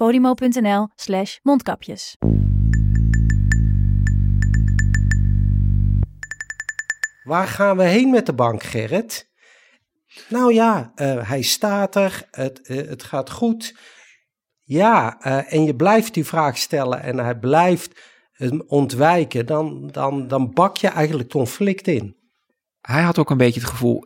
podimo.nl slash mondkapjes. Waar gaan we heen met de bank, Gerrit? Nou ja, eh, hij staat er, het, eh, het gaat goed. Ja, eh, en je blijft die vraag stellen en hij blijft ontwijken, dan, dan, dan bak je eigenlijk conflict in. Hij had ook een beetje het gevoel,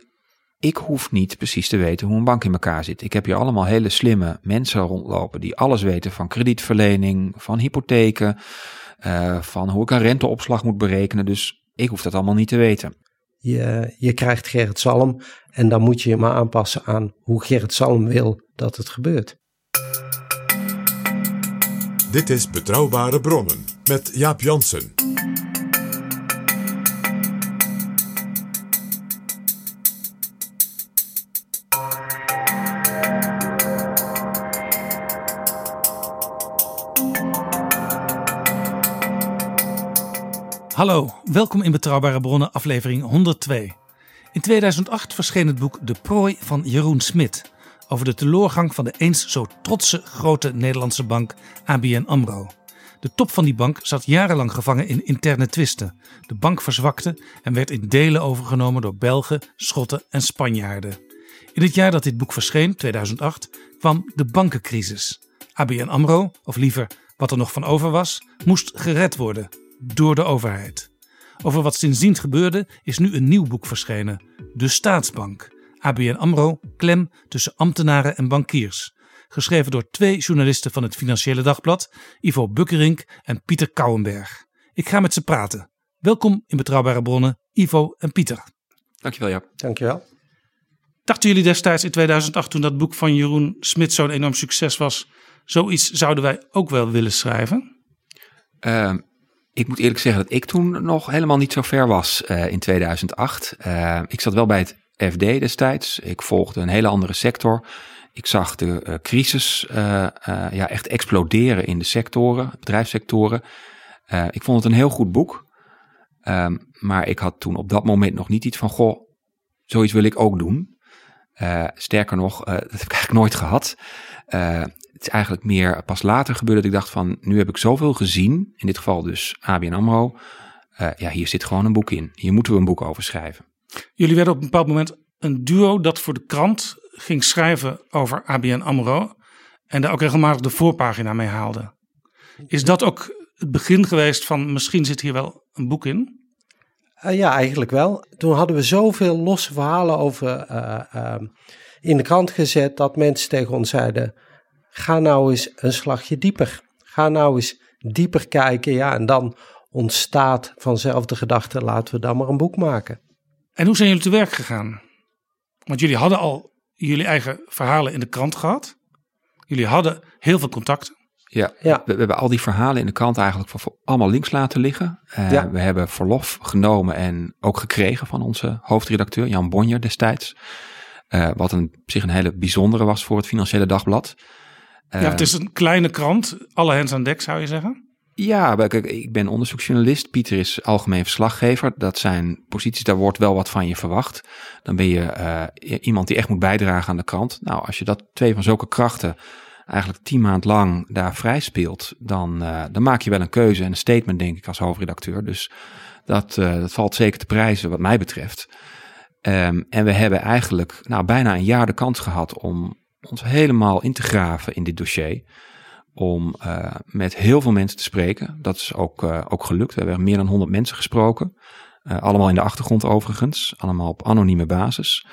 ik hoef niet precies te weten hoe een bank in elkaar zit. Ik heb hier allemaal hele slimme mensen rondlopen die alles weten van kredietverlening, van hypotheken, eh, van hoe ik een renteopslag moet berekenen. Dus ik hoef dat allemaal niet te weten. Je, je krijgt Gerrit Salm en dan moet je je maar aanpassen aan hoe Gerrit Salm wil dat het gebeurt. Dit is Betrouwbare Bronnen met Jaap Jansen. Hallo, welkom in Betrouwbare Bronnen, aflevering 102. In 2008 verscheen het boek De Prooi van Jeroen Smit. Over de teloorgang van de eens zo trotse grote Nederlandse bank ABN Amro. De top van die bank zat jarenlang gevangen in interne twisten. De bank verzwakte en werd in delen overgenomen door Belgen, Schotten en Spanjaarden. In het jaar dat dit boek verscheen, 2008, kwam de bankencrisis. ABN Amro, of liever wat er nog van over was, moest gered worden door de overheid. Over wat sindsdien gebeurde is nu een nieuw boek verschenen: De Staatsbank. ABN Amro, klem tussen ambtenaren en bankiers. Geschreven door twee journalisten van het Financiële Dagblad, Ivo Bukkerink en Pieter Kouwenberg. Ik ga met ze praten. Welkom in Betrouwbare Bronnen, Ivo en Pieter. Dankjewel Jaap. Dankjewel. Dachten jullie destijds in 2008, toen dat boek van Jeroen Smit zo'n enorm succes was, zoiets zouden wij ook wel willen schrijven? Uh, ik moet eerlijk zeggen dat ik toen nog helemaal niet zo ver was uh, in 2008. Uh, ik zat wel bij het FD destijds. Ik volgde een hele andere sector. Ik zag de uh, crisis ja, echt exploderen in de sectoren, bedrijfssectoren. ik vond het een heel goed boek. Ehm, maar ik had toen op dat moment nog niet iets van, goh, zoiets wil ik ook doen. Sterker nog, dat heb ik eigenlijk nooit gehad het is eigenlijk meer pas later gebeurd dat ik dacht van, nu heb ik zoveel gezien, in dit geval dus ABN AMRO. Ja, hier zit gewoon een boek in. Hier moeten we een boek over schrijven. Jullie werden op een bepaald moment een duo dat voor de krant ging schrijven over ABN AMRO en daar ook regelmatig de voorpagina mee haalde. Is dat ook het begin geweest van misschien zit hier wel een boek in? Uh, ja, eigenlijk wel. Toen hadden we zoveel losse verhalen over uh, in de krant gezet dat mensen tegen ons zeiden ga nou eens een slagje dieper. Ga nou eens dieper kijken. Ja, en dan ontstaat vanzelf de gedachte: laten we dan maar een boek maken. En hoe zijn jullie te werk gegaan? Want jullie hadden al jullie eigen verhalen in de krant gehad. Jullie hadden heel veel contacten. Ja, ja. We, we, hebben al die verhalen in de krant eigenlijk voor, voor allemaal links laten liggen. Uh, ja. We hebben verlof genomen en ook gekregen van onze hoofdredacteur Jan Bonjer destijds. Uh, wat een, zich een hele bijzondere was voor het Financiële Dagblad. Ja, het is een kleine krant. Alle hens aan dek, zou je zeggen? Ja, kijk, ik ben onderzoeksjournalist. Pieter is algemeen verslaggever. Dat zijn posities, daar wordt wel wat van je verwacht. Dan ben je iemand die echt moet bijdragen aan de krant. Nou, als je dat twee van zulke krachten eigenlijk tien maand lang daar vrij speelt, dan, uh, dan maak je wel een keuze en een statement, denk ik, als hoofdredacteur. Dus dat, uh, dat valt zeker te prijzen, wat mij betreft. Um, en we hebben eigenlijk nou, bijna een jaar de kans gehad om ons helemaal in te graven in dit dossier. om uh, met heel veel mensen te spreken. Dat is ook, ook gelukt. We hebben meer dan 100 mensen gesproken. Allemaal in de achtergrond overigens. Allemaal op anonieme basis.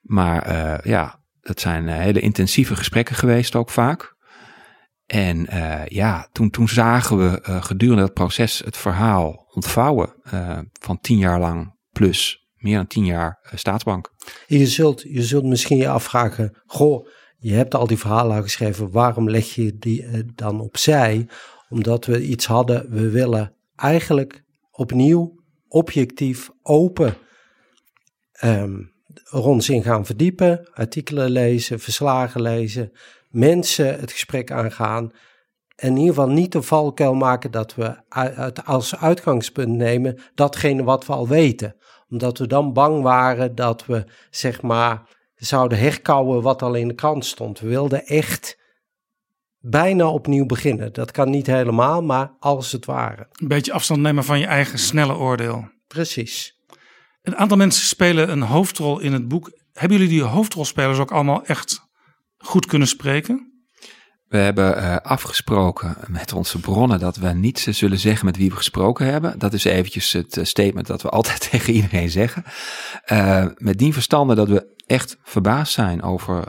Maar ja, het zijn hele intensieve gesprekken geweest ook vaak. En ja, toen, toen zagen we gedurende dat proces het verhaal ontvouwen van tien jaar lang plus meer dan tien jaar staatsbank. Je zult, je zult misschien je afvragen, goh, je hebt al die verhalen geschreven, waarom leg je die dan opzij? Omdat we iets hadden, we willen eigenlijk opnieuw objectief, open um, ons in gaan verdiepen, artikelen lezen, verslagen lezen, mensen het gesprek aangaan. En in ieder geval niet de valkuil maken dat we als uitgangspunt nemen datgene wat we al weten. Omdat we dan bang waren dat we zeg maar zouden herkauwen wat al in de krant stond. We wilden echt bijna opnieuw beginnen. Dat kan niet helemaal, maar als het ware. Een beetje afstand nemen van je eigen snelle oordeel. Precies. Een aantal mensen spelen een hoofdrol in het boek. Hebben jullie die hoofdrolspelers ook allemaal echt goed kunnen spreken? We hebben uh, afgesproken met onze bronnen dat we niet zullen zeggen met wie we gesproken hebben. Dat is eventjes het uh, statement dat we altijd tegen iedereen zeggen. Uh, met die verstande dat we echt verbaasd zijn over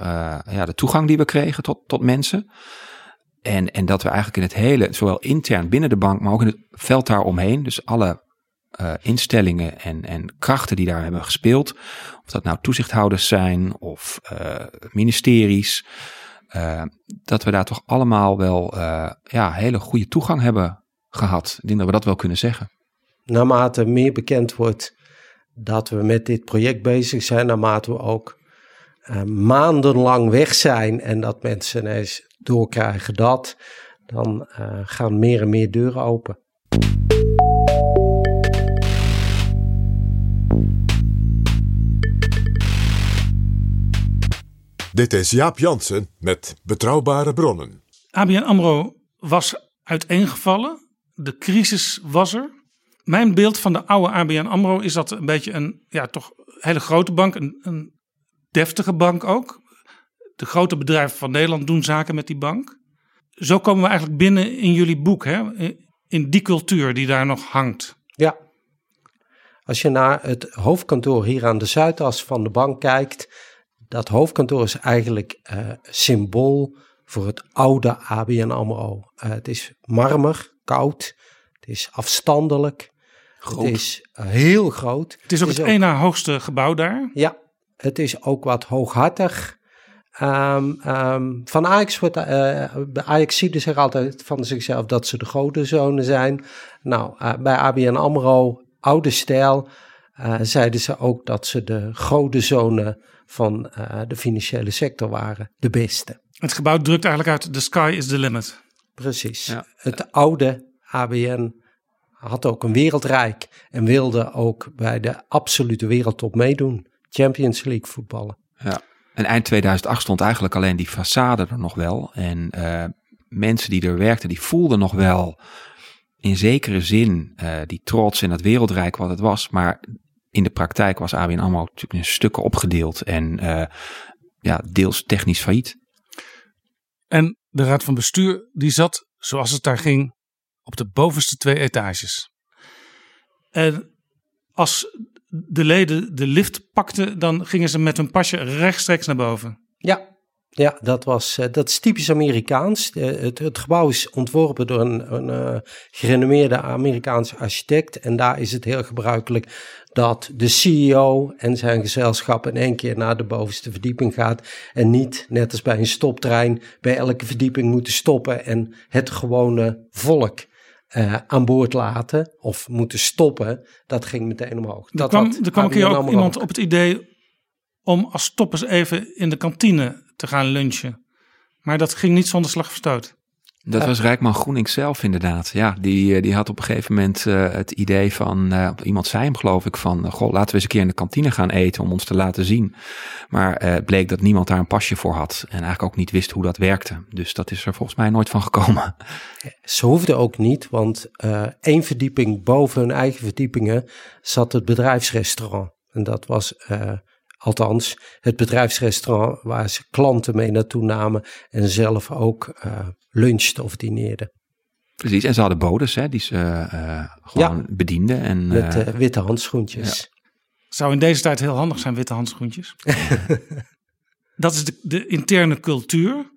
ja, de toegang die we kregen tot, tot mensen. En, en dat we eigenlijk in het hele, zowel intern binnen de bank, maar ook in het veld daaromheen, dus alle instellingen en, en krachten die daar hebben gespeeld, of dat nou toezichthouders zijn of ministeries, uh, dat we daar toch allemaal wel ja, hele goede toegang hebben gehad. Ik denk dat we dat wel kunnen zeggen. Naarmate meer bekend wordt dat we met dit project bezig zijn, naarmate we ook maandenlang weg zijn en dat mensen eens doorkrijgen dat, dan gaan meer en meer deuren open. Dit is Jaap Jansen met Betrouwbare Bronnen. ABN AMRO was uiteengevallen. De crisis was er. Mijn beeld van de oude ABN AMRO is dat een beetje een ja, toch hele grote bank. Een, een deftige bank ook. De grote bedrijven van Nederland doen zaken met die bank. Zo komen we eigenlijk binnen in jullie boek. Hè? In die cultuur die daar nog hangt. Ja. Als je naar het hoofdkantoor hier aan de Zuidas van de bank kijkt dat hoofdkantoor is eigenlijk uh, symbool voor het oude ABN AMRO. Uh, het is marmer, koud, het is afstandelijk, groot. het is uh, heel groot. Het is ook het, na hoogste gebouw daar. Ja, het is ook wat hooghartig. Um, um, van Ajax wordt, Ajax ziet zich altijd van zichzelf dat ze de grote zonen zijn. Nou, bij ABN AMRO, oude stijl, zeiden ze ook dat ze de grote zonen van uh, de financiële sector waren de beste. Het gebouw drukt eigenlijk uit: the sky is the limit. Precies. Ja. Het oude ABN had ook een wereldrijk en wilde ook bij de absolute wereldtop meedoen. Champions League voetballen. Ja. En eind 2008 stond eigenlijk alleen die façade er nog wel. En uh, mensen die er werkten, die voelden nog wel in zekere zin uh, die trots in het wereldrijk wat het was. Maar in de praktijk was ABN AMRO natuurlijk in stukken opgedeeld en uh, ja, deels technisch failliet. En de raad van bestuur die zat, zoals het daar ging, op de bovenste twee etages. En als de leden de lift pakten, dan gingen ze met hun pasje rechtstreeks naar boven. Ja, ja, dat, was, uh, dat is typisch Amerikaans. Uh, het, het, gebouw is ontworpen door een, een uh, gerenommeerde Amerikaanse architect. En daar is het heel gebruikelijk dat de CEO en zijn gezelschap in één keer naar de bovenste verdieping gaat. En niet, net als bij een stoptrein, bij elke verdieping moeten stoppen en het gewone volk aan boord laten. Of moeten stoppen. Dat ging meteen omhoog. Er kwam, er kwam een keer ook iemand op het idee om als stoppers even in de kantine te gaan lunchen. Maar dat ging niet zonder slag of stoot. Dat was Rijkman Groening zelf inderdaad. Ja, die, eh, die had op een gegeven moment uh, het idee van, uh, iemand zei hem geloof ik, van goh, laten we eens een keer in de kantine gaan eten om ons te laten zien. Maar uh, bleek dat niemand daar een pasje voor had en eigenlijk ook niet wist hoe dat werkte. Dus dat is er volgens mij nooit van gekomen. Ze hoefden ook niet, want één verdieping boven hun eigen verdiepingen zat het bedrijfsrestaurant. En dat was Althans, het bedrijfsrestaurant waar ze klanten mee naartoe namen en zelf ook uh, lunchten of dineerden. Precies, en ze hadden bodes hè, die ze uh, gewoon ja, bedienden. En, met uh, witte handschoentjes. Ja. Zou in deze tijd heel handig zijn, witte handschoentjes. dat is de, de, interne cultuur.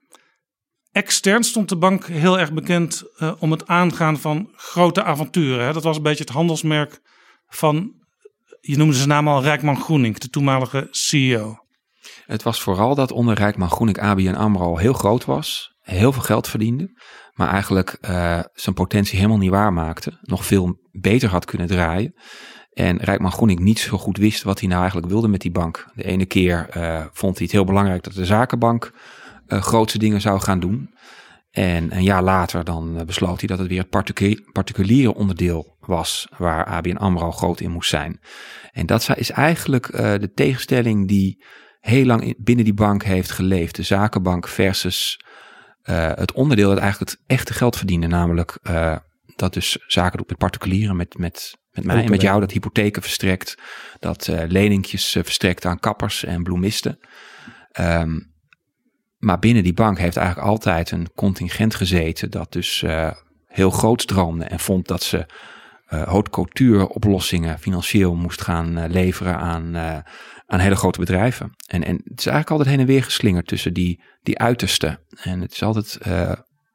Extern stond de bank heel erg bekend uh, om het aangaan van grote avonturen. Hè. Dat was een beetje het handelsmerk van, je noemde zijn naam al, Rijkman Groening, de toenmalige CEO. Het was vooral dat onder Rijkman Groening ABN AMRO heel groot was, heel veel geld verdiende, maar eigenlijk uh, zijn potentie helemaal niet waarmaakte. Nog veel beter had kunnen draaien. En Rijkman Groening niet zo goed wist wat hij nou eigenlijk wilde met die bank. De ene keer uh, vond hij het heel belangrijk dat de zakenbank uh, grootste dingen zou gaan doen. En een jaar later dan besloot hij dat het weer het particulier, particuliere onderdeel was waar ABN AMRO groot in moest zijn. En dat is eigenlijk de tegenstelling die heel lang binnen die bank heeft geleefd. De zakenbank versus uh, het onderdeel dat eigenlijk het echte geld verdiende. Namelijk uh, dat dus zaken doet met particulieren, met, met, met mij en met jou. Dat hypotheken verstrekt, dat leningjes verstrekt aan kappers en bloemisten. Um, maar binnen die bank heeft eigenlijk altijd een contingent gezeten dat dus heel groot droomde en vond dat ze uh, haute couture oplossingen financieel moest gaan leveren aan, aan hele grote bedrijven. En, en het is eigenlijk altijd heen en weer geslingerd tussen die, die uitersten. En het is altijd uh,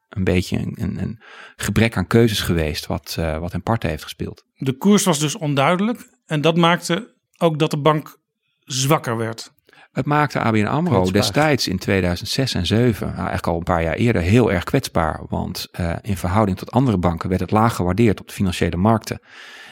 een beetje een, een, gebrek aan keuzes geweest wat, uh, wat een part heeft gespeeld. De koers was dus onduidelijk en dat maakte ook dat de bank zwakker werd. Het maakte ABN AMRO destijds in 2006 en 2007, nou eigenlijk al een paar jaar eerder, heel erg kwetsbaar. Want uh, in verhouding tot andere banken werd het laag gewaardeerd op de financiële markten.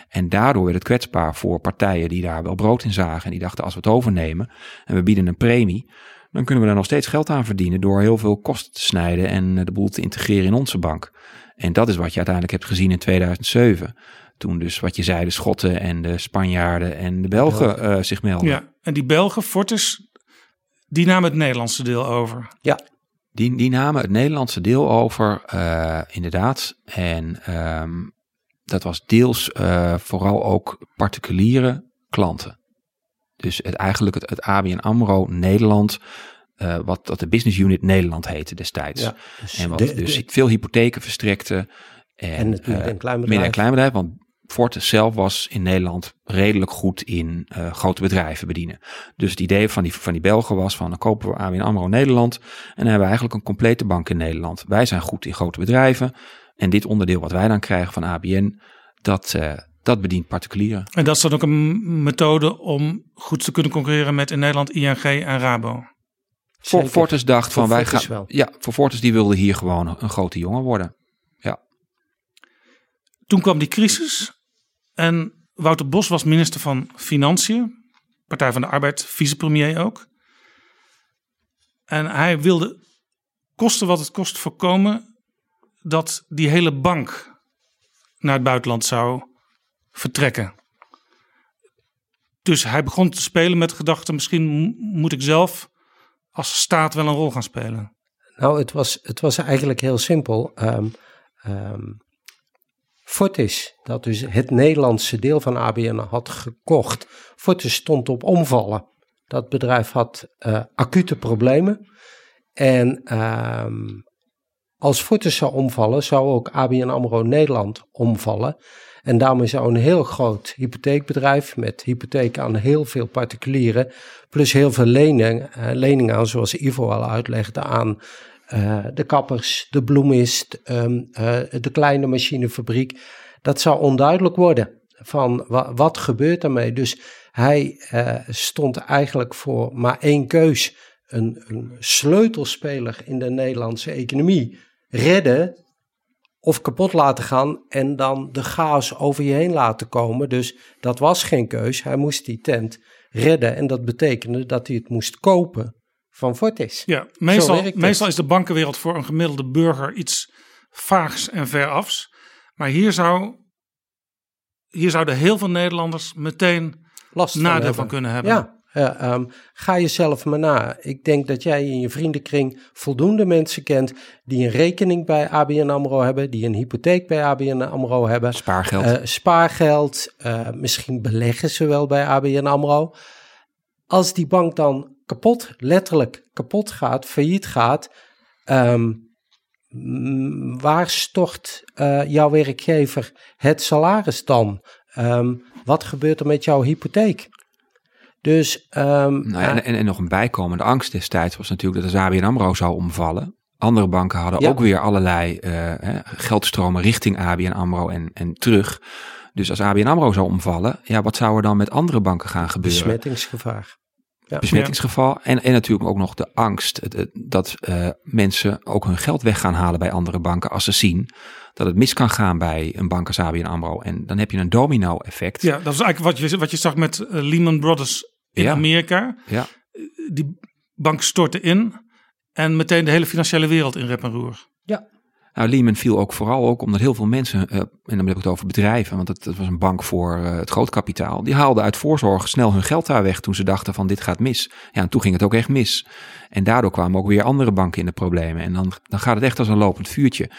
En daardoor werd het kwetsbaar voor partijen die daar wel brood in zagen. En die dachten, als we het overnemen en we bieden een premie, dan kunnen we daar nog steeds geld aan verdienen door heel veel kosten te snijden en eh, de boel te integreren in onze bank. En dat is wat je uiteindelijk hebt gezien in 2007. Toen dus wat je zei, de Schotten en de Spanjaarden en de Belgen uh, zich melden. Ja, en die Belgen, Fortis, die namen het Nederlandse deel over. Ja, die, die namen het Nederlandse deel over, uh, inderdaad. En um, dat was deels uh, vooral ook particuliere klanten. Dus het, eigenlijk het, het ABN AMRO Nederland, uh, wat dat de Business Unit Nederland heette destijds. Ja, dus en wat de, dus veel hypotheken verstrekte. En, en natuurlijk uh, een klein bedrijf. een klein bedrijf, want Fortis zelf was in Nederland redelijk goed in uh, grote bedrijven bedienen. Dus het idee van die, van die Belgen was van dan kopen we ABN AMRO Nederland en dan hebben we eigenlijk een complete bank in Nederland. Wij zijn goed in grote bedrijven. En dit onderdeel wat wij dan krijgen van ABN, dat, uh, dat bedient particulieren. En dat is dan ook een methode om goed te kunnen concurreren met in Nederland ING en Rabo. Voor Fortis dacht van wij gaan. Wel. Ja, voor Fortis die wilde hier gewoon een grote jongen worden. Ja. Toen kwam die crisis en Wouter Bos was minister van Financiën, Partij van de Arbeid, vicepremier ook. En hij wilde kosten wat het kost voorkomen dat die hele bank naar het buitenland zou vertrekken. Dus hij begon te spelen met de gedachte: misschien moet ik zelf als staat wel een rol gaan spelen. Nou, het was, het was eigenlijk heel simpel. Um, um, Fortis, dat dus het Nederlandse deel van ABN had gekocht. Fortis stond op omvallen. Dat bedrijf had uh, acute problemen. En um, als Fortis zou omvallen, zou ook ABN AMRO Nederland omvallen. En daarmee zou een heel groot hypotheekbedrijf met hypotheken aan heel veel particulieren, plus heel veel leningen, uh, leningen aan, zoals Ivo al uitlegde, aan uh, de kappers, de bloemist, um, uh, de kleine machinefabriek. Dat zou onduidelijk worden van wa wat gebeurt ermee. Dus hij stond eigenlijk voor maar één keus. Een, een sleutelspeler in de Nederlandse economie redden of kapot laten gaan en dan de chaos over je heen laten komen. Dus dat was geen keus. Hij moest die tent redden en dat betekende dat hij het moest kopen van Fortis. Ja, meestal, meestal is de bankenwereld voor een gemiddelde burger iets vaags en verafs. Maar hier, zou, hier zouden heel veel Nederlanders meteen Last nadeel van, van kunnen hebben. Ja, uh, um, ga jezelf maar na. Ik denk dat jij in je vriendenkring voldoende mensen kent die een rekening bij ABN AMRO hebben, die een hypotheek bij ABN AMRO hebben. Spaargeld. Uh, spaargeld, uh, misschien beleggen ze wel bij ABN AMRO. als die bank dan kapot, letterlijk kapot gaat, failliet gaat, ehm, waar stort eh, jouw werkgever het salaris dan? Ehm, wat gebeurt er met jouw hypotheek? Dus, ehm, Nou ja, en, en, en nog een bijkomende angst destijds was natuurlijk dat de ABN AMRO zou omvallen. Andere banken hadden Ja. ook weer allerlei eh, geldstromen richting ABN AMRO en, en terug. Dus als ABN AMRO zou omvallen, ja, wat zou er dan met andere banken gaan gebeuren? besmettingsgevaar. Ja. besmettingsgeval. En, en natuurlijk ook nog de angst dat eh, mensen ook hun geld weg gaan halen bij andere banken als ze zien dat het mis kan gaan bij een bank als ABN AMRO. En dan heb je een domino effect. Ja, dat is eigenlijk wat je, wat je zag met eh, Lehman Brothers in Ja. Amerika. Ja. Die bank stortte in en meteen de hele financiële wereld in rep en roer. Nou, Lehman viel ook vooral ook omdat heel veel mensen, eh, en dan heb ik het over bedrijven, want het was een bank voor eh, het grootkapitaal, die haalden uit voorzorg snel hun geld daar weg toen ze dachten van dit gaat mis. Ja, en toen ging het ook echt mis. En daardoor kwamen ook weer andere banken in de problemen. En dan, dan gaat het echt als een lopend vuurtje.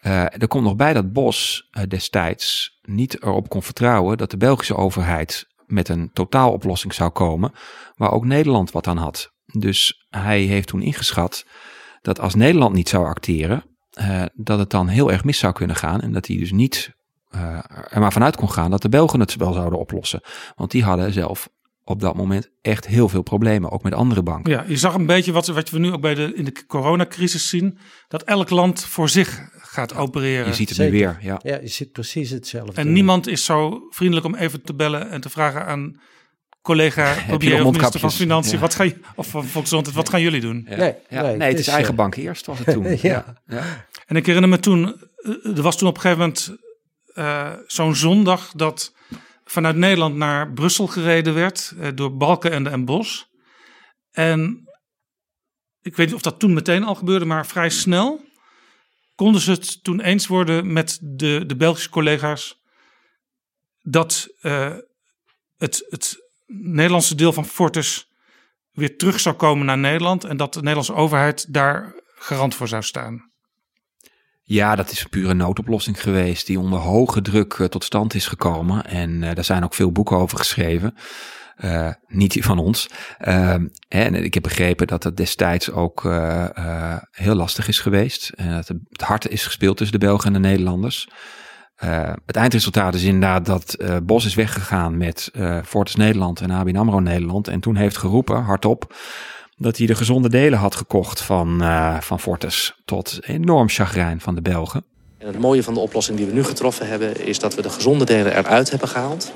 Eh, er komt nog bij dat Bos destijds niet erop kon vertrouwen dat de Belgische overheid met een totaaloplossing zou komen, waar ook Nederland wat aan had. Dus hij heeft toen ingeschat dat als Nederland niet zou acteren, eh, dat het dan heel erg mis zou kunnen gaan. En dat hij dus niet eh, er maar vanuit kon gaan dat de Belgen het wel zouden oplossen. Want die hadden zelf op dat moment echt heel veel problemen, ook met andere banken. Ja, je zag een beetje wat, wat we nu ook bij de, in de coronacrisis zien. Dat elk land voor zich gaat opereren. Je ziet het Zeker. nu weer. Ja. Ja, je ziet precies hetzelfde. En niemand is zo vriendelijk om even te bellen en te vragen aan collega Premier of minister van? Financiën. Ja. Wat ga je, of van Volksgezondheid, wat gaan jullie doen? Ja. Nee, Ja. nee, nee, het is eigen eh, bank eerst was het toen. Ja. Ja. En ik herinner me toen, eh, er was toen op een gegeven moment eh, zo'n zondag dat vanuit Nederland naar Brussel gereden werd eh, door Balkenende en Bos. En ik weet niet of dat toen meteen al gebeurde, maar vrij snel konden ze het toen eens worden met de, de Belgische collega's dat eh, het, het Nederlandse deel van Fortis weer terug zou komen naar Nederland en dat de Nederlandse overheid daar garant voor zou staan. Ja, dat is een pure noodoplossing geweest die onder hoge druk eh, tot stand is gekomen. En eh, daar zijn ook veel boeken over geschreven. Eh, niet die van ons. Ehm, en ik heb begrepen dat het destijds ook heel lastig is geweest. En dat het hard is gespeeld tussen de Belgen en de Nederlanders. Eh, het eindresultaat is inderdaad dat eh, Bos is weggegaan met eh Fortis Nederland en ABN AMRO Nederland. En toen heeft geroepen, hardop, dat hij de gezonde delen had gekocht van, eh, van Fortis. Tot enorm chagrijn van de Belgen. En het mooie van de oplossing die we nu getroffen hebben... is dat we de gezonde delen eruit hebben gehaald.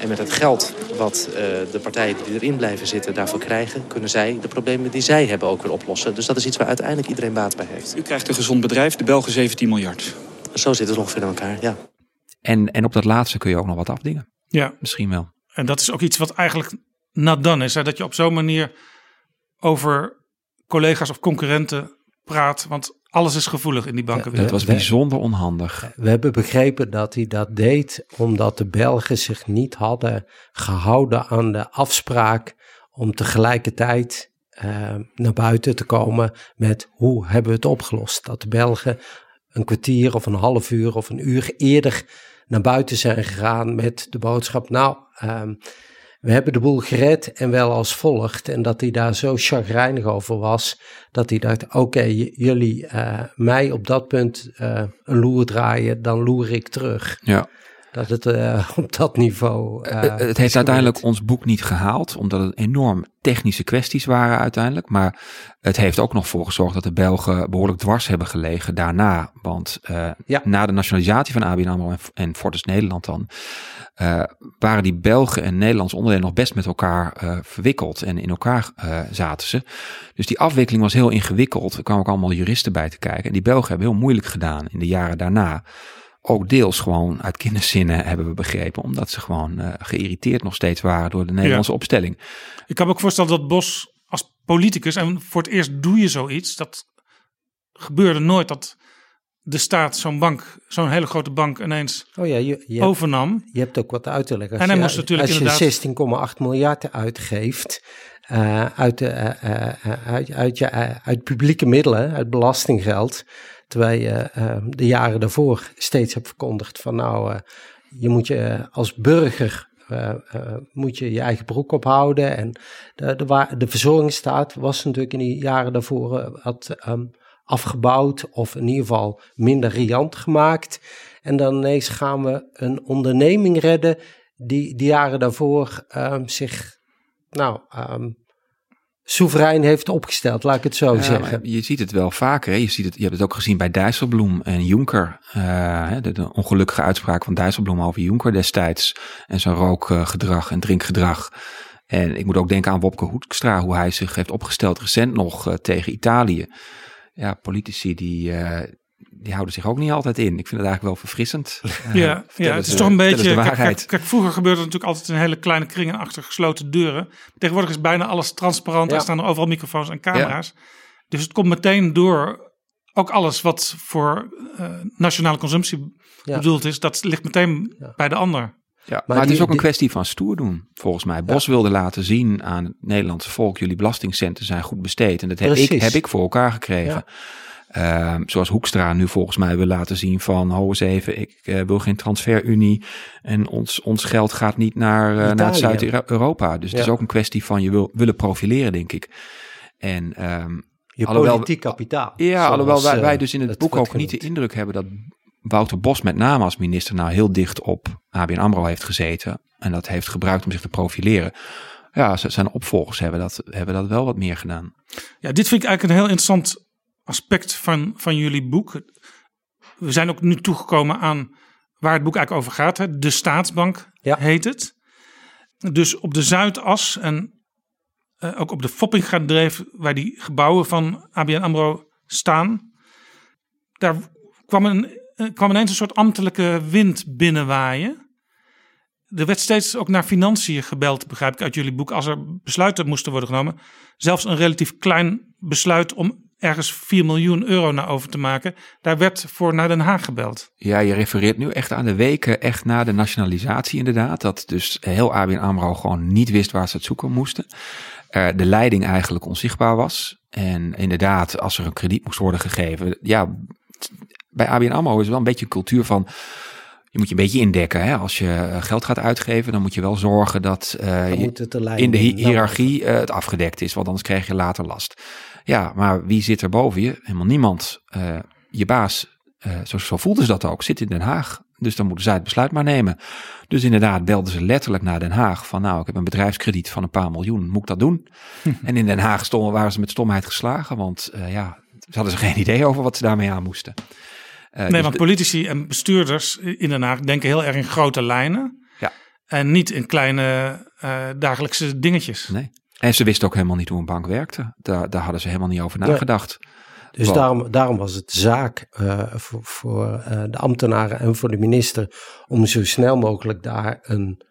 En met het geld wat eh, de partijen die erin blijven zitten daarvoor krijgen... kunnen zij de problemen die zij hebben ook weer oplossen. Dus dat is iets waar uiteindelijk iedereen baat bij heeft. U krijgt een gezond bedrijf, de Belgen 17 miljard. Zo zit het ongeveer in elkaar, ja. En, en op dat laatste kun je ook nog wat afdingen. Ja, Misschien wel. En dat is ook iets wat eigenlijk not done is. Hè? Dat je op zo'n manier over collega's of concurrenten praat. Want alles is gevoelig in die Dat bankenwereld. was bijzonder onhandig. We hebben begrepen dat hij dat deed omdat de Belgen zich niet hadden gehouden aan de afspraak om tegelijkertijd eh, naar buiten te komen met hoe hebben we het opgelost. Dat de Belgen een kwartier of een half uur of een uur eerder naar buiten zijn gegaan met de boodschap, nou, ehm, we hebben de boel gered en wel als volgt. En dat hij daar zo chagrijnig over was, dat hij dacht, oké, jullie eh, mij op dat punt eh, een loer draaien, dan loer ik terug. Ja. Dat het eh, op dat niveau... eh, Eh, het heeft uiteindelijk ons boek niet gehaald, omdat het enorm technische kwesties waren uiteindelijk. Maar het heeft ook nog voor gezorgd dat de Belgen behoorlijk dwars hebben gelegen daarna. Want Ja. na de nationalisatie van ABN AMRO en, en Fortis Nederland dan, waren die Belgen en Nederlandse onderdelen nog best met elkaar verwikkeld. En in elkaar zaten ze. Dus die afwikkeling was heel ingewikkeld. Er kwamen ook allemaal juristen bij te kijken. En die Belgen hebben heel moeilijk gedaan in de jaren daarna. Ook deels gewoon uit kinderzinnen hebben we begrepen. Omdat ze gewoon eh, geïrriteerd nog steeds waren door de Nederlandse opstelling. Ik kan me ook voorstellen dat Bos als politicus, en voor het eerst doe je zoiets, dat gebeurde nooit dat de staat zo'n bank, zo'n hele grote bank ineens Oh ja, je, je, overnam. je hebt ook wat uit te leggen. En hij Als moest natuurlijk Als inderdaad- je 16,8 miljard uitgeeft eh, uit, de, eh, uit, uit, je, uit publieke middelen, uit belastinggeld, terwijl je eh, de jaren daarvoor steeds hebt verkondigd van nou, eh, je moet je als burger eh, eh, moet je je eigen broek ophouden. En de, de, de verzorgingsstaat was natuurlijk in die jaren daarvoor eh, wat ehm, afgebouwd of in ieder geval minder riant gemaakt. En dan ineens gaan we een onderneming redden die die jaren daarvoor ehm, zich nou, ehm, soeverein heeft opgesteld, laat ik het zo Ja, zeggen. je ziet het wel vaker. Hè? Je, ziet het, je hebt het ook gezien bij Dijsselbloem en Juncker. eh, de, de ongelukkige uitspraak van Dijsselbloem over Juncker destijds. En zijn rookgedrag en drinkgedrag. En ik moet ook denken aan Wopke Hoekstra, hoe hij zich heeft opgesteld recent nog eh, tegen Italië. Ja, politici die, eh, die houden zich ook niet altijd in. Ik vind het eigenlijk wel verfrissend. Eh, Ja, ja het is toch een beetje. de Kijk, waarheid. kijk, kijk, vroeger gebeurde het natuurlijk altijd in hele kleine kringen achter gesloten deuren. Tegenwoordig is bijna alles transparant. Ja. Er staan er overal microfoons en camera's. Dus het komt meteen door. Ook alles wat voor eh, nationale consumptie Ja. bedoeld is, dat ligt meteen Ja. bij de ander. Ja, maar, het die- is ook een die- kwestie van stoer doen, volgens mij. Bos wilde laten zien aan het Nederlandse volk, jullie belastingcenten zijn goed besteed. En dat heb ik, heb ik voor elkaar gekregen. Ehm, zoals Hoekstra nu volgens mij wil laten zien van, ho eens even, ik eh, wil geen transferunie. En ons, ons geld gaat niet naar, eh, naar. Zuid-Europa. Dus het is ook een kwestie van je wil, willen profileren, denk ik. En ehm, Je alhoewel- politiek kapitaal. ja, zoals, alhoewel wij, eh, wij dus in het, boek ook niet de indruk hebben dat Wouter Bos met name als minister nou heel dicht op ABN AMRO heeft gezeten. En dat heeft gebruikt om zich te profileren. Ja, zijn opvolgers hebben dat, hebben dat wel wat meer gedaan. Ja, dit vind ik eigenlijk een heel interessant aspect van, van jullie boek. We zijn ook nu toegekomen aan waar het boek eigenlijk over gaat. Hè? De Staatsbank Ja. heet het. Dus op de Zuidas en eh, ook op de Foppingadreef, waar die gebouwen van ABN AMRO staan. Daar kwam, een, eh, kwam ineens een soort ambtelijke wind binnenwaaien. Er werd steeds ook naar financiën gebeld, begrijp ik uit jullie boek, als er besluiten moesten worden genomen. Zelfs een relatief klein besluit om ergens 4 miljoen euro naar over te maken. Daar werd voor naar Den Haag gebeld. Ja, je refereert nu echt aan de weken echt na de nationalisatie inderdaad. Dat dus heel ABN AMRO gewoon niet wist waar ze het zoeken moesten. Eh, de leiding eigenlijk onzichtbaar was. En inderdaad, als er een krediet moest worden gegeven. Ja, bij ABN AMRO is het wel een beetje een cultuur van... Je moet je een beetje indekken. Hè? Als je eh, geld gaat uitgeven, dan moet je wel zorgen dat eh, Dan je- moet het de lijn in de hi- hiërarchie eh, het afgedekt is. Want anders krijg je later last. Ja, maar wie zit er boven je? Helemaal niemand. Eh, je baas, eh, zo, zo voelden ze dat ook, zit in Den Haag. Dus dan moeten zij het besluit maar nemen. Dus inderdaad belden ze letterlijk naar Den Haag. Van nou, ik heb een bedrijfskrediet van een paar miljoen. Moet ik dat doen? en in Den Haag stonden, waren ze met stomheid geslagen. Want eh, ja, ze hadden ze geen idee over wat ze daarmee aan moesten. Nee, dus want politici en bestuurders in Den Haag denken heel erg in grote lijnen. Ja. En niet in kleine dagelijkse dingetjes. Nee. En ze wisten ook helemaal niet hoe een bank werkte. Daar, daar hadden ze helemaal niet over nagedacht. Dus Wow. daarom, daarom was het zaak eh, voor, voor eh, de ambtenaren en voor de minister om zo snel mogelijk daar een,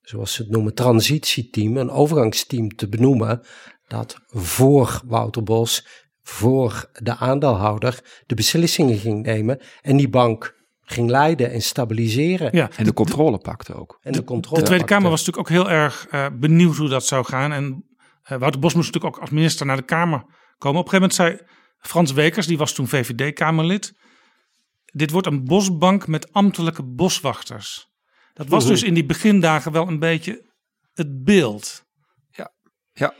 zoals ze het noemen, transitieteam, een overgangsteam te benoemen, dat voor Wouter Bos, voor de aandeelhouder, de beslissingen ging nemen en die bank ging leiden en stabiliseren. Ja, En de controle pakte ook. En de, controle. De Tweede pakte. Kamer was natuurlijk ook heel erg eh, benieuwd hoe dat zou gaan. En Wouter Bos moest natuurlijk ook als minister naar de Kamer komen. Op een gegeven moment zei Frans Wekers, die was toen VVD-Kamerlid. Dit wordt een bosbank met ambtelijke boswachters. Dat was dus in die begindagen wel een beetje het beeld. Ja.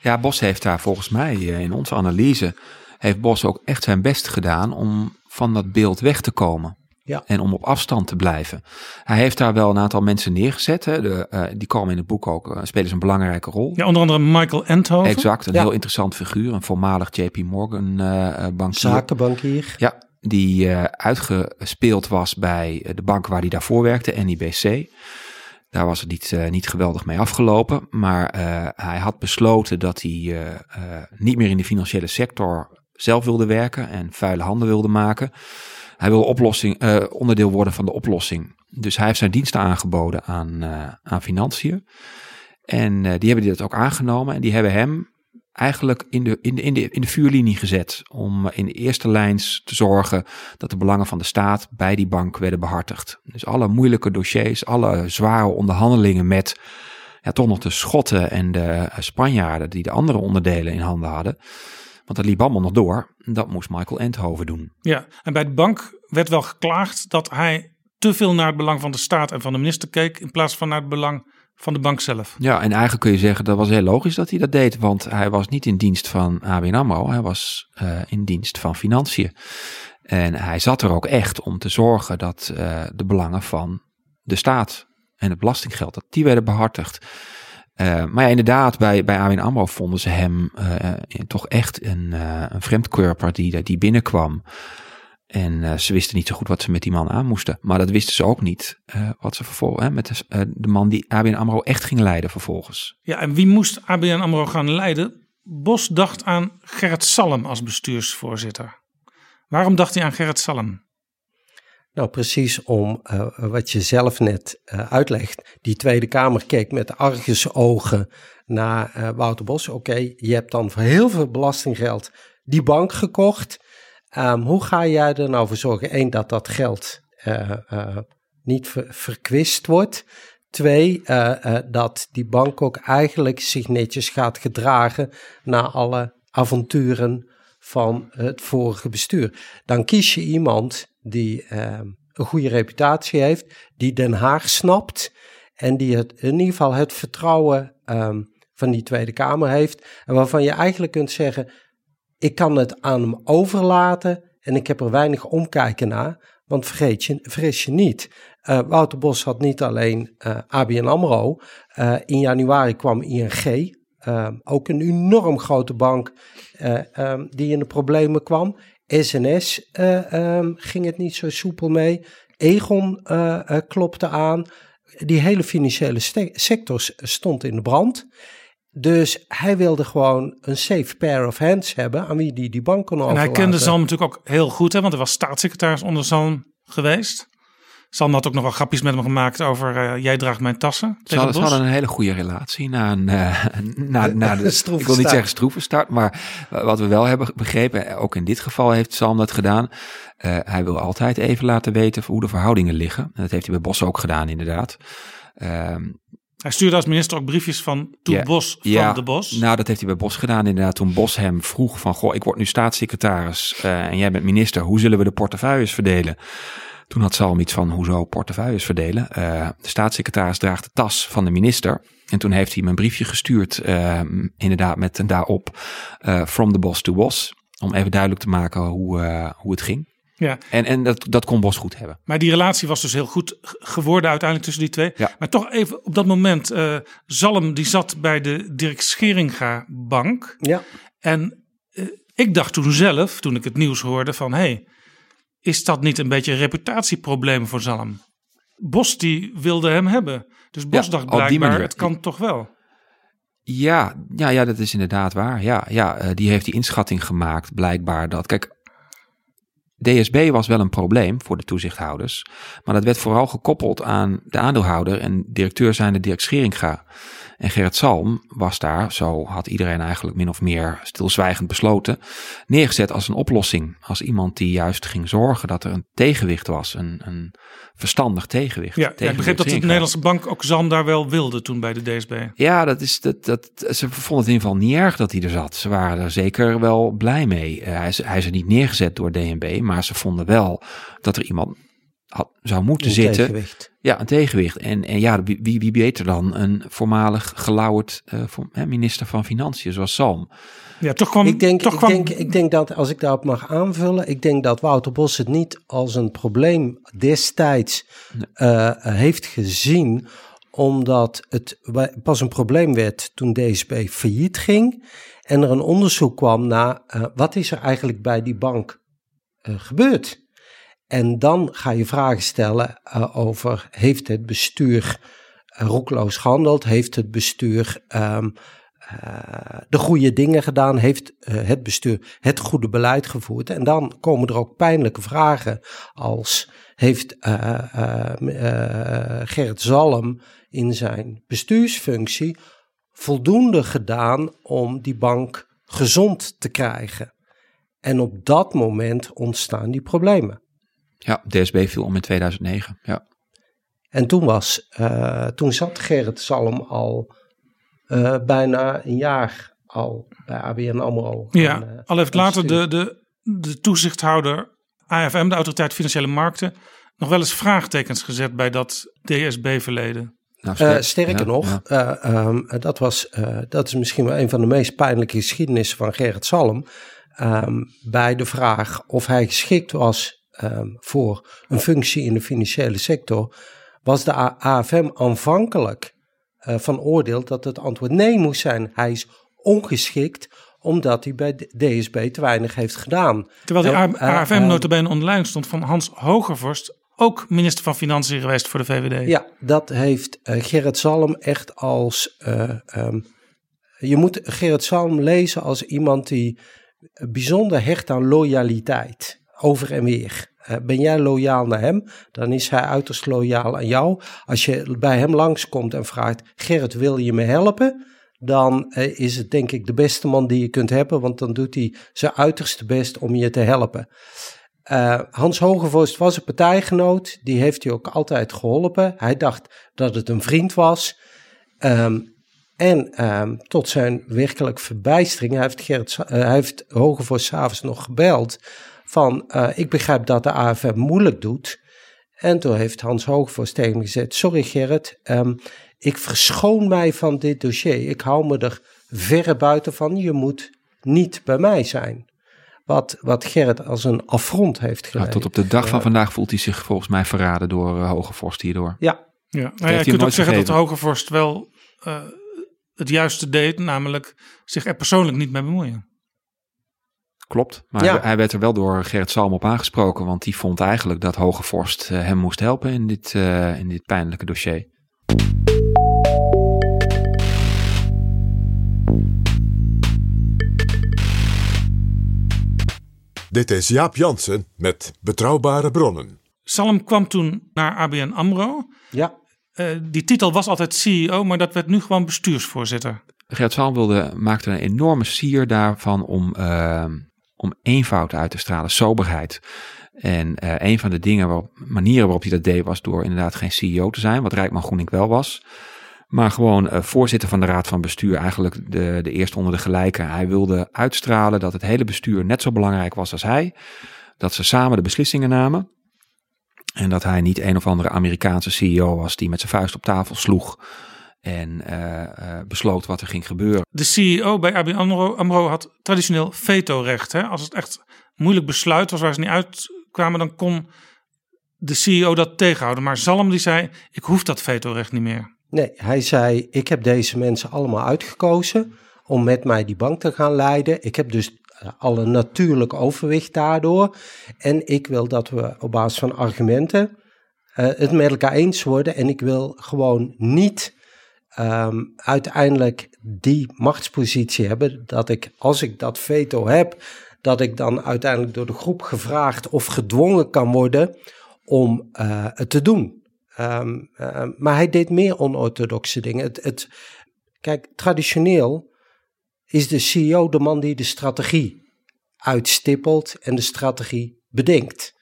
ja, Bos heeft daar volgens mij eh, in onze analyse, heeft Bos ook echt zijn best gedaan om van dat beeld weg te komen. Ja. En om op afstand te blijven. Hij heeft daar wel een aantal mensen neergezet. Hè. De, eh, die komen in het boek ook, eh, spelen ze een belangrijke rol. Ja, onder andere Michael Enthoven. Exact, een Ja. heel interessant figuur. Een voormalig JP Morgan eh, bankier. Zakenbankier. Ja, die uitgespeeld was bij de bank waar hij daarvoor werkte, NIBC. Daar was het niet, niet geweldig mee afgelopen. Maar hij had besloten dat hij niet meer in de financiële sector zelf wilde werken en vuile handen wilde maken. Hij wilde oplossing, eh, onderdeel worden van de oplossing. Dus hij heeft zijn diensten aangeboden aan, eh, aan financiën. En eh, die hebben dit ook aangenomen. En die hebben hem eigenlijk in de, in de, in de, in de vuurlinie gezet. Om in eerste lijns te zorgen dat de belangen van de staat bij die bank werden behartigd. Dus alle moeilijke dossiers, alle zware onderhandelingen met ja, toch nog de Schotten en de Spanjaarden die de andere onderdelen in handen hadden. Want dat liep allemaal nog door. Dat moest Michael Endhoven doen. Ja, en bij de bank werd wel geklaagd dat hij te veel naar het belang van de staat en van de minister keek, in plaats van naar het belang van de bank zelf. Ja, en eigenlijk kun je zeggen dat was heel logisch dat hij dat deed, want hij was niet in dienst van ABN AMRO, hij was uh, in dienst van financiën. En hij zat er ook echt om te zorgen dat uh, de belangen van de staat en het belastinggeld, dat die werden behartigd. Uh, maar ja, inderdaad, bij, bij ABN AMRO vonden ze hem toch echt een, een vreemdkörper die, die binnenkwam. En uh, ze wisten niet zo goed wat ze met die man aan moesten. Maar dat wisten ze ook niet. Uh, wat ze vervolgens met de, uh, de, man die ABN Amro echt ging leiden vervolgens. Ja, en wie moest ABN Amro gaan leiden? Bos dacht aan Gerrit Salm als bestuursvoorzitter. Waarom dacht hij aan Gerrit Salm? Nou, precies om wat je zelf net uitlegt. Die Tweede Kamer keek met argusogen naar Wouter Bos. Oké, je hebt dan voor heel veel belastinggeld die bank gekocht. Um, hoe ga jij er nou voor zorgen? Eén, dat dat geld niet ver, verkwist wordt. Twee, dat die bank ook eigenlijk zich netjes gaat gedragen na alle avonturen van het vorige bestuur. Dan kies je iemand die ehm, een goede reputatie heeft, die Den Haag snapt en die het, in ieder geval het vertrouwen um, van die Tweede Kamer heeft. En waarvan je eigenlijk kunt zeggen, ik kan het aan hem overlaten en ik heb er weinig omkijken naar. Want vergeet je, vergis je niet, uh, Wouter Bos had niet alleen uh, ABN AMRO. Uh, in januari kwam ING, ook een enorm grote bank um, die in de problemen kwam. SNS um, ging het niet zo soepel mee. Egon klopte aan. Die hele financiële sector stond in de brand. Dus hij wilde gewoon een safe pair of hands hebben aan wie die die bank kon overlaten. En hij kende Zalm natuurlijk ook heel goed, hè, want hij was staatssecretaris onder Zalm geweest. Zalm had ook nog wel grapjes met hem gemaakt over uh, jij draagt mijn tassen. Ze hadden, ze hadden, een hele goede relatie na, een, uh, na, na de, ik wil niet zeggen stroeve start, maar wat we wel hebben begrepen, ook in dit geval heeft Zalm dat gedaan. Uh, hij wil altijd even laten weten hoe de verhoudingen liggen. En dat heeft hij bij Bos ook gedaan inderdaad. Uh, hij stuurde als minister ook briefjes van toen yeah. Bos van ja, de Bos. Nou, dat heeft hij bij Bos gedaan inderdaad. Toen Bos hem vroeg van, goh, ik word nu staatssecretaris uh, en jij bent minister. Hoe zullen we de portefeuilles verdelen? Toen had Salm iets van, hoezo portefeuilles verdelen? Uh, de staatssecretaris draagt de tas van de minister. En toen heeft hij me een briefje gestuurd, uh, inderdaad met daarop, from the boss to boss. Om even duidelijk te maken hoe, hoe het ging. Ja. En, en dat, dat kon Bos goed hebben. Maar die relatie was dus heel goed geworden uiteindelijk tussen die twee. Ja. Maar toch even op dat moment, uh, Zalm die zat bij de Dirk Scheringa bank. Ja. En uh, ik dacht toen zelf, toen ik het nieuws hoorde van... hé, hey, is dat niet een beetje een reputatieprobleem voor Zalm? Bos die wilde hem hebben. Dus Bos Ja, dacht blijkbaar, manier. het kan toch wel. Ja, ja, ja, dat is inderdaad waar. Ja, ja, eh, die heeft die inschatting gemaakt, blijkbaar dat. Kijk, DSB was wel een probleem voor de toezichthouders, maar dat werd vooral gekoppeld aan de aandeelhouder en directeur zijnde Dirk Scheringa. En Gerrit Salm was daar, zo had iedereen eigenlijk min of meer stilzwijgend besloten, neergezet als een oplossing. Als iemand die juist ging zorgen dat er een tegenwicht was, een, een verstandig tegenwicht. Ja, ja, ik begreep dat de. Nederlandse bank ook Zalm daar wel wilde toen bij de DSB. Ja, dat is, dat, dat, ze vonden het in ieder geval niet erg dat hij er zat. Ze waren er zeker wel blij mee. Eh, hij, is, hij is er niet neergezet door DNB, maar ze vonden wel dat er iemand had, zou moeten Een zitten. tegenwicht. Ja, een tegenwicht. En, en ja, wie, wie beter dan een voormalig gelauwerd eh, voor- hè, minister van Financiën, zoals Salm. Ja, toch kwam, Ik denk, toch ik, kwam denk, ik denk dat, als ik daarop mag aanvullen, ik denk dat Wouter Bos het niet als een probleem destijds eh, heeft gezien, omdat het pas een probleem werd toen DSB failliet ging en er een onderzoek kwam naar eh, wat is er eigenlijk bij die bank eh, gebeurd. En dan ga je vragen stellen eh, over heeft het bestuur uh, roekloos gehandeld, heeft het bestuur ehm, eh, de goede dingen gedaan, heeft eh, het bestuur het goede beleid gevoerd. En dan komen er ook pijnlijke vragen als heeft eh, eh, eh, Gerrit Zalm in zijn bestuursfunctie voldoende gedaan om die bank gezond te krijgen. En op dat moment ontstaan die problemen. Ja, DSB viel om in 2009. Ja, En toen, was, eh, toen zat Gerrit Salm al eh, bijna een jaar al bij ABN AMRO. Ja, eh, al heeft later de, de, de toezichthouder AFM, de Autoriteit Financiële Markten, nog wel eens vraagtekens gezet bij dat DSB-verleden. Nou, Eh, sterk- sterker ja, nog, ja. eh, ehm, dat, was, eh, dat is misschien wel een van de meest pijnlijke geschiedenissen van Gerrit Salm. ehm, bij de vraag of hij geschikt was ehm, voor een functie in de financiële sector, was de AFM aanvankelijk eh, van oordeel dat het antwoord nee moest zijn. Hij is ongeschikt omdat hij bij de DSB te weinig heeft gedaan. Terwijl die Nou, eh, AFM eh, notabene onder leiding stond van Hans Hogervorst, ook minister van Financiën geweest voor de VVD. Ja, dat heeft Gerrit Salm echt als. eh, ehm, je moet Gerrit Salm lezen als iemand die bijzonder hecht aan loyaliteit. Over en weer. Eh, ben jij loyaal naar hem, dan is hij uiterst loyaal aan jou. Als je bij hem langskomt en vraagt: Gerrit, wil je me helpen? Dan eh, is het denk ik de beste man die je kunt hebben, want dan doet hij zijn uiterste best om je te helpen. Eh, Hans Hogevorst was een partijgenoot, die heeft hij ook altijd geholpen. Hij dacht dat het een vriend was. Ehm, en ehm, tot zijn werkelijk verbijstering, heeft, Gerrit, eh, hij heeft s'avonds nog gebeld van eh, ik begrijp dat de AFM moeilijk doet. En toen heeft Hans Hogevorst tegen me gezegd, sorry Gerrit, ehm, ik verschoon mij van dit dossier. Ik hou me er verre buiten van, je moet niet bij mij zijn. Wat, wat Gerrit als een affront heeft Ja, geleden. tot op de dag van Eh, vandaag voelt hij zich volgens mij verraden door uh, Hoge Vorst hierdoor. Ja, Ja, nou ja, je kunt ook zeggen dat. Hogervorst wel eh, het juiste deed, namelijk zich er persoonlijk niet mee bemoeien. Klopt, maar Ja. hij werd er wel door Gerrit Salm op aangesproken, want die vond eigenlijk dat Hoge Vorst eh, hem moest helpen in dit, eh, in dit pijnlijke dossier. Dit is Jaap Jansen met Betrouwbare Bronnen. Salm kwam toen naar ABN AMRO. ja, Eh, die titel was altijd CEO, maar dat werd nu gewoon bestuursvoorzitter. Gerrit Salm wilde, maakte een enorme sier daarvan om, om eenvoud uit te stralen, soberheid. En eh, een van de dingen manieren waarop hij dat deed was door inderdaad geen CEO te zijn, wat Rijkman Groening wel was. Maar gewoon eh, voorzitter van de raad van bestuur, eigenlijk de, de eerste onder de gelijken. Hij wilde uitstralen dat het hele bestuur net zo belangrijk was als hij. Dat ze samen de beslissingen namen. En dat hij niet een of andere Amerikaanse CEO was die met zijn vuist op tafel sloeg. En eh, eh, besloot wat er ging gebeuren. De CEO bij ABN AMRO, AMRO had traditioneel vetorecht. Hè? Als het echt moeilijk besluit was waar ze niet uitkwamen, dan kon de CEO dat tegenhouden. Maar Salm die zei, ik hoef dat vetorecht niet meer. nee, hij zei ik heb deze mensen allemaal uitgekozen om met mij die bank te gaan leiden. Ik heb dus eh, al een natuurlijk overwicht daardoor. En ik wil dat we op basis van argumenten eh, het met elkaar eens worden. En ik wil gewoon niet ehm, uiteindelijk die machtspositie hebben. Dat ik, als ik dat veto heb, dat ik dan uiteindelijk door de groep gevraagd of gedwongen kan worden om eh, het te doen. Ehm, maar hij deed meer onorthodoxe dingen. Het, het, kijk, traditioneel is de CEO de man die de strategie uitstippelt en de strategie bedenkt.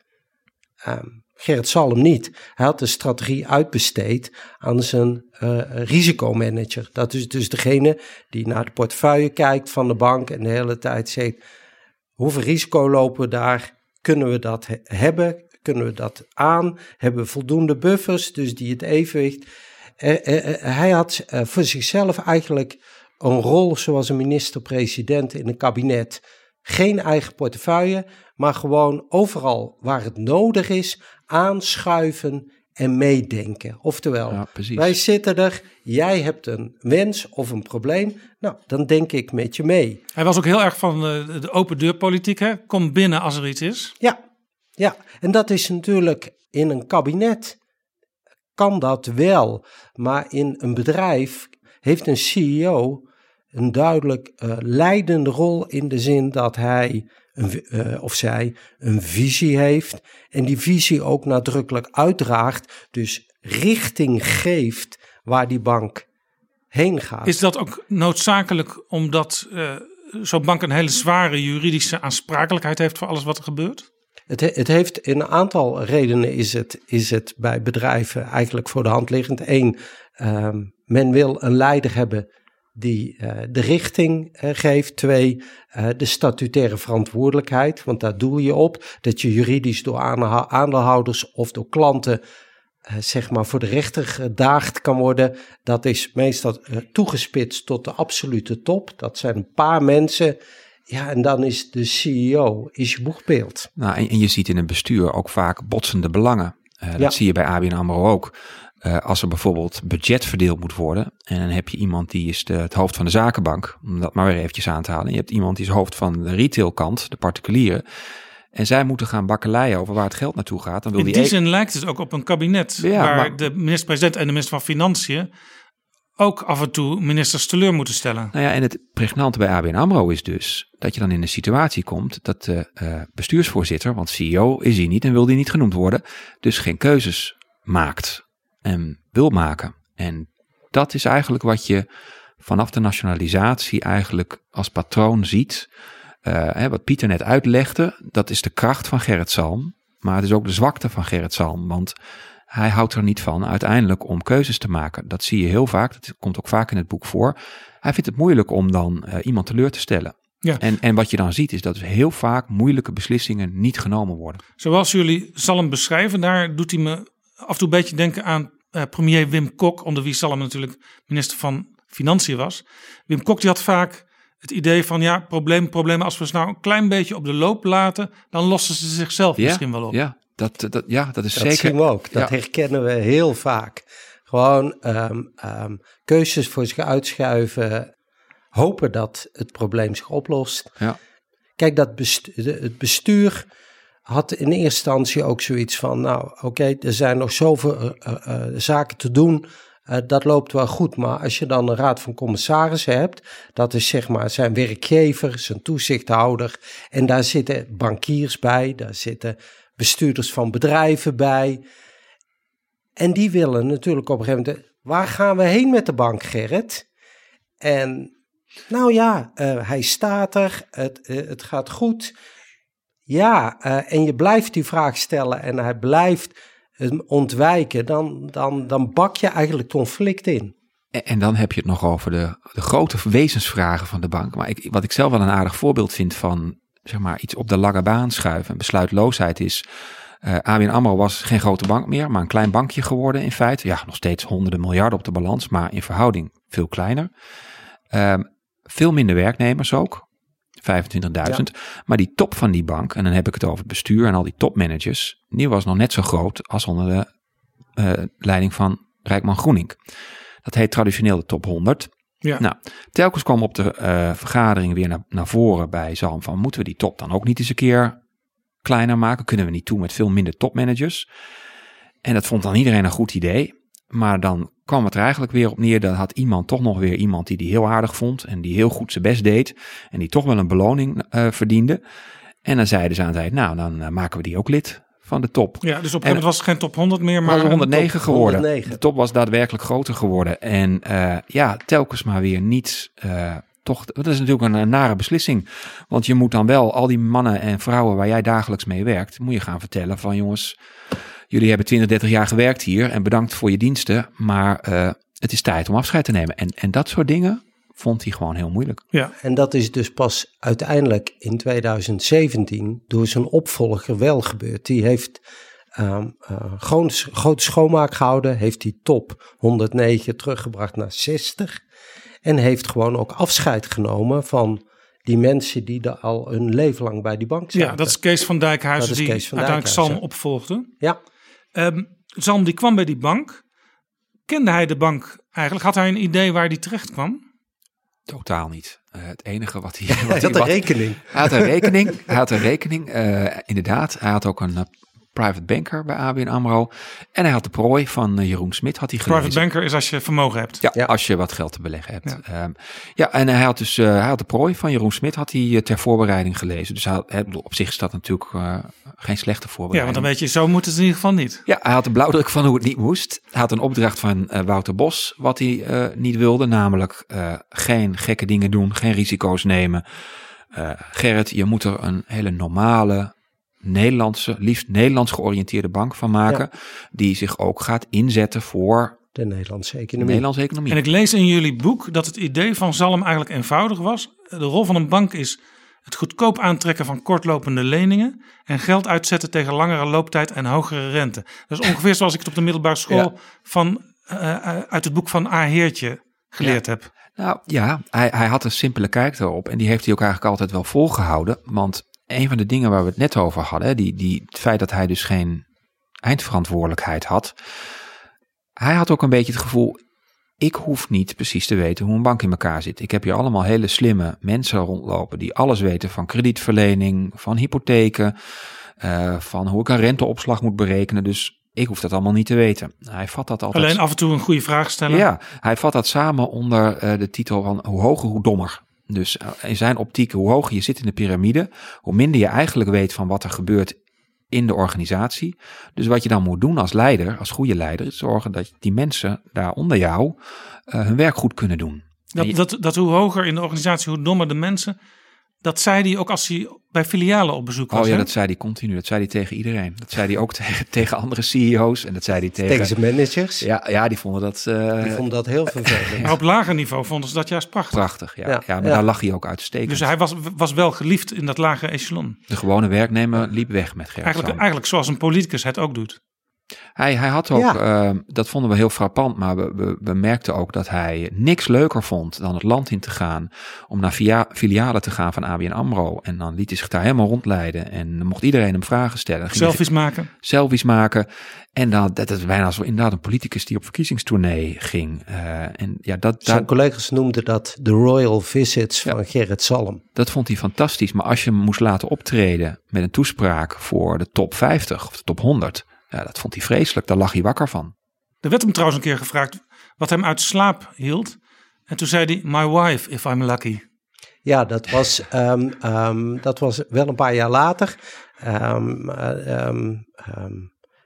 Ehm, Gerrit Salm niet. Hij had de strategie uitbesteed aan zijn eh, risicomanager. Dat is dus degene die naar de portefeuille kijkt van de bank en de hele tijd zegt: hoeveel risico lopen we daar? Kunnen we dat he- hebben? Kunnen we dat aan? Hebben we voldoende buffers, dus die het evenwicht. Eh, eh, hij had voor zichzelf eigenlijk een rol zoals een minister-president in een kabinet. Geen eigen portefeuille, maar gewoon overal waar het nodig is, aanschuiven en meedenken. Oftewel, Ja, wij zitten er, jij hebt een wens of een probleem, nou, dan denk ik met je mee. Hij was ook heel erg van de, de open deurpolitiek. Hè? Kom binnen als er iets is. Ja, ja, en dat is natuurlijk in een kabinet kan dat wel, maar in een bedrijf heeft een CEO een duidelijk eh, leidende rol in de zin dat hij een, eh, of zij een visie heeft en die visie ook nadrukkelijk uitdraagt, dus richting geeft waar die bank heen gaat. Is dat ook noodzakelijk omdat eh, zo'n bank een hele zware juridische aansprakelijkheid heeft voor alles wat er gebeurt? Het, he- het heeft in een aantal redenen is het, is het bij bedrijven eigenlijk voor de hand liggend. Eén, ehm, men wil een leider hebben die uh, de richting uh, geeft. Twee, uh, de statutaire verantwoordelijkheid, want daar doel je op. Dat je juridisch door aandeelhouders of door klanten zeg maar voor de rechter gedaagd kan worden. Dat is meestal toegespitst tot de absolute top. Dat zijn een paar mensen. Ja, en dan is de CEO is je boegbeeld. Nou, en, en je ziet in een bestuur ook vaak botsende belangen. dat zie je bij ABN AMRO ook. Uh, als er bijvoorbeeld budget verdeeld moet worden. En dan heb je iemand die is de, het hoofd van de zakenbank. Om dat maar weer eventjes aan te halen. En je hebt iemand die is hoofd van de retailkant, de particulieren. En zij moeten gaan bakkeleien over waar het geld naartoe gaat. Dan wil In die, die zin lijkt het ook op een kabinet. Ja, waar maar, de minister-president en de minister van Financiën ook af en toe ministers teleur moeten stellen. Nou ja, en het pregnante bij ABN AMRO is dus dat je dan in een situatie komt dat de uh, bestuursvoorzitter, want CEO is hij niet en wil die niet genoemd worden, dus geen keuzes maakt en wil maken. En dat is eigenlijk wat je vanaf de nationalisatie eigenlijk als patroon ziet. Uh, hè, wat Pieter net uitlegde, dat is de kracht van Gerrit Salm. Maar het is ook de zwakte van Gerrit Salm. Want hij houdt er niet van uiteindelijk om keuzes te maken. Dat zie je heel vaak, dat komt ook vaak in het boek voor. Hij vindt het moeilijk om dan uh, iemand teleur te stellen. Ja. En, en wat je dan ziet is dat heel vaak moeilijke beslissingen niet genomen worden. Zoals jullie Salm beschrijven, daar doet hij me af en toe een beetje denken aan uh, premier Wim Kok, onder wie Salm natuurlijk minister van Financiën was. Wim Kok die had vaak het idee van ja, probleem, problemen, als we ze nou een klein beetje op de loop laten, dan lossen ze zichzelf ja, misschien wel op. Ja, dat, dat, ja, dat is dat zeker. zien we ook. Dat ja. herkennen we heel vaak. Gewoon um, um, keuzes voor zich uitschuiven, hopen dat het probleem zich oplost. Ja. Kijk, dat bestuur, het bestuur had in eerste instantie ook zoiets van, nou oké, er zijn nog zoveel uh, uh, zaken te doen, dat loopt wel goed. Maar als je dan een raad van commissarissen hebt, dat is zeg maar zijn werkgever, zijn toezichthouder, en daar zitten bankiers bij, daar zitten bestuurders van bedrijven bij. En die willen natuurlijk op een gegeven moment, waar gaan we heen met de bank, Gerrit? En nou ja, hij staat er, het, het gaat goed. Ja, uh, en je blijft die vraag stellen en hij blijft ontwijken, dan, dan, dan bak je eigenlijk conflict in. En, en dan heb je het nog over de, de grote wezensvragen van de bank. Maar ik, wat ik zelf wel een aardig voorbeeld vind van zeg maar, iets op de lange baan schuiven, besluitloosheid is. Uh, ABN AMRO was geen grote bank meer, maar een klein bankje geworden in feite. Ja, nog steeds honderden miljarden op de balans, maar in verhouding veel kleiner. Uh, veel minder werknemers ook. 25.000. Ja. Maar die top van die bank, en dan heb ik het over het bestuur en al die topmanagers, die was nog net zo groot als onder de uh, leiding van Rijkman Groening. Dat heet traditioneel de top 100. Ja. Nou, telkens kwam op de uh, vergadering weer naar, naar voren bij Zalm van moeten we die top dan ook niet eens een keer kleiner maken? Kunnen we niet toe met veel minder topmanagers? En dat vond dan iedereen een goed idee. Maar dan kwam het er eigenlijk weer op neer. Dan had iemand toch nog weer iemand die die heel aardig vond. En die heel goed zijn best deed. En die toch wel een beloning uh, verdiende. En dan zeiden ze aan het eind, nou dan uh, maken we die ook lid van de top. Ja, dus op een gegeven was het geen top 100 meer, maar was 109 top geworden. 109. De top was daadwerkelijk groter geworden. En uh, ja, telkens maar weer niet... toch, dat is natuurlijk een, een, nare beslissing. Want je moet dan wel al die mannen en vrouwen waar jij dagelijks mee werkt, moet je gaan vertellen van jongens, jullie hebben 20, 30 jaar gewerkt hier en bedankt voor je diensten, maar uh, het is tijd om afscheid te nemen. En, en dat soort dingen vond hij gewoon heel moeilijk. Ja. En dat is dus pas uiteindelijk in 2017 door zijn opvolger wel gebeurd. Die heeft um, uh, gewoon grote schoonmaak gehouden, heeft die top 109 teruggebracht naar 60 en heeft gewoon ook afscheid genomen van die mensen die er al hun leven lang bij die bank zaten. Ja, dat is Kees van Dijkhuizen die Kees van uiteindelijk Dijkhuizen. Salm opvolgde. Ja. Um, Salm die kwam bij die bank. Kende hij de bank eigenlijk? Had hij een idee waar die terecht kwam? Totaal niet. Uh, het enige wat hij... Hij had een rekening. Hij had een rekening. hij had een rekening. Uh, inderdaad, hij had ook een private banker bij ABN AMRO. En hij had de prooi van uh, Jeroen Smit had hij gelezen. Private banker is als je vermogen hebt. Ja, ja. als je wat geld te beleggen hebt. Ja, um, ja en hij had dus uh, hij had de prooi van Jeroen Smit had hij uh, ter voorbereiding gelezen. Dus hij had, op zich is dat natuurlijk uh, geen slechte voorbereiding. Ja, want dan weet je, zo moet het in ieder geval niet. Ja, hij had de blauwdruk van hoe het niet moest. Hij had een opdracht van uh, Wouter Bos wat hij uh, niet wilde. Namelijk uh, geen gekke dingen doen, geen risico's nemen. Uh, Gerrit, je moet er een hele normale Nederlandse, liefst Nederlands georiënteerde bank van maken. Ja. Die zich ook gaat inzetten voor de Nederlandse De economie. Nederlandse economie. En ik lees in jullie boek dat het idee van Zalm eigenlijk eenvoudig was. De rol van een bank is het goedkoop aantrekken van kortlopende leningen en geld uitzetten tegen langere looptijd en hogere rente. Dat is ongeveer zoals ik het op de middelbare school Ja. van, eh, eh, uit het boek van A. Heertje geleerd heb. Nou ja, hij, hij had een simpele kijk erop en die heeft hij ook eigenlijk altijd wel volgehouden. Want een van de dingen waar we het net over hadden, die, die, het feit dat hij dus geen eindverantwoordelijkheid had. Hij had ook een beetje het gevoel, ik hoef niet precies te weten hoe een bank in elkaar zit. Ik heb hier allemaal hele slimme mensen rondlopen die alles weten van kredietverlening, van hypotheken, eh, van hoe ik een renteopslag moet berekenen. Dus ik hoef dat allemaal niet te weten. Hij vat dat altijd. Alleen af en toe een goede vraag stellen. Ja, hij vat dat samen onder eh, de titel van hoe hoger, hoe dommer. Dus eh, in zijn optiek, hoe hoger je zit in de piramide, hoe minder je eigenlijk weet van wat er gebeurt in de organisatie. Dus wat je dan moet doen als leider, als goede leider, is zorgen dat die mensen daar onder jou eh, hun werk goed kunnen doen. Je- Dat, dat, dat hoe hoger in de organisatie, hoe dommer de mensen. Dat zei hij ook als hij bij filialen op bezoek was. Oh ja, hè? dat zei hij continu. Dat zei hij tegen iedereen. Dat zei hij ook tegen, tegen andere CEO's. En dat zei hij tegen... Tegen zijn managers. ja, ja, die vonden dat eh, Die vond dat heel vervelend. Maar op lager niveau vonden ze dat juist prachtig. prachtig. Ja, ja, Ja, maar ja. daar lag hij ook uitstekend. Dus hij was, was wel geliefd in dat lage echelon. De gewone werknemer liep weg met Gerrit Eigenlijk, eigenlijk zoals een politicus het ook doet. Hij, hij had ook, Ja. eh, dat vonden we heel frappant, maar we, we, we merkten ook dat hij niks leuker vond dan het land in te gaan. Om naar via, filialen te gaan van ABN AMRO. En dan liet hij zich daar helemaal rondleiden. En dan mocht iedereen hem vragen stellen. Hij Selfies maken. selfies maken. En dan, dat is bijna zo inderdaad een politicus die op verkiezingstournee ging. Eh, en ja, dat, Zijn daar, collega's noemden dat de royal visits Ja. van Gerrit Salm. dat vond hij fantastisch. Maar als je hem moest laten optreden met een toespraak voor de top 50 of de top 100. Ja, dat vond hij vreselijk. Daar lag hij wakker van. Er werd hem trouwens een keer gevraagd wat hem uit slaap hield. En toen zei hij, my wife, if I'm lucky. Ja, dat was, ehm, ehm, dat was wel een paar jaar later. Ehm, eh, ehm, ehm,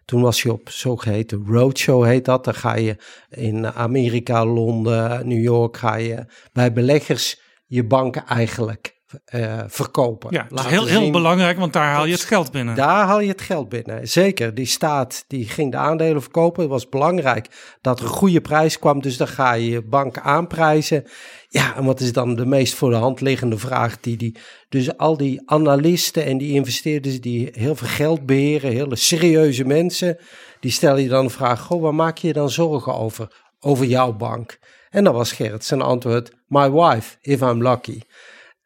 toen was je op zogeheten roadshow, heet dat. Dan ga je in Amerika, Londen, New York, ga je bij beleggers je banken eigenlijk eh, verkopen. Ja, dat is heel, heel belangrijk, want daar haal je het geld binnen. Daar haal je het geld binnen. Zeker, die staat die ging de aandelen verkopen. Het was belangrijk dat er een goede prijs kwam. Dus dan ga je je bank aanprijzen. Ja, en wat is dan de meest voor de hand liggende vraag? Die die, dus al die analisten en die investeerders die heel veel geld beheren, hele serieuze mensen, die stellen je dan de vraag: Goh, waar maak je je dan zorgen over? Over jouw bank. En dan was Gerrit zijn antwoord: My wife, if I'm lucky.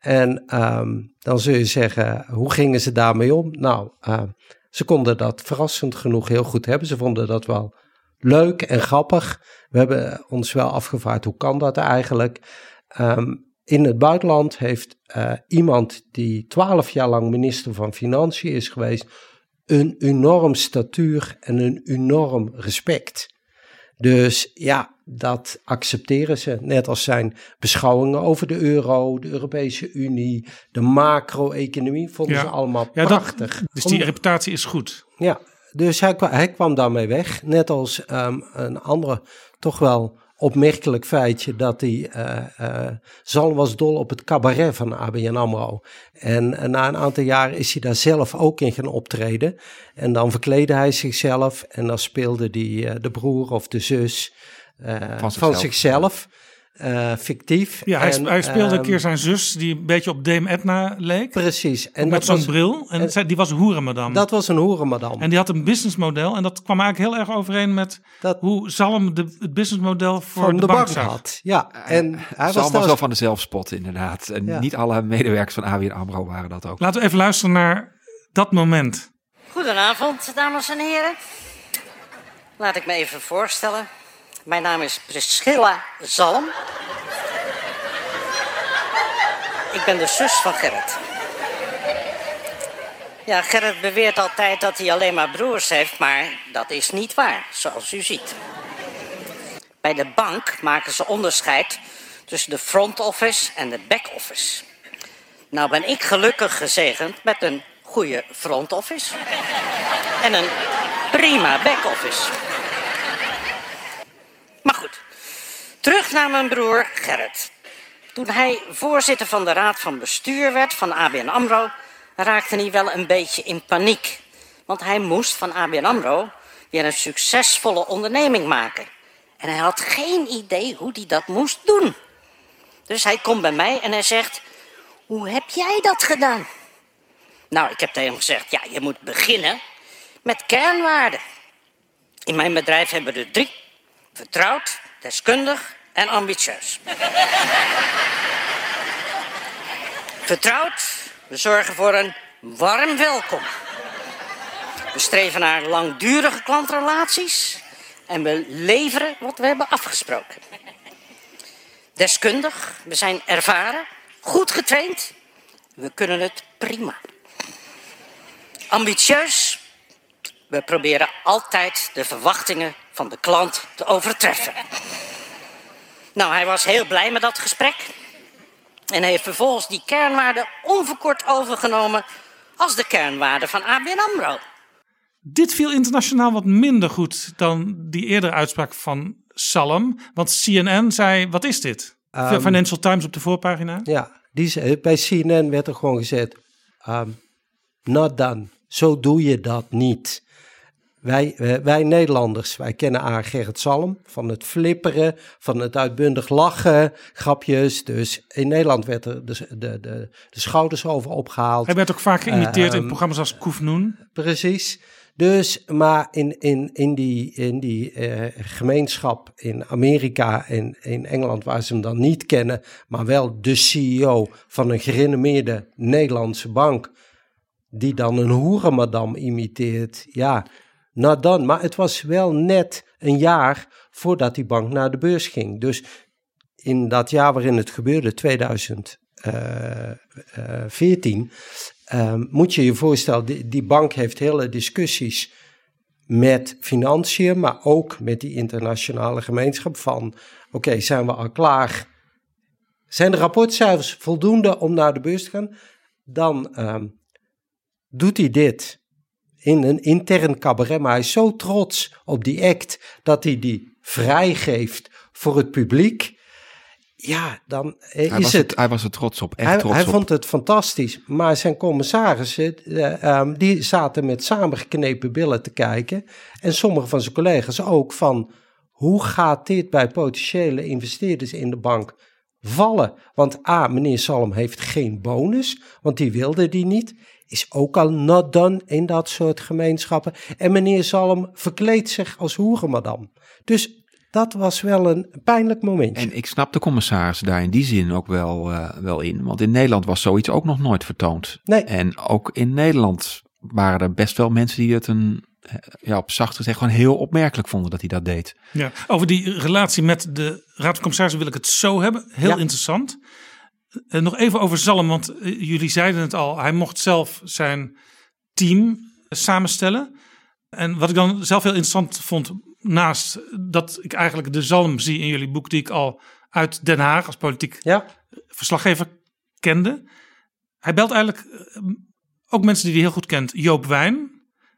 En ehm, dan zul je zeggen, hoe gingen ze daarmee om? Nou, ehm, ze konden dat verrassend genoeg heel goed hebben. Ze vonden dat wel leuk en grappig. We hebben ons wel afgevraagd, hoe kan dat eigenlijk? Ehm, in het buitenland heeft eh, iemand die twaalf jaar lang minister van Financiën is geweest, een enorm statuur en een enorm respect. Dus ja, dat accepteren ze. Net als zijn beschouwingen over de euro, de Europese Unie, de macro-economie, vonden Ja. ze allemaal Ja, dat- prachtig. Dus die Om- reputatie is goed. ja, dus hij, kwa- hij kwam daarmee weg. Net als ehm, een andere, toch wel opmerkelijk feitje, dat hij, eh eh, Zalm was dol op het cabaret van ABN AMRO. En, eh, na een aantal jaar is hij daar zelf ook in gaan optreden. En dan verkleedde hij zichzelf en dan speelde hij de broer of de zus eh, van zichzelf. zichzelf. eh, fictief. Ja, hij, En, hij speelde een ehm, keer zijn zus, die een beetje op Dame Edna leek. Precies. En met zo'n bril. En en- zij- die was hoerenmadam. dat was een hoerenmadam. En die had een businessmodel. En dat kwam eigenlijk heel erg overeen met Dat- hoe Zalm de, het businessmodel voor van de, de, bank, had. Ja, en hij was was wel van de zelfspot inderdaad. En Ja. niet alle medewerkers van ABN AMRO waren dat ook. Laten we even luisteren naar dat moment. Goedenavond, dames en heren. Laat ik me even voorstellen. Mijn naam is Priscilla Zalm. Ik ben de zus van Gerrit. Ja, Gerrit beweert altijd dat hij alleen maar broers heeft, maar dat is niet waar, zoals u ziet. Bij de bank maken ze onderscheid tussen de front office en de back office. Nou ben ik gelukkig gezegend met een goede front office en een prima back office. Maar goed, terug naar mijn broer Gerrit. Toen hij voorzitter van de raad van bestuur werd van ABN AMRO, raakte hij wel een beetje in paniek. Want hij moest van ABN AMRO weer een succesvolle onderneming maken. En hij had geen idee hoe hij dat moest doen. Dus hij komt bij mij en hij zegt: Hoe heb jij dat gedaan? Nou, ik heb tegen hem gezegd: Ja, je moet beginnen met kernwaarden. In mijn bedrijf hebben we er drie: vertrouwd, deskundig en ambitieus. vertrouwd, we zorgen voor een warm welkom. We streven naar langdurige klantrelaties en we leveren wat we hebben afgesproken. Deskundig, we zijn ervaren, goed getraind, we kunnen het prima. Ambitieus, we proberen altijd de verwachtingen van de klant te overtreffen. Nou, hij was heel blij met dat gesprek. En heeft vervolgens die kernwaarden onverkort overgenomen als de kernwaarden van ABN AMRO. Dit viel internationaal wat minder goed dan die eerdere uitspraak van Salem. Want CNN zei, wat is dit? Um, Financial Times op de voorpagina. Ja, die, bij CNN werd er gewoon gezegd, um, not done. Zo doe je dat niet. Wij, wij Nederlanders, wij kennen A. Gerrit Salm van het flipperen, van het uitbundig lachen, grapjes. Dus in Nederland werd er de, de, de, de schouders over opgehaald. Hij werd ook vaak geïmiteerd in programma's als Koefnoen. Precies. Dus, maar in, in, in die, in die uh, gemeenschap in Amerika en in Engeland, waar ze hem dan niet kennen, maar wel de CEO van een gerenommeerde Nederlandse bank, die dan een hoerenmadam imiteert. Ja, nou dan, maar het was wel net een jaar voordat die bank naar de beurs ging. Dus in dat jaar waarin het gebeurde, 2014, uh, moet je je voorstellen, die, bank heeft hele discussies met financiën, maar ook met die internationale gemeenschap van, oké, zijn we al klaar? Zijn de rapportcijfers voldoende om naar de beurs te gaan? Dan um, doet hij dit in een intern cabaret, maar hij is zo trots op die act dat hij die vrijgeeft voor het publiek. Ja, dan hij is was het, Hij was er trots op, echt hij, trots hij op. vond het fantastisch, maar zijn commissarissen, uh, um, die zaten met samengeknepen billen te kijken. En sommige van zijn collega's ook van, hoe gaat dit bij potentiële investeerders in de bank vallen? Want A, meneer Salm heeft geen bonus, want die wilde die niet is ook al not done in dat soort gemeenschappen. En meneer Salm verkleedt zich als hoerenmadam. Dus dat was wel een pijnlijk momentje. En ik snap de commissaris daar in die zin ook wel, uh, wel in. Want in Nederland was zoiets ook nog nooit vertoond. Nee. En ook in Nederland waren er best wel mensen die het een, ja, op zacht gezegd gewoon heel opmerkelijk vonden dat hij dat deed. Ja, over die relatie met de Raad van Commissarissen wil ik het zo hebben. Heel Ja. interessant. Uh, nog even over Zalm, want uh, jullie zeiden het al. Hij mocht zelf zijn team samenstellen. En wat ik dan zelf heel interessant vond, naast dat ik eigenlijk de Zalm zie in jullie boek, die ik al uit Den Haag als politiek ja. verslaggever kende. Hij belt eigenlijk ook mensen die hij heel goed kent. Joop Wijn,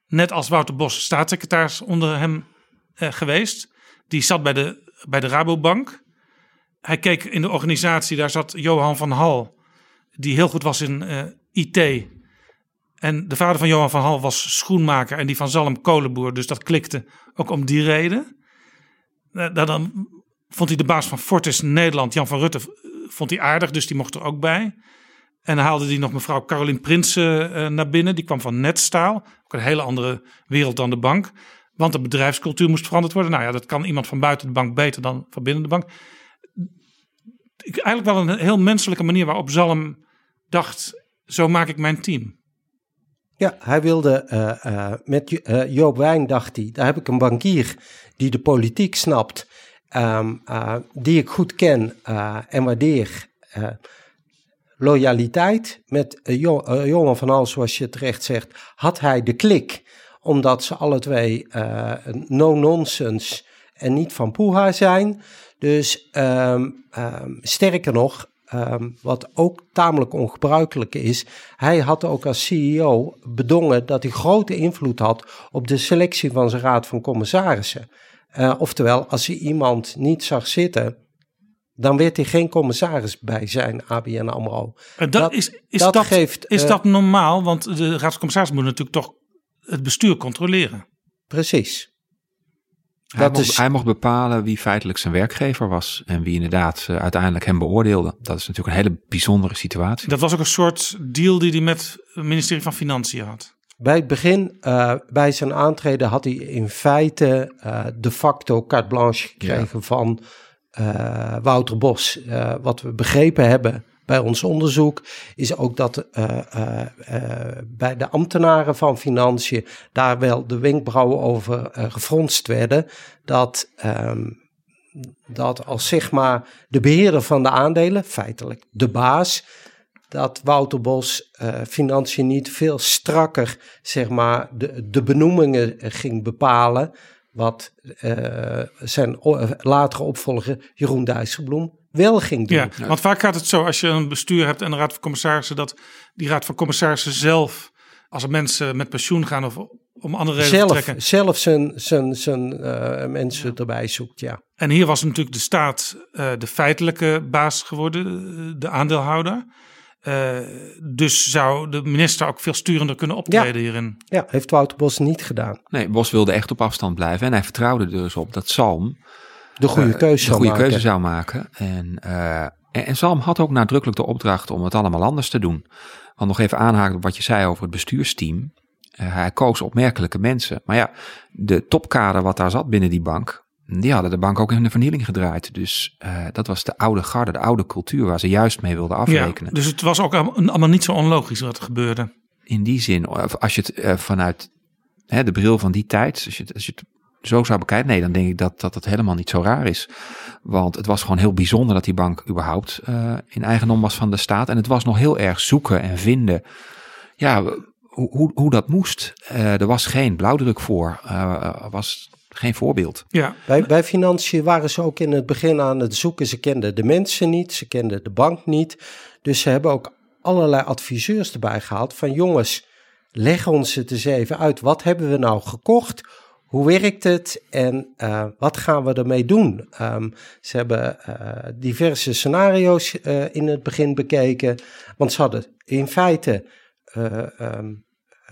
net als Wouter Bos, staatssecretaris onder hem geweest. Die zat bij de, bij de Rabobank hij keek in de organisatie, daar zat Johan van Hal, die heel goed was in uh, IT. En de vader van Johan van Hal was schoenmaker en die van Zalm kolenboer, dus dat klikte ook om die reden. Uh, dan vond hij de baas van Fortis Nederland, Jan van Rutte, vond hij aardig, dus die mocht er ook bij. En dan haalde hij nog mevrouw Caroline Prinsen naar binnen, die kwam van Netstaal, ook een hele andere wereld dan de bank. Want de bedrijfscultuur moest veranderd worden. Nou ja, dat kan iemand van buiten de bank beter dan van binnen de bank eigenlijk wel een heel menselijke manier waarop Zalm dacht: zo maak ik mijn team. Ja, hij wilde uh, uh, met uh, Joop Wijn dacht hij, daar heb ik een bankier die de politiek snapt, um, die ik goed ken en waardeer. loyaliteit met jo Johan van Hals, zoals je terecht zegt, had hij de klik, omdat ze alle twee no-nonsense en niet van poeha zijn. Dus um, um, sterker nog, um, wat ook tamelijk ongebruikelijk is, hij had ook als CEO bedongen dat hij grote invloed had op de selectie van zijn raad van commissarissen. Uh, oftewel, als hij iemand niet zag zitten, dan werd hij geen commissaris bij zijn ABN AMRO. Dat, dat is, is, dat, dat, geeft, is uh, dat normaal? Want de raad van commissarissen moet natuurlijk toch het bestuur controleren. Precies. Hij, Dat mocht, is- hij mocht bepalen wie feitelijk zijn werkgever was en wie inderdaad eh, uiteindelijk hem beoordeelde. Dat is natuurlijk een hele bijzondere situatie. Dat was ook een soort deal die hij met het ministerie van Financiën had. Bij het begin, eh, bij zijn aantreden, had hij in feite eh, de facto carte blanche gekregen van eh, Wouter Bos. Eh, wat we begrepen hebben bij ons onderzoek is ook dat eh, eh, eh, bij de ambtenaren van Financiën daar wel de wenkbrauwen over gefronst werden. Dat, ehm, dat als maar de beheerder van de aandelen, feitelijk de baas, dat Wouter Bos eh, financiën niet veel strakker, zeg maar, de, de benoemingen ging bepalen. Wat zijn latere opvolger Jeroen Dijsselbloem wel ging doen. Ja, want vaak gaat het zo als je een bestuur hebt en een raad van commissarissen, dat die raad van commissarissen zelf, als er mensen met pensioen gaan of om andere redenen zelf, vertrekken. zelf zijn, zijn, zijn eh, mensen erbij zoekt, ja. En hier was natuurlijk de staat eh, de feitelijke baas geworden, eh, de aandeelhouder. Eh, dus zou de minister ook veel sturender kunnen optreden hierin. Ja, heeft Wouter Bos niet gedaan. Nee, Bos wilde echt op afstand blijven en hij vertrouwde er dus op dat Salm De goede eh, keuze de zou goede maken. keuze zou maken. En, eh, en, en Salm had ook nadrukkelijk de opdracht om het allemaal anders te doen. Want nog even aanhaken op wat je zei over het bestuursteam. Eh, hij koos opmerkelijke mensen. Maar ja, de topkader wat daar zat binnen die bank, die hadden de bank ook in de vernieling gedraaid. Dus eh, dat was de oude garde, de oude cultuur waar ze juist mee wilden Ja, afrekenen. dus het was ook allemaal niet zo onlogisch wat er gebeurde. in die zin, of als je het eh, vanuit hè, de bril van die tijd, als je, het, als je het zo zou bekijken, nee, dan denk ik dat, dat het helemaal niet zo raar is. Want het was gewoon heel bijzonder dat die bank überhaupt eh, in eigendom was van de staat. En het was nog heel erg zoeken en vinden, ja, hoe, hoe, hoe dat moest. Eh, er was geen blauwdruk voor, eh, was geen voorbeeld. Ja, Bij, bij financiën waren ze ook in het begin aan het zoeken. Ze kenden de mensen niet, ze kenden de bank niet. Dus ze hebben ook allerlei adviseurs erbij gehaald van jongens, leg ons het eens even uit. Wat hebben we nou gekocht? Hoe werkt het en eh, wat gaan we ermee doen? Ehm, ze hebben eh, diverse scenario's eh, in het begin bekeken. Want ze hadden in feite ehm,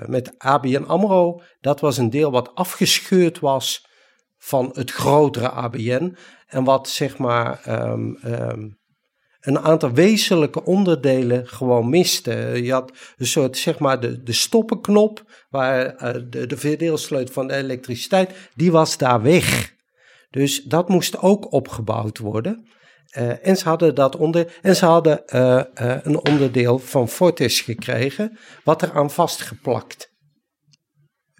met ABN AMRO, dat was een deel wat afgescheurd was van het grotere ABN. En wat zeg maar ehm, een aantal wezenlijke onderdelen gewoon miste. Je had een soort zeg maar de, de stoppenknop, waar eh, de, de verdeelsleutel van de elektriciteit, die was daar weg. Dus dat moest ook opgebouwd worden. Eh, en ze hadden dat onder en ze hadden eh, een onderdeel van Fortis gekregen, wat er aan vastgeplakt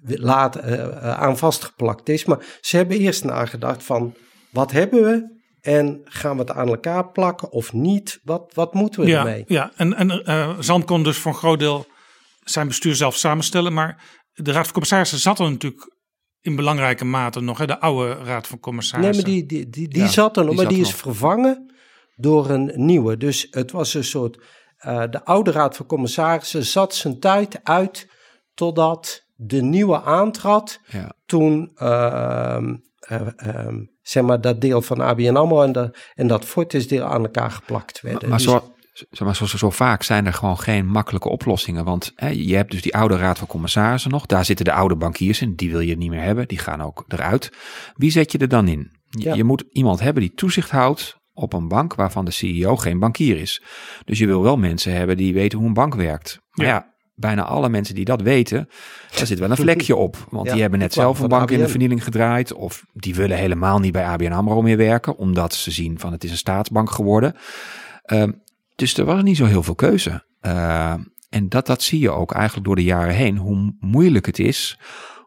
laat, aan vastgeplakt is. Maar ze hebben eerst nagedacht van wat hebben we en gaan we het aan elkaar plakken of niet? Wat, wat moeten we ja, ermee? ja. en, en eh Zand kon dus voor een groot deel zijn bestuur zelf samenstellen. Maar de raad van commissarissen zat er natuurlijk in belangrijke mate nog. Hè, de oude raad van Nee, commissarissen. maar die, die, die, die Ja, zat er nog, maar die is er nog. vervangen door een nieuwe. Dus het was een soort, eh, de oude raad van commissarissen zat zijn tijd uit totdat de nieuwe aantrad. Ja. Toen, ehm, eh, ehm, zeg maar, dat deel van ABN AMRO en, dat en dat Fortis deel aan elkaar geplakt werden. Maar, Dus- zo, zeg maar zoals zo vaak zijn er gewoon geen makkelijke oplossingen. Want hè, je hebt dus die oude raad van commissarissen nog. Daar zitten de oude bankiers in. Die wil je niet meer hebben. Die gaan ook eruit. Wie zet je er dan in? Je, Ja. je moet iemand hebben die toezicht houdt op een bank waarvan de CEO geen bankier is. Dus je wil wel mensen hebben die weten hoe een bank werkt. Maar Ja. ja, bijna alle mensen die dat weten, daar zit wel een vlekje op. Want Ja, die hebben net zelf een bank in de vernieling gedraaid. Of die willen helemaal niet bij ABN AMRO meer werken. Omdat ze zien van het is een staatsbank geworden. Ehm, dus er was niet zo heel veel keuze. Eh, en dat, dat zie je ook eigenlijk door de jaren heen. Hoe moeilijk het is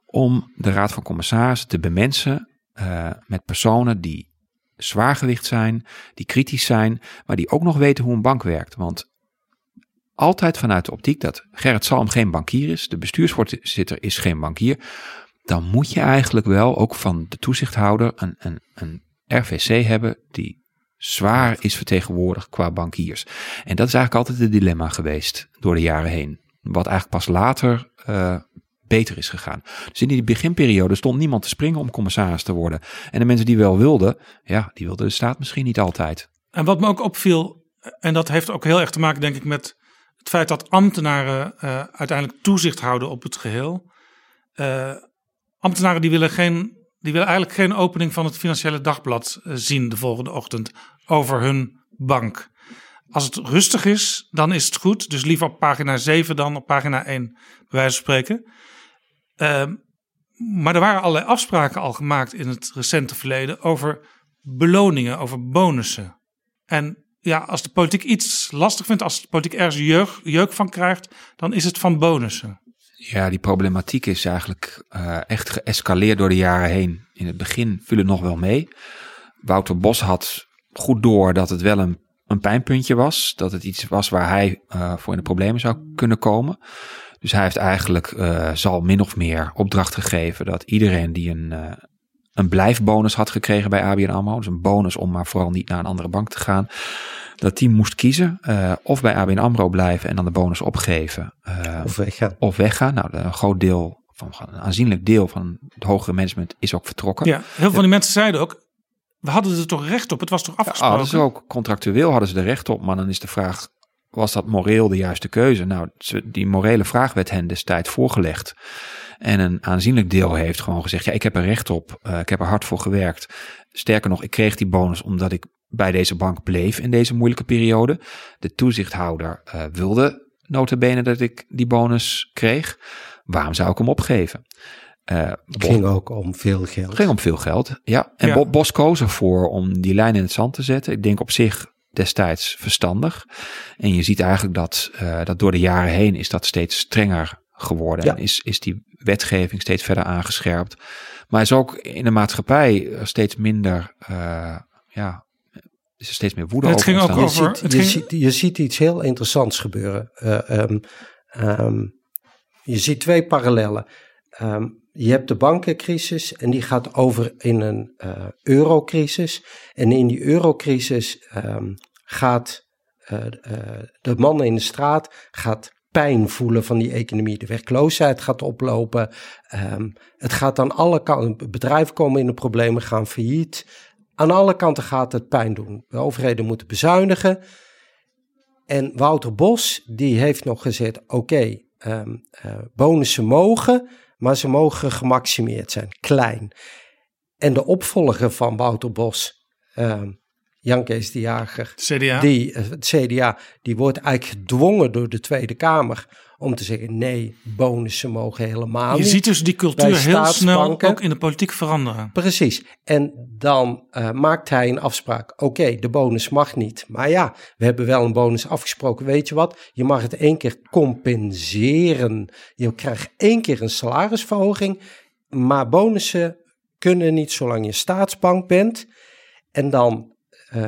om de Raad van Commissarissen te bemensen eh, met personen die zwaargewicht zijn, die kritisch zijn, maar die ook nog weten hoe een bank werkt. Want altijd vanuit de optiek dat Gerrit Salm geen bankier is, de bestuursvoorzitter is geen bankier, dan moet je eigenlijk wel ook van de toezichthouder een, een, een RVC hebben die zwaar is vertegenwoordigd qua bankiers. En dat is eigenlijk altijd het dilemma geweest door de jaren heen. Wat eigenlijk pas later eh, beter is gegaan. Dus in die beginperiode stond niemand te springen om commissaris te worden. En de mensen die wel wilden, ja, die wilden de staat misschien niet altijd. En wat me ook opviel, en dat heeft ook heel erg te maken, denk ik, met het feit dat ambtenaren eh, uiteindelijk toezicht houden op het geheel. Eh, ambtenaren die willen geen die willen eigenlijk geen opening van het Financiële Dagblad eh, zien de volgende ochtend over hun bank. Als het rustig is, dan is het goed. Dus liever op pagina 7 dan op pagina 1, bij wijze van spreken. Ehm, maar er waren allerlei afspraken al gemaakt in het recente verleden over beloningen, over bonussen. En ja, als de politiek iets lastig vindt, als de politiek ergens jeuk, jeuk van krijgt, dan is het van bonussen. Ja, die problematiek is eigenlijk uh, echt geëscaleerd door de jaren heen. In het begin viel het nog wel mee. Wouter Bos had goed door dat het wel een, een pijnpuntje was. Dat het iets was waar hij uh, voor in de problemen zou kunnen komen. Dus hij heeft eigenlijk uh, zal min of meer opdracht gegeven dat iedereen die een, een blijfbonus had gekregen bij ABN AMRO. Dus een bonus om maar vooral niet naar een andere bank te gaan. Dat die moest kiezen uh, of bij ABN AMRO blijven en dan de bonus opgeven. Uh, of weggaan. Of weggaan. Nou, een groot deel, van, een aanzienlijk deel van het hogere management is ook vertrokken. Ja, heel veel van die mensen zeiden ook, we hadden er toch recht op, het was toch afgesproken? Ja, hadden ze ook contractueel hadden ze er recht op, maar dan is de vraag, was dat moreel de juiste keuze? Nou, die morele vraag werd hen destijds voorgelegd. En een aanzienlijk deel heeft gewoon gezegd: ja, ik heb er recht op. Uh, ik heb er hard voor gewerkt. Sterker nog, ik kreeg die bonus omdat ik bij deze bank bleef in deze moeilijke periode. De toezichthouder uh, wilde notabene dat ik die bonus kreeg. Waarom zou ik hem opgeven? Uh, het ging ook om veel geld. Het ging om veel geld, ja. En ja. Bos koos ervoor om die lijn in het zand te zetten. Ik denk op zich destijds verstandig. En je ziet eigenlijk dat, uh, dat door de jaren heen is dat steeds strenger geworden. Ja. En is, is die wetgeving steeds verder aangescherpt. Maar is ook in de maatschappij steeds minder, uh, ja, is er steeds meer woede het over. Ging ook over je, ziet, je, ziet, je ziet iets heel interessants gebeuren. Uh, um, um, je ziet twee parallellen. Um, je hebt de bankencrisis en die gaat over in een uh, eurocrisis. En in die eurocrisis gaat uh, de man in de straat gaat pijn voelen van die economie. De werkloosheid gaat oplopen. Um, het gaat aan alle kanten. Bedrijven komen in de problemen, gaan failliet. Aan alle kanten gaat het pijn doen. De overheden moeten bezuinigen. En Wouter Bos, die heeft nog gezegd: oké, um, uh, bonussen mogen, maar ze mogen gemaximeerd zijn, klein. En de opvolger van Wouter Bos, um, Jan Kees de Jager, CDA. Die, het CDA, die wordt eigenlijk gedwongen door de Tweede Kamer om te zeggen nee, bonussen mogen helemaal Je niet. Je ziet dus die cultuur heel snel ook in de politiek veranderen. Precies. En dan uh, maakt hij een afspraak. Oké, okay, de bonus mag niet. Maar ja, we hebben wel een bonus afgesproken. Weet je wat? Je mag het één keer compenseren. Je krijgt één keer een salarisverhoging. Maar bonussen kunnen niet zolang je staatsbank bent. En dan uh,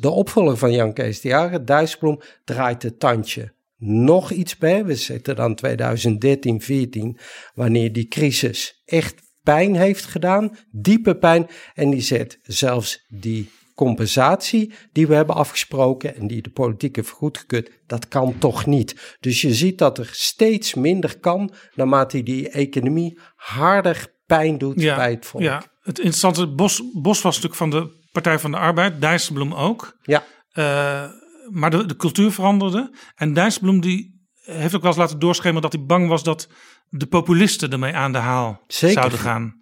de opvolger van Jan Kees de Jager, Dijsselbloem, draait het tandje nog iets bij. We zitten dan 2013, 14, wanneer die crisis echt pijn heeft gedaan, diepe pijn. En die zet zelfs die compensatie die we hebben afgesproken en die de politiek heeft goedgekeurd, dat kan toch niet. Dus je ziet dat er steeds minder kan naarmate die economie harder pijn doet ja, bij het volk. Ja, het interessante, Bos, Bos was natuurlijk van de Partij van de Arbeid, Dijsselbloem ook. Ja. Uh, maar de, de cultuur veranderde. En Dijsselbloem die heeft ook wel eens laten doorschemeren dat hij bang was dat de populisten ermee aan de haal Zeker. zouden gaan.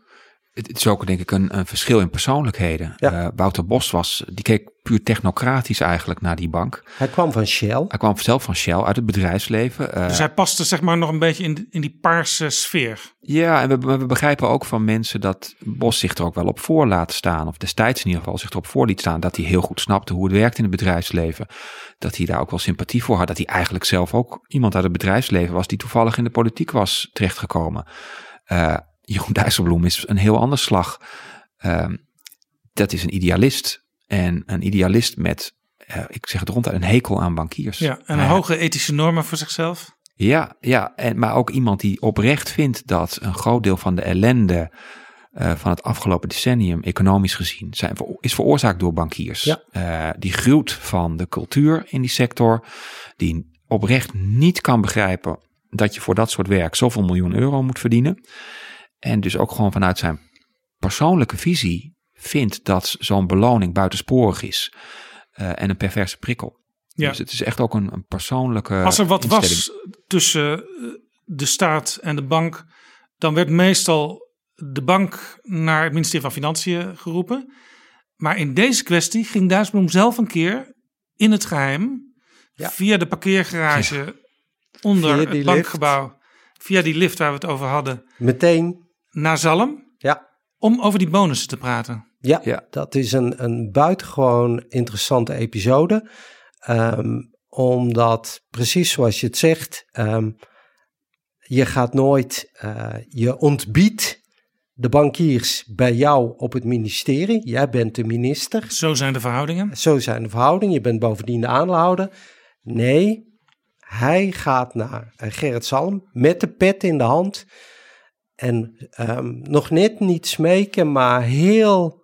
Het, het is ook denk ik een, een verschil in persoonlijkheden. Ja. Uh, Wouter Bos was, die keek puur technocratisch eigenlijk naar die bank. Hij kwam van Shell. Hij kwam zelf van Shell uit het bedrijfsleven. Uh, dus hij paste zeg maar nog een beetje in, in die paarse sfeer. Ja, en we, we, begrijpen ook van mensen dat Bos zich er ook wel op voor laat staan. Of destijds in ieder geval zich erop voor liet staan. Dat hij heel goed snapte hoe het werkt in het bedrijfsleven. Dat hij daar ook wel sympathie voor had. Dat hij eigenlijk zelf ook iemand uit het bedrijfsleven was die toevallig in de politiek was terechtgekomen. Uh, Jeroen Dijsselbloem is een heel ander slag. Uh, dat is een idealist. En een idealist met, uh, ik zeg het ronduit, een hekel aan bankiers. Ja, en uh, hoge ethische normen voor zichzelf. Ja, ja en, maar ook iemand die oprecht vindt dat een groot deel van de ellende uh, van het afgelopen decennium, economisch gezien, zijn, is veroorzaakt door bankiers. Ja. Uh, die gruwt van de cultuur in die sector, die oprecht niet kan begrijpen dat je voor dat soort werk zoveel miljoen euro moet verdienen. En dus ook gewoon vanuit zijn persoonlijke visie vindt dat zo'n beloning buitensporig is. Uh, en een perverse prikkel. Ja. Dus het is echt ook een, een persoonlijke. Als er wat was tussen de staat en de bank, dan werd meestal de bank naar het ministerie van Financiën geroepen. Maar in deze kwestie ging Dijsselbloem zelf een keer in het geheim, Ja. via de parkeergarage onder het die bankgebouw, via die lift waar we het over hadden, Meteen, naar Zalm ja. om over die bonussen te praten. Ja, Ja. dat is een, een buitengewoon interessante episode. Ehm, omdat, precies zoals je het zegt, ehm, je gaat nooit, eh, je ontbiedt de bankiers bij jou op het ministerie. Jij bent de minister. Zo zijn de verhoudingen. Zo zijn de verhoudingen. Je bent bovendien de aandeelhouder. Nee, hij gaat naar eh, Gerrit Salm met de pet in de hand. En ehm, nog net niet smeken, maar heel,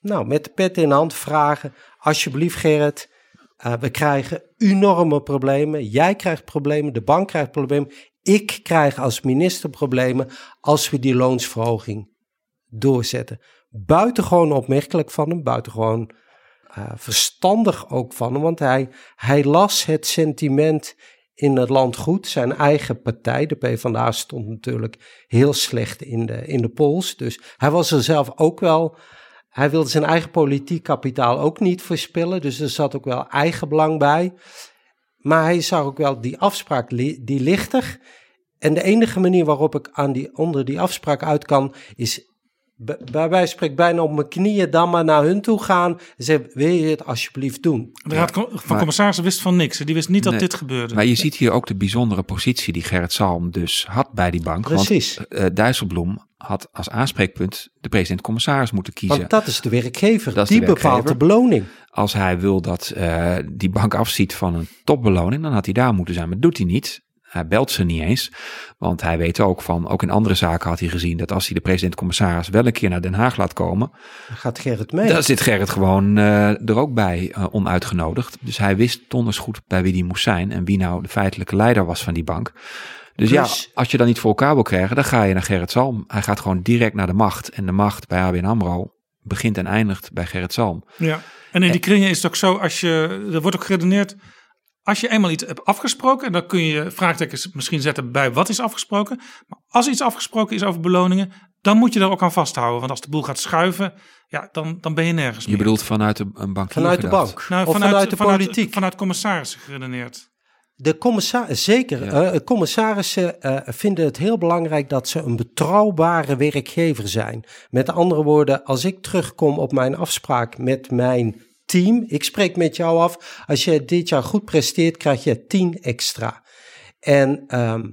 nou, met de pet in de hand vragen. Alsjeblieft, Gerrit, eh, we krijgen enorme problemen. Jij krijgt problemen, de bank krijgt problemen. Ik krijg als minister problemen als we die loonsverhoging doorzetten. Buitengewoon opmerkelijk van hem, buitengewoon eh, verstandig ook van hem, want hij, hij las het sentiment in het land goed. Zijn eigen partij, de PvdA, stond natuurlijk heel slecht in de, in de polls. Dus hij was er zelf ook wel. Hij wilde zijn eigen politiek kapitaal ook niet verspillen, dus er zat ook wel eigen belang bij. Maar hij zag ook wel die afspraak, die ligt er. En de enige manier waarop ik aan die, onder die afspraak uit kan, is bij wijze van spreken bijna op mijn knieën dan maar naar hun toe gaan en zeggen, wil je het alsjeblieft doen? De Raad van maar- Commissarissen wist van niks. Die wist niet dat dit gebeurde. Maar je ziet hier ook de bijzondere positie die Gerrit Salm dus had bij die bank. Precies. Want uh, Dijsselbloem had als aanspreekpunt de president-commissaris moeten kiezen. Want dat is de werkgever, Dat is die de werkgever. bepaalt de beloning. Als hij wil dat uh, die bank afziet van een topbeloning, dan had hij daar moeten zijn. Maar dat doet hij niet. Hij belt ze niet eens, want hij weet ook van, ook in andere zaken had hij gezien dat als hij de president-commissaris wel een keer naar Den Haag laat komen, Dan gaat Gerrit mee. dan zit Gerrit gewoon uh, er ook bij uh, onuitgenodigd. Dus hij wist donders goed bij wie die moest zijn en wie nou de feitelijke leider was van die bank. Dus, Dus- ja, als je dan niet voor elkaar wil krijgen, dan ga je naar Gerrit Salm. Hij gaat gewoon direct naar de macht. En de macht bij ABN AMRO begint en eindigt bij Gerrit Salm. Ja, en in die kringen is het ook zo, als je, er wordt ook geredeneerd, als je eenmaal iets hebt afgesproken, en dan kun je vraagtekens misschien zetten bij wat is afgesproken. Maar als iets afgesproken is over beloningen, dan moet je daar ook aan vasthouden. Want als de boel gaat schuiven, ja, dan, dan ben je nergens Je meer. bedoelt vanuit de, een bank Vanuit de bank. Nou, of vanuit, de politiek. Vanuit commissarissen geredeneerd. De commissaris, zeker. Ja. eh, commissarissen eh, vinden het heel belangrijk dat ze een betrouwbare werkgever zijn. Met andere woorden, als ik terugkom op mijn afspraak met mijn team, ik spreek met jou af, als je dit jaar goed presteert, krijg je 10 extra. En ehm,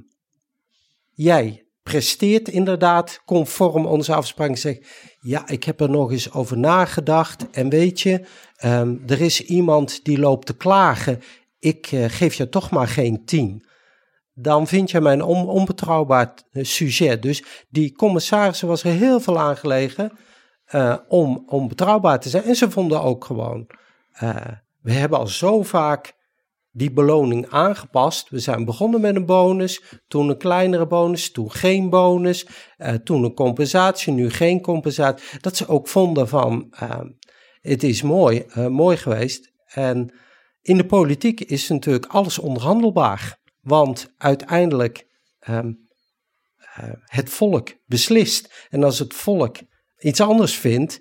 jij presteert inderdaad conform onze afspraak. en Zegt, ja, ik heb er nog eens over nagedacht. En weet je, ehm, er is iemand die loopt te klagen. Ik eh, geef je toch maar geen 10. Dan vind je mij een on- onbetrouwbaar eh, sujet. Dus die commissarissen was er heel veel aan eh, om, om betrouwbaar te zijn. En ze vonden ook gewoon, eh, we hebben al zo vaak die beloning aangepast. We zijn begonnen met een bonus, toen een kleinere bonus, toen geen bonus, eh, toen een compensatie, nu geen compensatie. Dat ze ook vonden van, het is mooi, mooi geweest. En in de politiek is natuurlijk alles onderhandelbaar. Want uiteindelijk eh, het volk beslist. En als het volk iets anders vindt,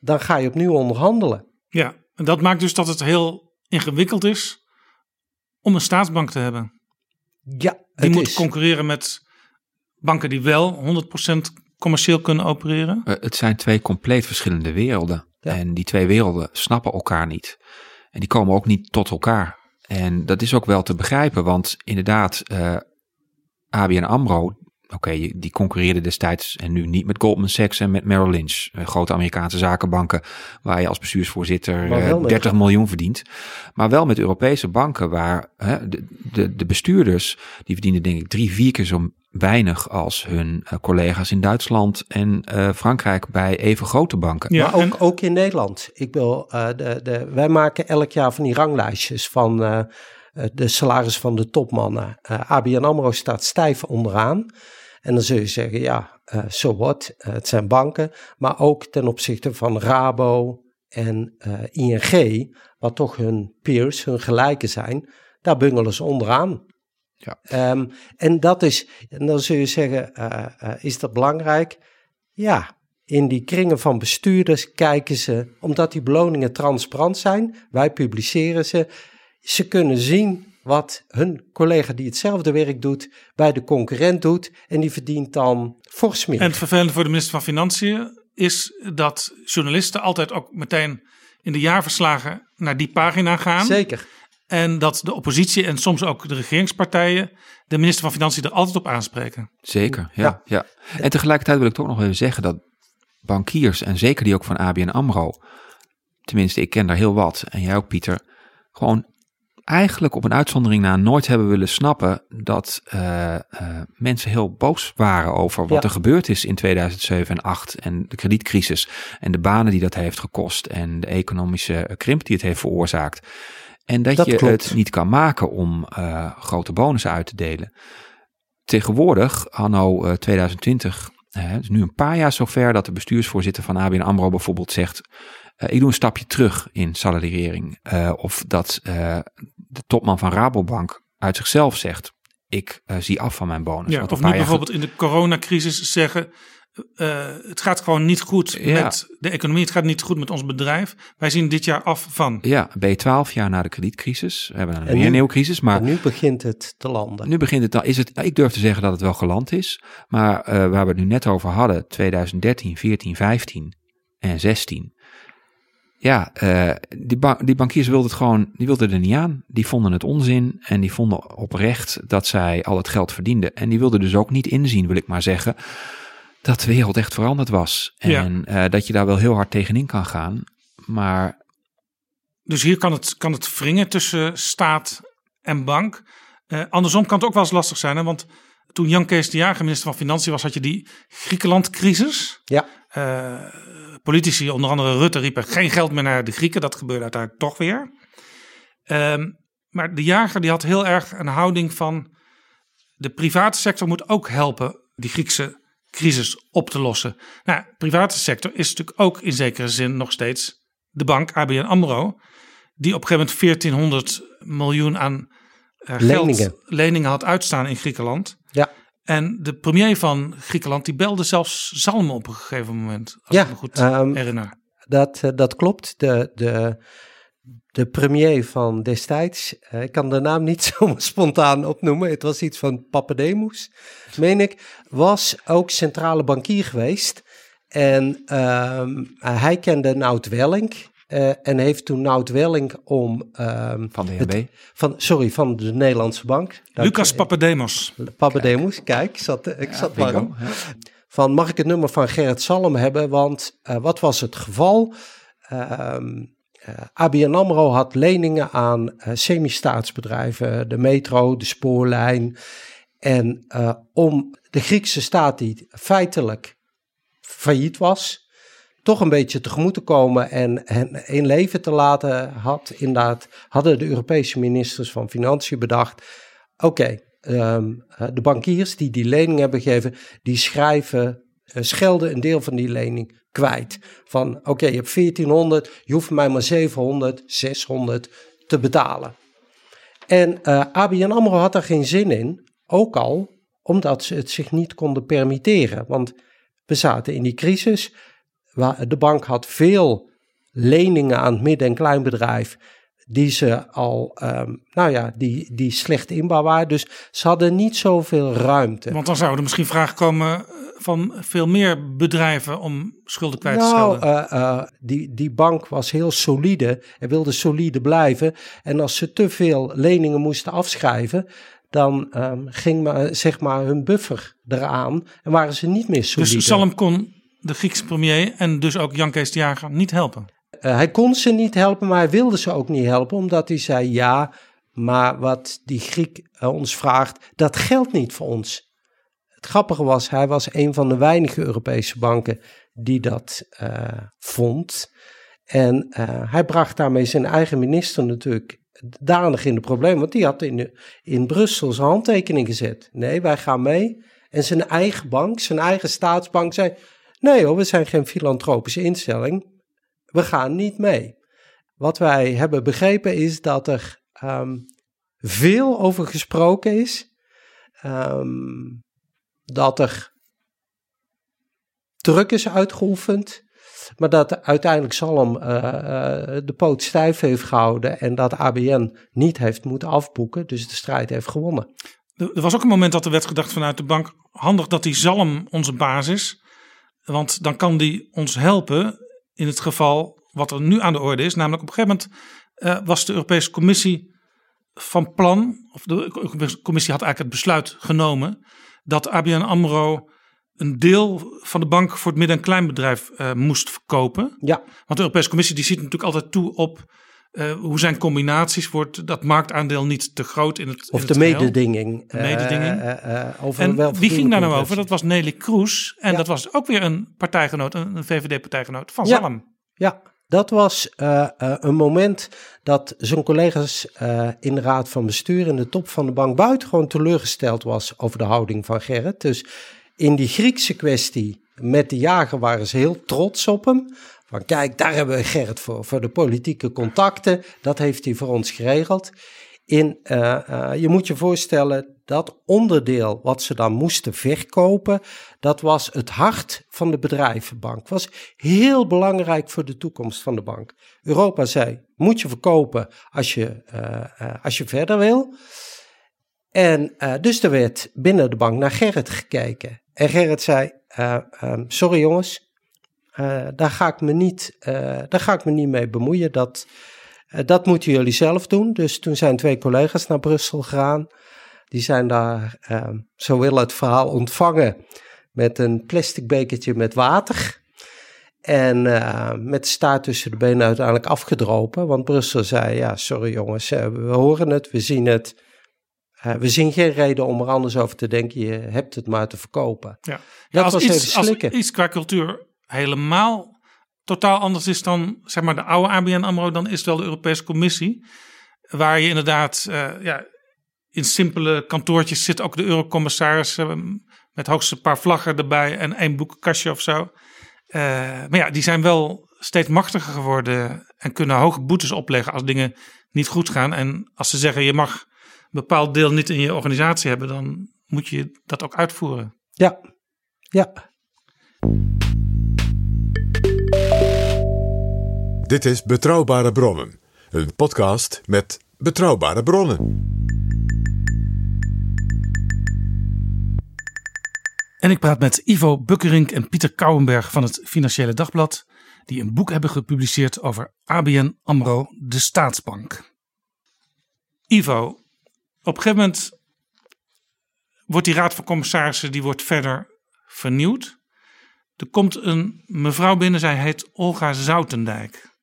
dan ga je opnieuw onderhandelen. Ja, en dat maakt dus dat het heel ingewikkeld is om een staatsbank te hebben. Ja, Die moet is. concurreren met banken die wel 100% commercieel kunnen opereren. Uh, het zijn twee compleet verschillende werelden. Ja. En die twee werelden snappen elkaar niet. En die komen ook niet tot elkaar. En dat is ook wel te begrijpen, want inderdaad, uh, ABN AMRO, oké, okay, die concurreerde destijds en nu niet met Goldman Sachs en met Merrill Lynch. Uh, grote Amerikaanse zakenbanken waar je als bestuursvoorzitter uh, 30 miljoen verdient. Maar wel met Europese banken waar de, de, de bestuurders, die verdienen denk ik drie, vier keer zo weinig als hun uh, collega's in Duitsland en uh, Frankrijk bij even grote banken. Ja, maar ook, en... ook in Nederland. Ik wil, uh, de, de, wij maken elk jaar van die ranglijstjes van uh, de salaris van de topmannen. ABN AMRO staat stijf onderaan. En dan zul je zeggen, ja, zo so wat, het zijn banken. Maar ook ten opzichte van Rabo en ING, wat toch hun peers, hun gelijken zijn, daar bungelen ze onderaan. Ja. Um, en dat is, en dan zul je zeggen, is dat belangrijk? ja, in die kringen van bestuurders kijken ze, omdat die beloningen transparant zijn, wij publiceren ze, ze kunnen zien wat hun collega die hetzelfde werk doet bij de concurrent doet en die verdient dan fors meer. En het vervelende voor de minister van Financiën is dat journalisten altijd ook meteen in de jaarverslagen naar die pagina gaan. Zeker. En dat de oppositie en soms ook de regeringspartijen de minister van Financiën er altijd op aanspreken. Zeker, ja. ja. En tegelijkertijd wil ik toch nog even zeggen dat bankiers, en zeker die ook van ABN AMRO, tenminste ik ken daar heel wat, en jij ook Pieter, gewoon eigenlijk op een uitzondering na nooit hebben willen snappen dat uh, uh, mensen heel boos waren over wat er gebeurd is in 2007 en 2008 en de kredietcrisis en de banen die dat heeft gekost en de economische krimp die het heeft veroorzaakt. En dat, je het niet kan maken om uh, grote bonussen uit te delen. Tegenwoordig, anno 2020, het is nu een paar jaar zover dat de bestuursvoorzitter van ABN AMRO bijvoorbeeld zegt... Uh, ik doe een stapje terug in salariering. Uh, of dat uh, de topman van Rabobank uit zichzelf zegt: Ik zie af van mijn bonus. Ja, of nu bijvoorbeeld in de coronacrisis zeggen: Het gaat gewoon niet goed ja. met de economie, het gaat niet goed met ons bedrijf. Wij zien dit jaar af van. Ja, ben je twaalf jaar na de kredietcrisis. We hebben een nieuwe crisis. Maar nu begint het te landen. Nu begint het dan. Is het, ik durf te zeggen dat het wel geland is. Maar waar we het nu net over hadden, 2013, 14, 15 en 16 ja, uh, die, ba die bankiers wilden het gewoon, die wilden er niet aan. Die vonden het onzin en die vonden oprecht dat zij al het geld verdienden. En die wilden dus ook niet inzien, wil ik maar zeggen, dat de wereld echt veranderd was. En ja. uh, dat je daar wel heel hard tegenin kan gaan. Maar. Dus hier kan het, kan het wringen tussen staat en bank. Uh, andersom kan het ook wel eens lastig zijn, hè? want toen Jan Kees de Jager minister van Financiën was, had je die Griekenland-crisis. Ja. Politici, onder andere Rutte, riepen geen geld meer naar de Grieken. Dat gebeurde uiteindelijk toch weer. Um, maar de jager die had heel erg een houding van... de private sector moet ook helpen die Griekse crisis op te lossen. Nou, de private sector is natuurlijk ook in zekere zin nog steeds de bank ABN AMRO... die op een gegeven moment 1400 miljoen aan uh, leningen. geld, leningen had uitstaan in Griekenland. Ja. En de premier van Griekenland die belde zelfs Zalm op een gegeven moment. Als ja, ik me goed um, herinner. Dat, uh, dat klopt. De, de, de premier van destijds, uh, ik kan de naam niet zo spontaan opnoemen. Het was iets van Papademos, meen ik. Was ook centrale bankier geweest. En um, hij kende Nout Welling. Uh, en heeft toen Nout Welling om... Um, van de HB? Het, van, sorry, van de Nederlandse Bank. Lucas Papademos. Papademos, kijk, kijk ik zat, ik ja, zat. Ja. Van, mag ik het nummer van Gerrit Salm hebben? Want uh, wat was het geval? Um, uh, ABN AMRO had leningen aan semi-staatsbedrijven. De metro, de spoorlijn. En om de Griekse staat die feitelijk failliet was toch een beetje tegemoet te komen en, en in leven te laten, had inderdaad, hadden de Europese ministers van Financiën bedacht, oké, um, de bankiers die die lening hebben gegeven, die schrijven, uh, schelden een deel van die lening kwijt. Van oké, je hebt 1400, je hoeft mij maar 700, 600 te betalen. En uh, ABN AMRO had daar geen zin in, ook al omdat ze het zich niet konden permitteren. Want we zaten in die crisis, de bank had veel leningen aan het midden- en kleinbedrijf die ze al, um, nou ja, die, die slecht inbouw waren. Dus ze hadden niet zoveel ruimte. Want dan zouden er misschien vragen komen van veel meer bedrijven om schulden kwijt nou, te schelden. Uh, uh, die, die bank was heel solide en wilde solide blijven. En als ze te veel leningen moesten afschrijven, dan um, ging maar, zeg maar hun buffer eraan en waren ze niet meer solide. Dus Salm kon de Griekse premier en dus ook Jan Kees de Jager niet helpen? Uh, hij kon ze niet helpen, maar hij wilde ze ook niet helpen, omdat hij zei: ja, maar wat die Griek uh, ons vraagt, dat geldt niet voor ons. Het grappige was, hij was een van de weinige Europese banken die dat uh, vond. En hij bracht daarmee zijn eigen minister natuurlijk danig in de probleem, want die had in, in Brussel zijn handtekening gezet. Nee, wij gaan mee. En zijn eigen bank, zijn eigen staatsbank, zei: Nee hoor, we zijn geen filantropische instelling. We gaan niet mee. Wat wij hebben begrepen is dat er um, veel over gesproken is. Um, dat er druk is uitgeoefend. Maar dat uiteindelijk Salm uh, uh, de poot stijf heeft gehouden en dat ABN niet heeft moeten afboeken. Dus de strijd heeft gewonnen. Er was ook een moment dat er werd gedacht vanuit de bank: handig dat die Zalm onze baas is. Want dan kan die ons helpen in het geval wat er nu aan de orde is. Namelijk op een gegeven moment uh, was de Europese Commissie van plan, of de Europese Commissie had eigenlijk het besluit genomen dat ABN AMRO een deel van de bank voor het midden- en kleinbedrijf uh, moest verkopen. Ja. Want de Europese Commissie die ziet natuurlijk altijd toe op uh, hoe zijn combinaties wordt dat marktaandeel niet te groot in het Of in de het mededinging. De mededinging. Uh, over en wel wie ging daar nou over? Dat was Nelly Kroes. En Ja. dat was ook weer een partijgenoot, een VVD-partijgenoot van Ja. Zalm. Ja, dat was eh, eh, een moment dat zijn collega's eh, in de raad van bestuur in de top van de bank buitengewoon teleurgesteld was over de houding van Gerrit. Dus in die Griekse kwestie met de jager waren ze heel trots op hem. Van kijk, daar hebben we Gerrit voor, voor de politieke contacten. Dat heeft hij voor ons geregeld. In, eh, eh, je moet je voorstellen, dat onderdeel wat ze dan moesten verkopen, dat was het hart van de bedrijvenbank. Was heel belangrijk voor de toekomst van de bank. Europa zei, moet je verkopen als je, eh, als je verder wil. En dus er werd binnen de bank naar Gerrit gekeken. En Gerrit zei, eh, ehm, sorry jongens, daar, ga ik me niet, eh, daar ga ik me niet mee bemoeien. Dat, eh, dat moeten jullie zelf doen. Dus toen zijn twee collega's naar Brussel gegaan. Die zijn daar, ehm, zo wil het verhaal, ontvangen met een plastic bekertje met water. En eh, met de staart tussen de benen uiteindelijk afgedropen. Want Brussel zei, ja, sorry jongens, eh, we horen het, we zien het. Eh, we zien geen reden om er anders over te denken. Je hebt het maar te verkopen. Ja. Dat als was iets, even slikken. Als iets qua cultuur helemaal totaal anders is dan zeg maar de oude ABN AMRO, dan is het wel de Europese Commissie. Waar je inderdaad eh, ja, in simpele kantoortjes zit ook de eurocommissaris eh, met hoogstens een paar vlaggen erbij en één boekenkastje of zo. Eh, maar ja, die zijn wel steeds machtiger geworden en kunnen hoge boetes opleggen als dingen niet goed gaan. En als ze zeggen je mag een bepaald deel niet in je organisatie hebben, dan moet je dat ook uitvoeren. Ja, ja. Dit is Betrouwbare Bronnen, een podcast met betrouwbare bronnen. En ik praat met Ivo Bukkerink en Pieter Kouwenberg van het Financiële Dagblad, die een boek hebben gepubliceerd over ABN AMRO, de staatsbank. Ivo, op een gegeven moment wordt die raad van commissarissen die wordt verder vernieuwd. Er komt een mevrouw binnen, zij heet Olga Zoutendijk.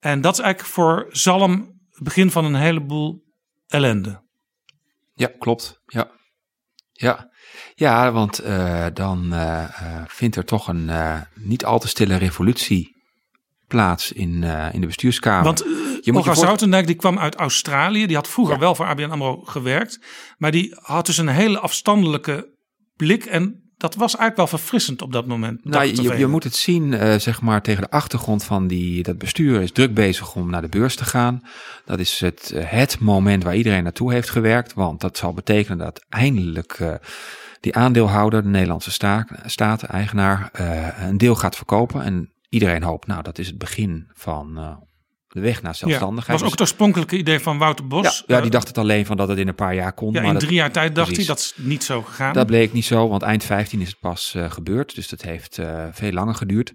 En dat is eigenlijk voor Zalm het begin van een heleboel ellende. Ja, klopt. Ja. Ja, ja want eh, dan eh, eh, vindt er toch een niet al te stille revolutie plaats in, in de bestuurskamer. Want je Olga voor- Zoutendijk die kwam uit Australië. Die had vroeger wel voor ABN AMRO gewerkt. Maar die had dus een hele afstandelijke blik. En dat was eigenlijk wel verfrissend op dat moment. Nou, je, je moet het zien, eh, zeg maar, tegen de achtergrond van die, dat bestuur is druk bezig om naar de beurs te gaan. Dat is het, eh, het moment waar iedereen naartoe heeft gewerkt. Want dat zal betekenen dat eindelijk eh, die aandeelhouder, de Nederlandse sta staat, eigenaar, een deel gaat verkopen. En iedereen hoopt, nou, dat is het begin van de weg naar ja, zelfstandigheid. was ook het oorspronkelijke idee van Wouter Bos. Ja, ja, die Eh, dacht het alleen van dat het in een paar jaar kon. ja, maar in dat- drie jaar tijd dacht precies. hij dat is niet zo gegaan. Dat bleek niet zo, want eind 15 is het pas eh, gebeurd. Dus dat heeft eh, veel langer geduurd.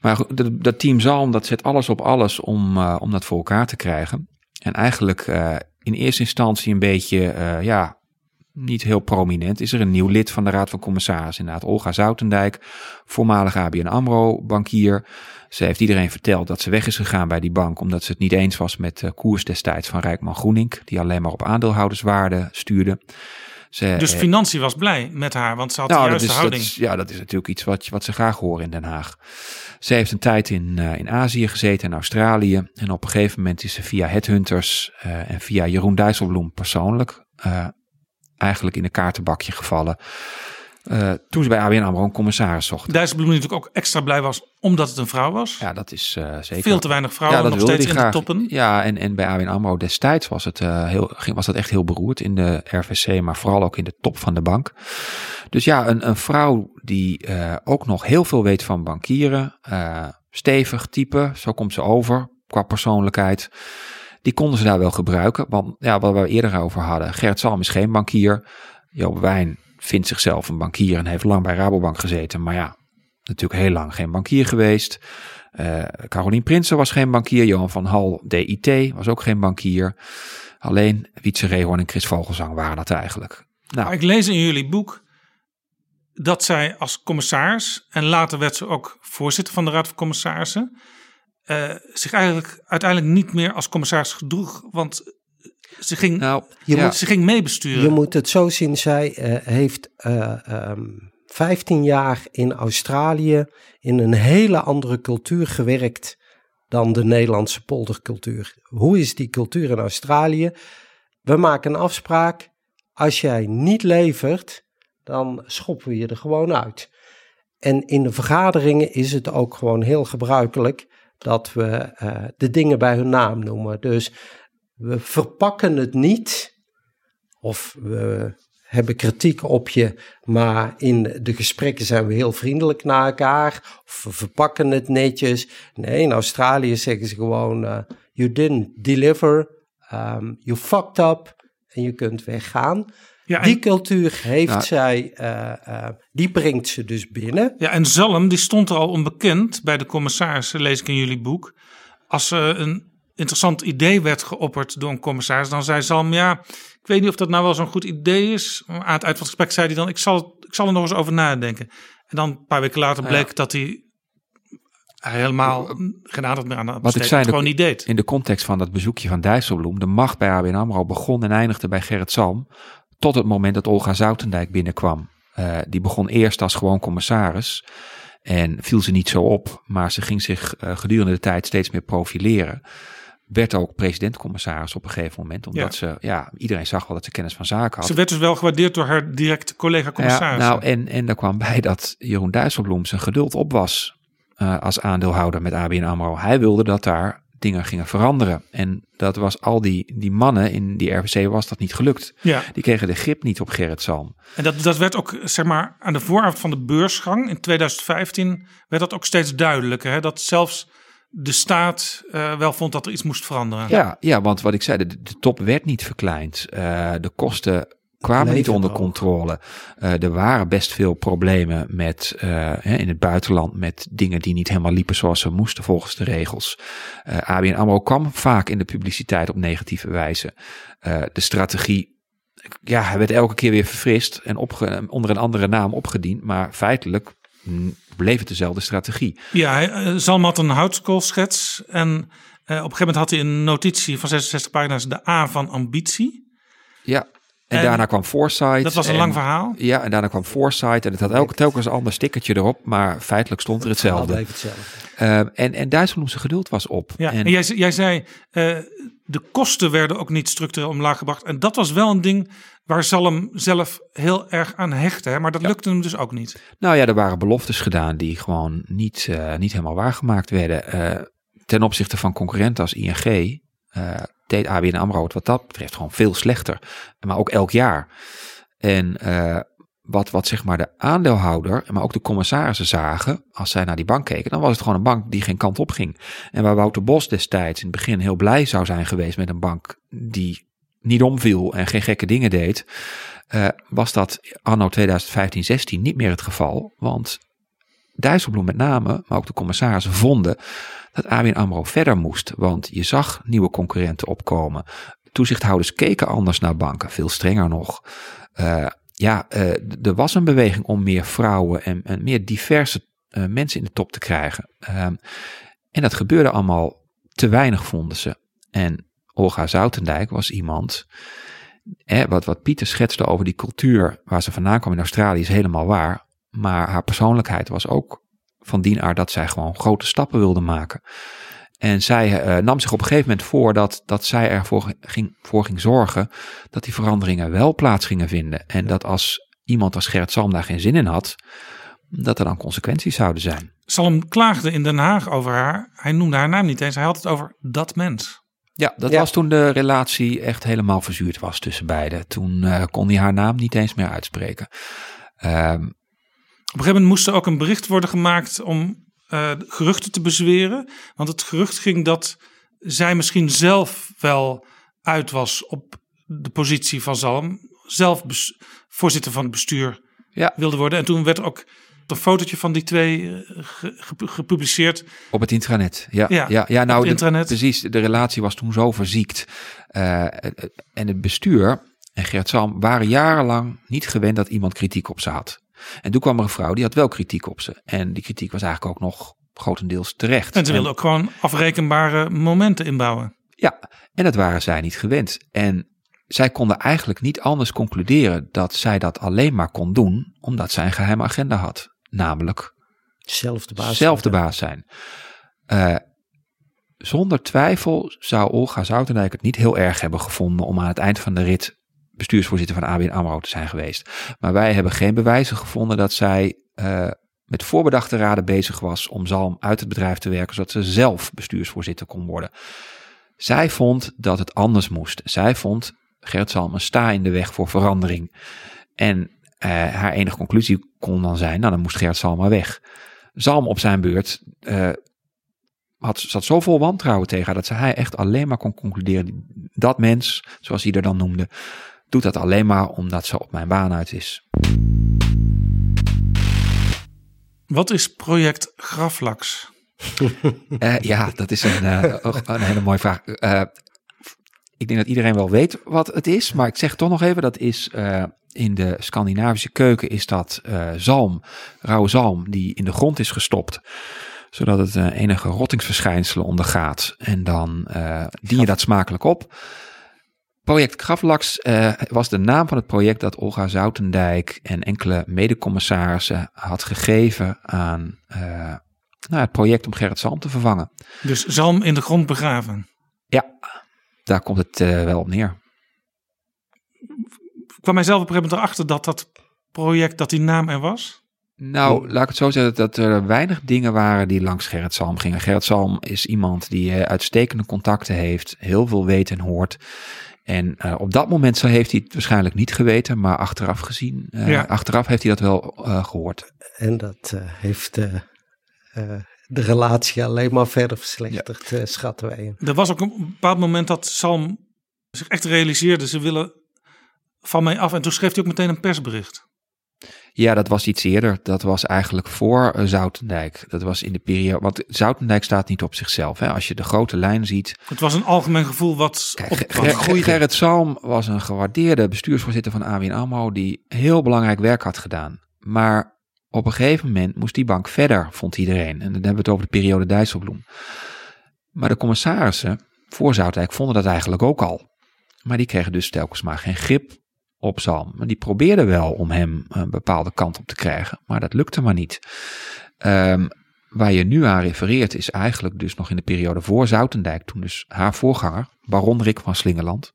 Maar dat, dat team Zalm, dat zet alles op alles om, om dat voor elkaar te krijgen. En eigenlijk in eerste instantie een beetje, ja, niet heel prominent. Is er een nieuw lid van de Raad van Commissarissen, inderdaad Olga Zoutendijk. Voormalig ABN AMRO bankier. Ze heeft iedereen verteld dat ze weg is gegaan bij die bank. Omdat ze het niet eens was met de koers destijds van Rijkman Groening. Die alleen maar op aandeelhouderswaarde stuurde. Ze, dus eh, Financiën was blij met haar, want ze had nou, de dat juiste dat houding. is- ja, dat is natuurlijk iets wat, wat ze graag horen in Den Haag. Ze heeft een tijd in, eh, in Azië gezeten, in Australië. En op een gegeven moment is ze via Headhunters eh, en via Jeroen Dijsselbloem persoonlijk eh, eigenlijk in een kaartenbakje gevallen. Uh, toen ze bij ABN AMRO een commissaris zochten. Dijsselbloem natuurlijk ook extra blij was omdat het een vrouw was. Ja, dat is uh, zeker. Veel te weinig vrouwen, ja, nog steeds in de toppen. Ja, en, en bij ABN AMRO destijds was, het, uh, heel, ging, was dat echt heel beroerd in de RVC, maar vooral ook in de top van de bank. Dus ja, een, een vrouw die ook nog heel veel weet van bankieren, stevig type, zo komt ze over qua persoonlijkheid. Die konden ze daar wel gebruiken, want ja, wat we eerder over hadden, Gert Salm is geen bankier, Joop Wijn vindt zichzelf een bankier en heeft lang bij Rabobank gezeten. Maar ja, natuurlijk heel lang geen bankier geweest. Uh, Carolien Prinsen was geen bankier. Johan van Hal, DIT, was ook geen bankier. Alleen Wietse Rehoorn en Chris Vogelzang waren dat eigenlijk. Nou, ik lees in jullie boek dat zij als commissaris, en later werd ze ook voorzitter van de Raad van Commissarissen, uh, zich eigenlijk uiteindelijk niet meer als commissaris gedroeg. Want ze ging, nou, je moet, ze ging meebesturen. Je moet het zo zien, zij uh, heeft uh, um, 15 jaar in Australië in een hele andere cultuur gewerkt dan de Nederlandse poldercultuur. Hoe is die cultuur in Australië? We maken een afspraak. Als jij niet levert, dan schoppen we je er gewoon uit. En in de vergaderingen is het ook gewoon heel gebruikelijk dat we uh, de dingen bij hun naam noemen. Dus we verpakken het niet, of we hebben kritiek op je, maar in de gesprekken zijn we heel vriendelijk naar elkaar, of we verpakken het netjes. Nee, in Australië zeggen ze gewoon: uh, You didn't deliver, um, you fucked up, en je kunt weggaan. Ja, die cultuur heeft zij, uh, uh, die brengt ze dus binnen. Ja, en Zalm, die stond er al onbekend bij de commissarissen, lees ik in jullie boek. Als er een interessant idee werd geopperd door een commissaris, dan zei Zalm, ja, ik weet niet of dat nou wel zo'n goed idee is. Maar aan het eind van het gesprek zei hij dan, ik zal, ik zal er nog eens over nadenken. En dan een paar weken later bleek ja. dat hij helemaal geen aandacht meer aan de Wat ik zei, gewoon niet deed. In de context van dat bezoekje van Dijsselbloem, de macht bij ABN AMRO begon en eindigde bij Gerrit Salm, tot het moment dat Olga Zoutendijk binnenkwam. Uh, die begon eerst als gewoon commissaris en viel ze niet zo op, maar ze ging zich uh, gedurende de tijd steeds meer profileren werd ook president-commissaris op een gegeven moment. Omdat ja. ze, ja, iedereen zag wel dat ze kennis van zaken had. Ze werd dus wel gewaardeerd door haar directe collega-commissaris. Ja, nou, en, en daar kwam bij dat Jeroen Dijsselbloem zijn geduld op was uh, als aandeelhouder met ABN AMRO. Hij wilde dat daar dingen gingen veranderen. En dat was al die, die mannen in die RVC was dat niet gelukt. Ja. Die kregen de grip niet op Gerrit Salm. En dat, dat werd ook, zeg maar, aan de vooravond van de beursgang in 2015 werd dat ook steeds duidelijker. Hè? Dat zelfs de staat uh, wel vond dat er iets moest veranderen. Ja, ja want wat ik zei, de, de top werd niet verkleind. Uh, de kosten kwamen niet onder controle. Uh, er waren best veel problemen met, in het buitenland met dingen die niet helemaal liepen zoals ze moesten volgens de regels. ABN AMRO kwam vaak in de publiciteit op negatieve wijze. de strategie ja, werd elke keer weer verfrist en onder een andere naam opgediend. Maar feitelijk bleef het dezelfde strategie. Ja, hij, Zalm had een houtskoolschets en uh, op een gegeven moment had hij een notitie van 66 pagina's, de A van ambitie. Ja, en, en daarna kwam Foresight. Dat was een en, lang verhaal. Ja, en daarna kwam Foresight en het had elke telkens een ander stickertje erop, maar feitelijk stond er hetzelfde. hetzelfde. Uh, en, en Dijsselbloem zijn geduld was op. Ja, en, en jij, jij zei, uh, de kosten werden ook niet structureel omlaag gebracht. En dat was wel een ding waar Zalm zelf heel erg aan hechtte. Hè? Maar dat ja. lukte hem dus ook niet. Nou ja, er waren beloftes gedaan die gewoon niet, uh, niet helemaal waargemaakt werden. Uh, ten opzichte van concurrenten als ING uh, deed ABN AMRO het wat dat betreft gewoon veel slechter. Maar ook elk jaar. En wat, wat zeg maar de aandeelhouder, maar ook de commissarissen zagen, als zij naar die bank keken, dan was het gewoon een bank die geen kant op ging. En waar Wouter Bos destijds in het begin heel blij zou zijn geweest met een bank die niet omviel en geen gekke dingen deed, uh, was dat anno 2015, 16 niet meer het geval. Want Dijsselbloem met name, maar ook de commissarissen vonden dat ABN AMRO verder moest. Want je zag nieuwe concurrenten opkomen. Toezichthouders keken anders naar banken, veel strenger nog. Uh, ja, uh, er was een beweging om meer vrouwen en, en meer diverse uh, mensen in de top te krijgen. Um, en dat gebeurde allemaal te weinig, vonden ze. En Olga Zoutendijk was iemand. Eh, wat, wat Pieter schetste over die cultuur waar ze vandaan kwam in Australië is helemaal waar. Maar haar persoonlijkheid was ook van die aard dat zij gewoon grote stappen wilde maken. En zij uh, nam zich op een gegeven moment voor dat, dat zij ervoor ging, voor ging zorgen dat die veranderingen wel plaats gingen vinden. En dat als iemand als Gerrit Salm daar geen zin in had, dat er dan consequenties zouden zijn. Salm klaagde in Den Haag over haar. Hij noemde haar naam niet eens. Hij had het over dat mens. Ja, dat Ja. was toen de relatie echt helemaal verzuurd was tussen beiden. Toen eh, kon hij haar naam niet eens meer uitspreken. Ehm, een gegeven moment moest er ook een bericht worden gemaakt om eh, geruchten te bezweren. Want het gerucht ging dat zij misschien zelf wel uit was op de positie van Zalm. Zelf voorzitter van het bestuur Ja. wilde worden. En toen werd ook een fotootje van die twee eh, ge- ge- gepubliceerd. Op het intranet. Ja, Ja, ja, ja, nou, op de- precies. De relatie was toen zo verziekt. Eh, en het bestuur en Gert Salm waren jarenlang niet gewend dat iemand kritiek op ze had. En toen kwam er een vrouw die had wel kritiek op ze. En die kritiek was eigenlijk ook nog grotendeels terecht. En ze wilden ook gewoon afrekenbare momenten inbouwen. Ja, en dat waren zij niet gewend. En zij konden eigenlijk niet anders concluderen dat zij dat alleen maar kon doen omdat zij een geheime agenda had. Namelijk Zelf de baas. zelf de baas zijn. Eh, zonder twijfel zou Olga Zoutendijk het niet heel erg hebben gevonden om aan het eind van de rit bestuursvoorzitter van ABN AMRO te zijn geweest. Maar wij hebben geen bewijzen gevonden dat zij eh, met voorbedachte raden bezig was om Zalm uit het bedrijf te werken, zodat ze zelf bestuursvoorzitter kon worden. Zij vond dat het anders moest. Zij vond Gert Zalm een sta in de weg voor verandering. En eh, haar enige conclusie kon dan zijn, nou dan moest Gert Zalm maar weg. Zalm op zijn beurt eh, had, zat zo wantrouwen tegen haar dat ze hij echt alleen maar kon concluderen. Dat mens, zoals hij er dan noemde, doet dat alleen maar omdat ze op mijn baan uit is. Wat is project Graflax? Eh, ja, dat is een, eh, een hele mooie vraag. Eh, ik denk dat iedereen wel weet wat het is, maar ik zeg toch nog even, dat is in de Scandinavische keuken is dat zalm, rauwe zalm, die in de grond is gestopt, zodat het enige rottingsverschijnselen ondergaat. En dan dien je dat smakelijk op. Project Graflax eh, was de naam van het project dat Olga Zoutendijk en enkele medecommissarissen had gegeven aan eh, nou, het project om Gerrit Salm te vervangen. Dus Zalm in de grond begraven. Ja, daar komt het eh, wel op neer. Ik kwam mijzelf op een gegeven moment erachter dat dat project, dat die naam er was. Nou, laat ik het zo zeggen dat er weinig dingen waren die langs Gerrit Salm gingen. Gerrit Salm is iemand die uitstekende contacten heeft, heel veel weet en hoort. En eh, op dat moment zo heeft hij het waarschijnlijk niet geweten, maar achteraf gezien, eh, Ja. achteraf heeft hij dat wel eh, gehoord. En dat eh, heeft de relatie alleen maar verder verslechterd, eh, schatten wij. Er was ook een bepaald moment dat Salm zich echt realiseerde, ze willen van mij af. En toen schreef hij ook meteen een persbericht. Ja, dat was iets eerder. Dat was eigenlijk voor eh, Zoutendijk. Dat was in de periode. Want Zoutendijk staat niet op zichzelf. Hè. Als je de grote lijn ziet. Het was een algemeen gevoel wat Kijk, op, Ger-. Gerrit Salm was een gewaardeerde bestuursvoorzitter van ABN AMRO. Die heel belangrijk werk had gedaan. Maar op een gegeven moment moest die bank verder, vond iedereen. En dan hebben we het over de periode Dijsselbloem. Maar de commissarissen voor Zoutendijk vonden dat eigenlijk ook al. Maar die kregen dus telkens maar geen grip op Zalm. Maar die probeerden wel om hem een bepaalde kant op te krijgen. Maar dat lukte maar niet. Ehm, waar je nu aan refereert is eigenlijk dus nog in de periode voor Zoutendijk. Toen dus haar voorganger, baron Rick van Slingeland.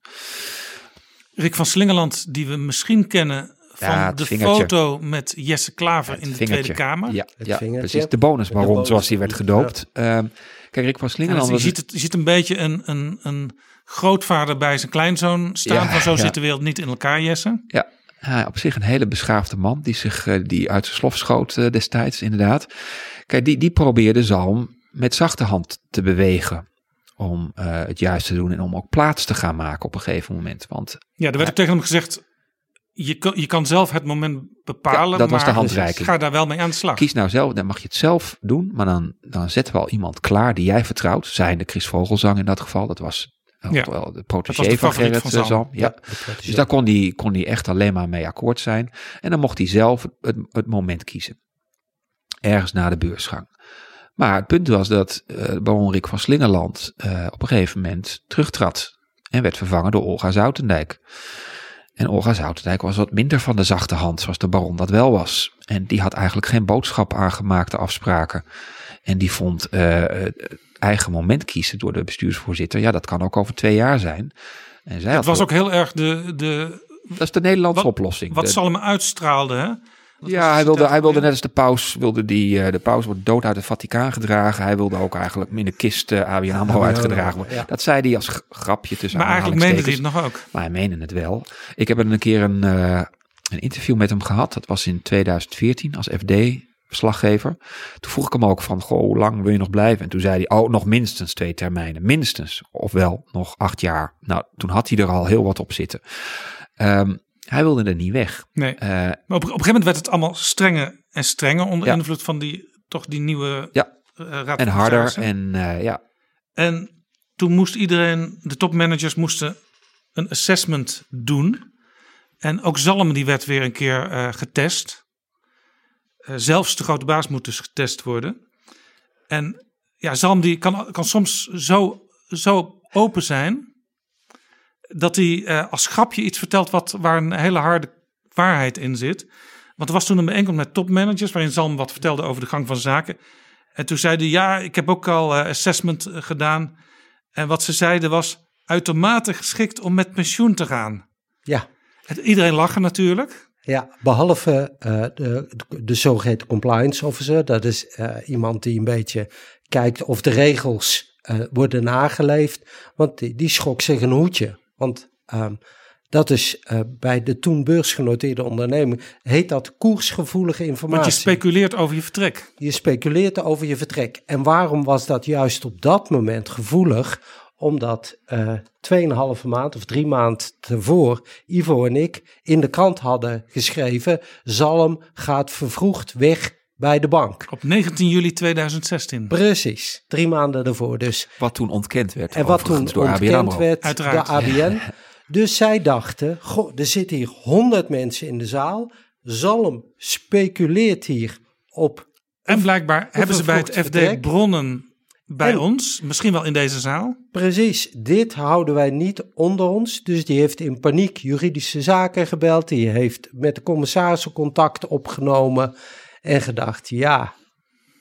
Rick van Slingeland, die we misschien kennen van Ja, de vingertje. foto met Jesse Klaver in de vingertje. Tweede Kamer. Ja, Het ja precies. De bonusbaron, De zoals hij werd gedoopt. Ehm, kijk, Rick van En Slingeland... je, ziet het, je ziet een beetje een, een, een grootvader bij zijn kleinzoon staan. Ja, van zo ja. zit de wereld niet in elkaar, Jesse. Ja, ja, op zich een hele beschaafde man die zich eh, die uit zijn slof schoot eh, destijds, inderdaad. Kijk, die, die probeerde Zalm met zachte hand te bewegen om eh, het juist te doen en om ook plaats te gaan maken op een gegeven moment. Want Ja, er werd ook tegen hem gezegd, je kan, je kan zelf het moment bepalen. Ja, dat was maar de handreiking. Ga daar wel mee aan de slag. kies nou zelf, dan mag je het zelf doen, maar dan, dan zetten we al iemand klaar die jij vertrouwt. Zijnde Chris Vogelsang in dat geval, dat was Ja, wel de protégé van Gerrit van eh, Zalm. Zalm. Ja. Dus daar kon hij kon die echt alleen maar mee akkoord zijn. En dan mocht hij zelf het, het moment kiezen. Ergens na de beursgang. Maar het punt was dat eh baron Rick van Slingerland eh, op een gegeven moment terugtrad. En werd vervangen door Olga Zoutendijk. En Olga Zoutendijk was wat minder van de zachte hand, zoals de baron dat wel was. En die had eigenlijk geen boodschap aangemaakte afspraken. En die vond eh, het eigen moment kiezen door de bestuursvoorzitter. Ja, dat kan ook over twee jaar zijn. En zij Het was ook heel erg de, de Dat is de Nederlandse Wat- oplossing. Wat De- Salm uitstraalde, hè? Dat ja, hij wilde, hij wilde net als de paus, wilde die, eh, de paus wordt dood uit het Vaticaan gedragen. Hij wilde ook eigenlijk in de kist eh ABN AMRO ABN uitgedragen worden. ja. Dat zei hij als grapje tussen Maar eigenlijk meende hij het nog ook. Maar hij meende het wel. Ik heb een keer een, eh, een interview met hem gehad. Dat was in 2014 als FD-verslaggever. Toen vroeg ik hem ook van, goh, hoe lang wil je nog blijven? En toen zei hij, oh, nog minstens twee termijnen. Minstens. Ofwel, nog acht jaar. Nou, toen had hij er al heel wat op zitten. Ehm, hij wilde er niet weg. Nee. Eh, Maar op, op een gegeven moment werd het allemaal strenger en strenger onder Ja. invloed van die, toch die nieuwe Ja. eh, raad en harder. En eh, ja, En toen moest iedereen, de topmanagers moesten een assessment doen. En ook Zalm die werd weer een keer getest. Eh, zelfs de grote baas moet dus getest worden. En ja, Zalm die kan, kan soms zo, zo open zijn dat hij eh, als grapje iets vertelt wat, waar een hele harde waarheid in zit. Want er was toen een bijeenkomst met topmanagers waarin Zalm wat vertelde over de gang van zaken. En toen zeiden ja, ik heb ook al eh, assessment gedaan. En wat ze zeiden was uitermate geschikt om met pensioen te gaan. Ja. Iedereen lachen natuurlijk. Ja, behalve eh, de, de zogeheten compliance officer. Dat is eh, iemand die een beetje kijkt of de regels eh, worden nageleefd. Want die, die schrok zich een hoedje. Want ehm, dat is bij de toen beursgenoteerde onderneming, heet dat koersgevoelige informatie. Want je speculeert over je vertrek. Je speculeert over je vertrek. En waarom was dat juist op dat moment gevoelig? Omdat eh 2,5 maand of drie maand tevoren Ivo en ik in de krant hadden geschreven: Zalm gaat vervroegd weg bij de bank. Op 19 juli 2016. Precies, drie maanden ervoor. Dus. wat toen ontkend werd. En wat toen door ABN ontkend AMRO. werd Uiteraard. door ABN. Dus zij dachten: goh, er zitten hier 100 mensen in de zaal. Zalm speculeert hier op En blijkbaar hebben ze bij het FD vertrek. bronnen bij En- ons. Misschien wel in deze zaal. Precies, dit houden wij niet onder ons. Dus die heeft in paniek juridische zaken gebeld. Die heeft met de commissarissen contact opgenomen en gedacht: ja,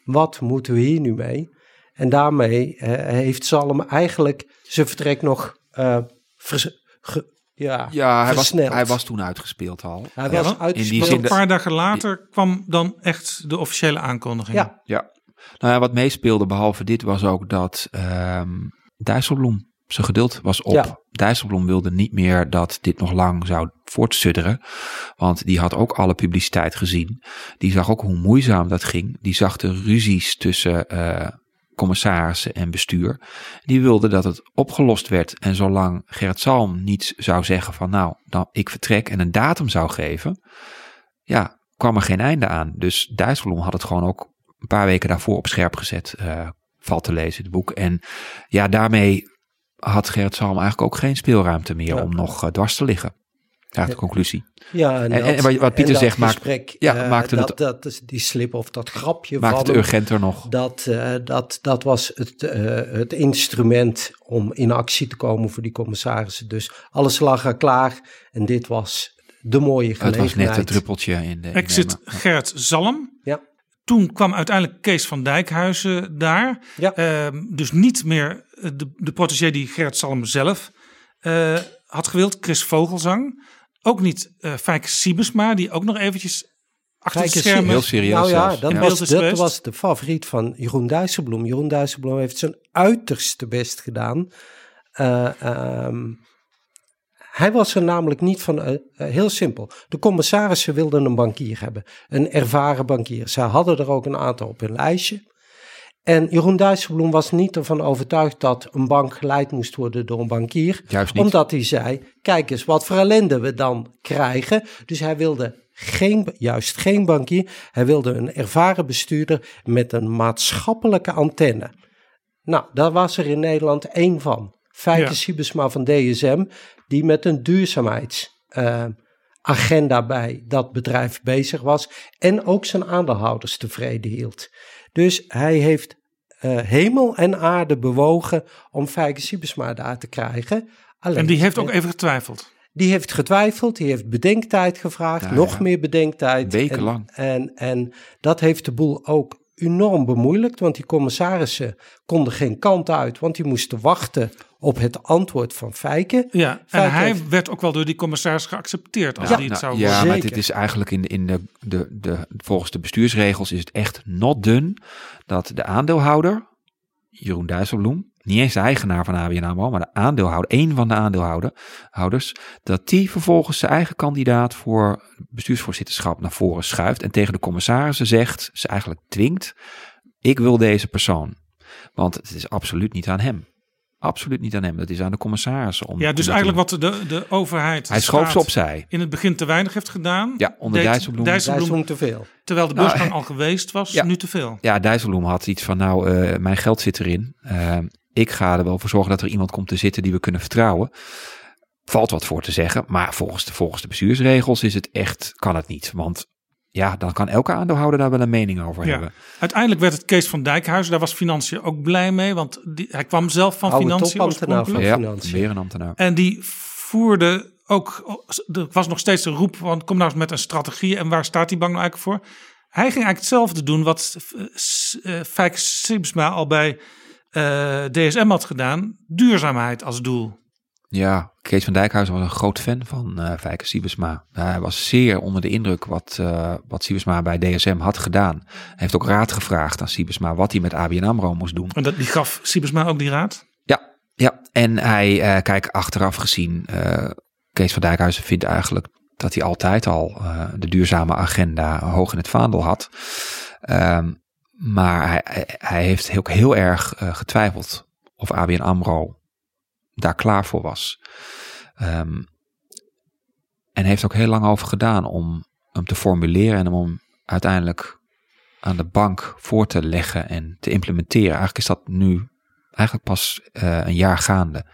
wat moeten we hier nu mee? En daarmee eh, heeft Zalm eigenlijk zijn vertrek nog eh, vers- ge- ja, Ja, hij was, versneld. hij was toen uitgespeeld al. Hij Ja, was uitgespeeld. in die Dus zin een paar dagen later kwam dan echt de officiële aankondiging. Ja, Ja. Nou ja, wat meespeelde behalve dit was ook dat ehm Dijsselbloem zijn geduld was op. Ja. Dijsselbloem wilde niet meer dat dit nog lang zou voortsudderen. Want die had ook alle publiciteit gezien. Die zag ook hoe moeizaam dat ging. Die zag de ruzies tussen eh, commissarissen en bestuur. Die wilde dat het opgelost werd. En zolang Gerrit Salm niets zou zeggen van nou, dan ik vertrek en een datum zou geven. Ja, kwam er geen einde aan. Dus Dijsselbloem had het gewoon ook een paar weken daarvoor op scherp gezet. eh, valt te lezen, het boek. En ja, daarmee had Gerrit Salm eigenlijk ook geen speelruimte meer Ja. om nog eh, dwars te liggen. Eigenlijk de conclusie. ja, en, En- dat- en wat- wat Pieter en dat zegt, maakt- gesprek, ja, eh, maakte dat, het- dat, is die slip of dat grapje Maakt van het hem. urgenter nog. Dat, dat, dat was het, eh, het instrument om in actie te komen voor die commissarissen. Dus alles lag er klaar en dit was de mooie Het gelegenheid. was net een druppeltje in de... in de Exit emmer. Gerrit Zalm. Ja. Toen kwam uiteindelijk Kees van Dijkhuizen daar. Ja. Ehm, dus niet meer eh, de, de protégé die Gerrit Zalm zelf eh, had gewild, Chris Vogelzang. Ook niet eh Fijke Siebesma, die ook nog eventjes achter Kijk de schermen... Heel serieus Nou ja, dat, Ja. Was, Beeld is dat was de favoriet van Jeroen Dijsselbloem. Jeroen Dijsselbloem heeft zijn uiterste best gedaan. Eh, ehm, hij was er namelijk niet van, eh, eh, heel simpel. De commissarissen wilden een bankier hebben, een ervaren bankier. Zij hadden er ook een aantal op hun lijstje. En Jeroen Dijsselbloem was niet ervan overtuigd dat een bank geleid moest worden door een bankier. Juist niet. Omdat hij zei, kijk eens wat voor ellende we dan krijgen. Dus hij wilde geen, juist geen bankier. Hij wilde een ervaren bestuurder met een maatschappelijke antenne. Nou, daar was er in Nederland één van. Fijke Ja. Siebesma van DSM, die met een duurzaamheidsagenda bij dat bedrijf bezig was. En ook zijn aandeelhouders tevreden hield. Dus hij heeft eh, hemel en aarde bewogen om Fijke Siebesma daar te krijgen. Alleen, En die heeft ook even getwijfeld. die heeft getwijfeld, die heeft bedenktijd gevraagd, Ja, nog ja. meer bedenktijd. Wekenlang. En, en, en dat heeft de boel ook enorm bemoeilijkt, want die commissarissen konden geen kant uit, want die moesten wachten op het antwoord van Fijke. Ja, en Fijke hij heeft- werd ook wel door die commissaris geaccepteerd als Ja, hij het Nou, zou ja, worden. maar het is eigenlijk in, de, in de, de, de, volgens de bestuursregels is het echt not done dat de aandeelhouder, Jeroen Dijsselbloem, niet eens de eigenaar van ABN AMRO, maar de aandeelhouder, één van de aandeelhouders, dat die vervolgens zijn eigen kandidaat voor bestuursvoorzitterschap naar voren schuift en tegen de commissarissen zegt, ze eigenlijk dwingt, ik wil deze persoon. Want het is absoluut niet aan hem. Absoluut niet aan hem. Dat is aan de commissarissen. Om, Ja, dus eigenlijk te wat de, de overheid Hij schoof ze opzij. in het begin te weinig heeft gedaan. Ja, onder deed Dijsselbloem. Dijsselbloem, Dijsselbloem te veel. terwijl de Nou, beursgang al geweest was, ja. nu te veel. Ja, Dijsselbloem had iets van, nou, eh, mijn geld zit erin. Eh, ik ga er wel voor zorgen dat er iemand komt te zitten die we kunnen vertrouwen. Valt wat voor te zeggen, maar volgens de, volgens de bestuursregels is het echt, kan het niet. Want ja, dan kan elke aandeelhouder daar wel een mening over Ja. hebben. Uiteindelijk werd het Kees van Dijkhuizen, daar was Financiën ook blij mee, want die, hij kwam zelf van Oude Financiën topambtenaar van oorspronkelijk. Ja, Financiën. weer een ambtenaar. En die voerde ook, er was nog steeds een roep van kom nou eens met een strategie en waar staat die bank nou eigenlijk voor? Hij ging eigenlijk hetzelfde doen wat eh, eh, Fijk Sibsma al bij eh, DSM had gedaan, duurzaamheid als doel. Ja, Kees van Dijkhuizen was een groot fan van eh Fijke Siebesma. Hij was zeer onder de indruk wat, eh wat Siebesma bij DSM had gedaan. Hij heeft ook raad gevraagd aan Siebesma wat hij met ABN AMRO moest doen. En dat, die gaf Sibsma ook die raad. Ja, ja. en hij, eh kijk, achteraf gezien, Kees van Dijkhuizen vindt eigenlijk dat hij altijd al de duurzame agenda hoog in het vaandel had. Ehm, maar hij, hij- heeft ook heel erg eh, getwijfeld of ABN AMRO daar klaar voor was. Ehm, en heeft ook heel lang over gedaan om hem te formuleren en om hem uiteindelijk aan de bank voor te leggen en te implementeren. Eigenlijk is dat nu eigenlijk pas eh, een jaar gaande.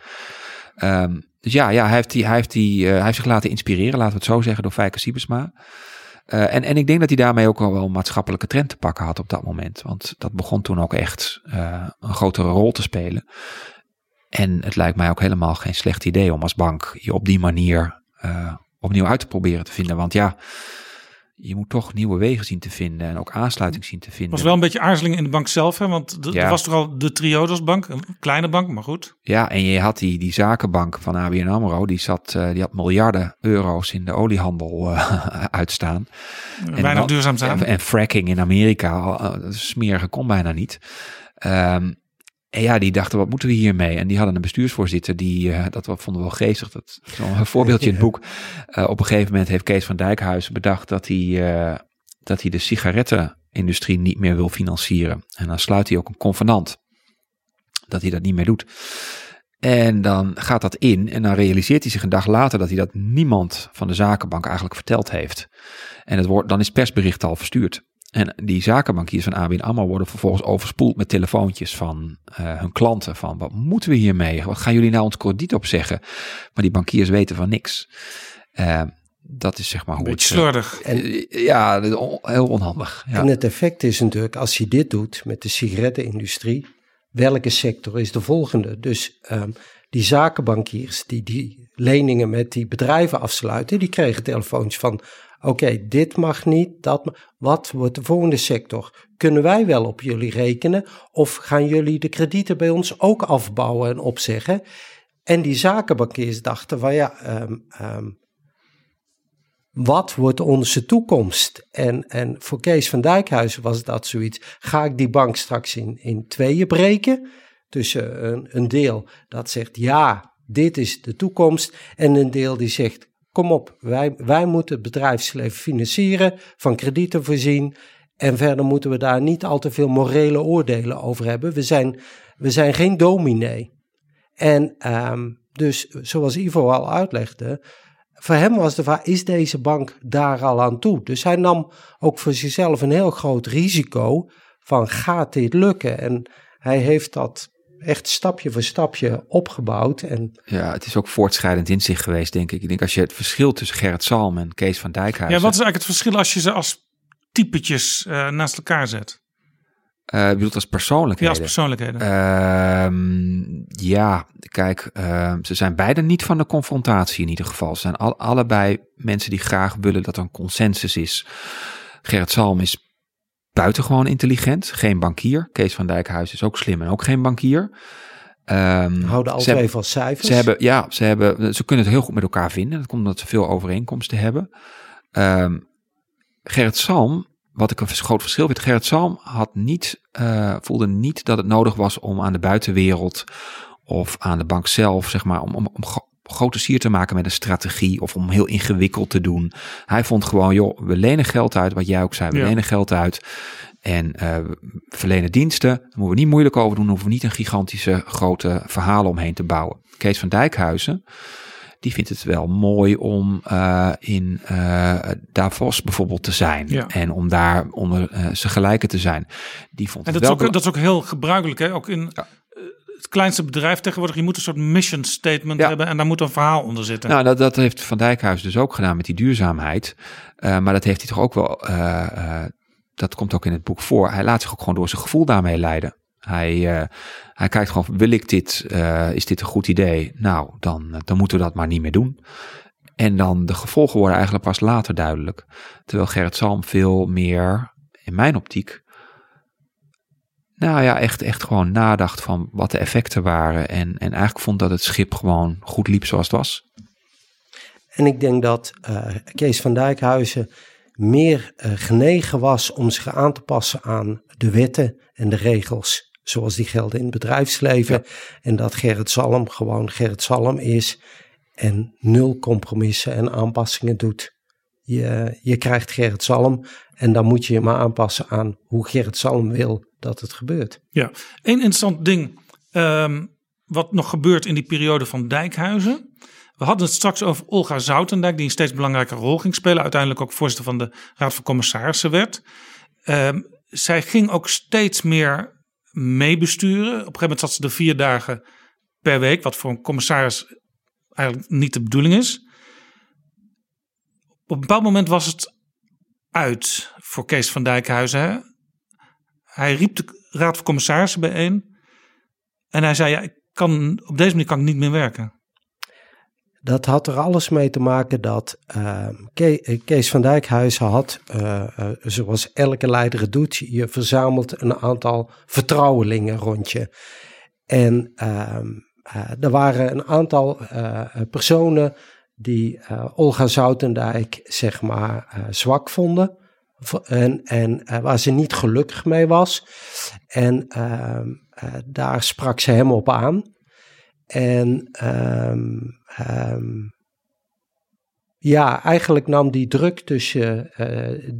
Ehm, dus ja, ja hij, heeft die, hij, heeft die, eh, hij heeft zich laten inspireren, laten we het zo zeggen, door Fijke Siebesma. Eh, en, en ik denk dat hij daarmee ook al wel een maatschappelijke trend te pakken had op dat moment. Want dat begon toen ook echt eh, een grotere rol te spelen. En het lijkt mij ook helemaal geen slecht idee om als bank je op die manier eh, opnieuw uit te proberen te vinden. Want ja, je moet toch nieuwe wegen zien te vinden en ook aansluiting zien te vinden. was wel een beetje aarzeling in de bank zelf, hè? want Ja. er was toch al de Triodos bank, een kleine bank, maar goed. Ja, en je had die, die zakenbank van ABN AMRO, die, zat, eh, die had miljarden euro's in de oliehandel eh, uitstaan. Weinig dan- duurzaam zijn. En, en fracking in Amerika, eh, dat smerige kon bijna niet. Ehm, en ja, die dachten, wat moeten we hiermee? En die hadden een bestuursvoorzitter, die, eh, dat vonden we wel geestig. Dat een voorbeeldje in het boek. Eh, op een gegeven moment heeft Kees van Dijkhuizen bedacht dat hij, eh, dat hij de sigarettenindustrie niet meer wil financieren. En dan sluit hij ook een convenant dat hij dat niet meer doet. En dan gaat dat in en dan realiseert hij zich een dag later dat hij dat niemand van de zakenbank eigenlijk verteld heeft. En het wordt, dan is persbericht al verstuurd. En die zakenbankiers van ABN AMRO worden vervolgens overspoeld met telefoontjes van eh, hun klanten. Van wat moeten we hiermee? Wat gaan jullie nou ons krediet opzeggen? Maar die bankiers weten van niks. Eh, dat is zeg maar hoe beetje het... eh, slordig. eh, ja, dat is on- heel onhandig. Ja. En het effect is natuurlijk, als je dit doet met de sigarettenindustrie, welke sector is de volgende? Dus ehm, die zakenbankiers die die leningen met die bedrijven afsluiten, die kregen telefoontjes van, oké, dit mag niet, dat Wat wordt de volgende sector? Kunnen wij wel op jullie rekenen? Of gaan jullie de kredieten bij ons ook afbouwen en opzeggen? En die zakenbankiers dachten van ja, ehm, ehm, wat wordt onze toekomst? En, en voor Kees van Dijkhuizen was dat zoiets. Ga ik die bank straks in, in tweeën breken? Tussen een, een deel dat zegt ja, dit is de toekomst. En een deel die zegt kom op, wij, wij moeten het bedrijfsleven financieren, van kredieten voorzien. En verder moeten we daar niet al te veel morele oordelen over hebben. We zijn, we zijn geen dominee. En ehm, dus, zoals Ivo al uitlegde, voor hem was de vraag, is deze bank daar al aan toe? Dus hij nam ook voor zichzelf een heel groot risico van, gaat dit lukken? En hij heeft dat echt stapje voor stapje opgebouwd. En Ja, het is ook voortschrijdend in zich geweest, denk ik. Ik denk als je het verschil tussen Gerrit Salm en Kees van Dijkhuizen... Ja, wat is eigenlijk het verschil als je ze als typetjes eh, naast elkaar zet? eh, je bedoelt als Ja, persoonlijkheden? als persoonlijkheden. Ehm, ja, kijk, ehm, ze zijn beide niet van de confrontatie in ieder geval. Ze zijn al, allebei mensen die graag willen dat er een consensus is. Gerrit Salm is buitengewoon intelligent. Geen bankier. Kees van Dijkhuis is ook slim en ook geen bankier. Um, Houden altijd even als cijfers. Ze hebben, ja, ze, hebben, ze kunnen het heel goed met elkaar vinden. Dat komt omdat ze veel overeenkomsten hebben. Um, Gerrit Salm, wat ik een groot verschil vind. Gerrit Salm had niet, uh, voelde niet dat het nodig was om aan de buitenwereld of aan de bank zelf, zeg maar, om, om, om grote sier te maken met een strategie of om heel ingewikkeld te doen. Hij vond gewoon, joh, we lenen geld uit, wat jij ook zei, we lenen geld uit. En uh, verlenen diensten, daar moeten we niet moeilijk over doen, hoeven we niet een gigantische grote verhalen omheen te bouwen. Kees van Dijkhuizen, die vindt het wel mooi om uh, in uh, Davos bijvoorbeeld te zijn. Ja. En om daar onder uh, zijn gelijken te zijn. Die vond en dat, is ook, dat is ook heel gebruikelijk, hè? ook in ja. Het kleinste bedrijf tegenwoordig. Je moet een soort mission statement ja. hebben en daar moet een verhaal onder zitten. Nou, dat, dat heeft Van Dijkhuis dus ook gedaan met die duurzaamheid. maar dat heeft hij toch ook wel dat komt ook in het boek voor. Hij laat zich ook gewoon door zijn gevoel daarmee leiden. Hij, uh, hij kijkt gewoon, wil ik dit, is dit een goed idee? Nou, dan, dan moeten we dat maar niet meer doen. En dan de gevolgen worden eigenlijk pas later duidelijk. Terwijl Gerrit Salm veel meer, in mijn optiek, nou ja, echt, echt gewoon nadacht van wat de effecten waren. En, en eigenlijk vond dat het schip gewoon goed liep zoals het was. En ik denk dat uh, Kees van Dijkhuizen meer uh, genegen was om zich aan te passen aan de wetten en de regels zoals die gelden in het bedrijfsleven. Ja. En dat Gerrit Salm gewoon Gerrit Salm is en nul compromissen en aanpassingen doet. Je, je krijgt Gerrit Salm en dan moet je je maar aanpassen aan hoe Gerrit Salm wil dat het gebeurt. Ja, een interessant ding um, wat nog gebeurt in die periode van Dijkhuizen. We hadden het straks over Olga Zoutendijk, die een steeds belangrijke rol ging spelen. Uiteindelijk ook voorzitter van de Raad van Commissarissen werd. Um, zij ging ook steeds meer meebesturen. Op een gegeven moment zat ze er vier dagen per week, wat voor een commissaris eigenlijk niet de bedoeling is. Op een bepaald moment was het uit voor Kees van Dijkhuizen. Hij riep de Raad van Commissarissen bijeen. En hij zei: ja, ik kan, op deze manier kan ik niet meer werken. Dat had er alles mee te maken dat uh, Kees van Dijkhuizen had, uh, uh, zoals elke leider het doet, je verzamelt een aantal vertrouwelingen rond je. En ehm, er waren een aantal personen die Olga Zoutendijk, zeg maar, zwak vonden. En, en waar ze niet gelukkig mee was. En ehm, daar sprak ze hem op aan. En um, um, ja, eigenlijk nam die druk tussen uh,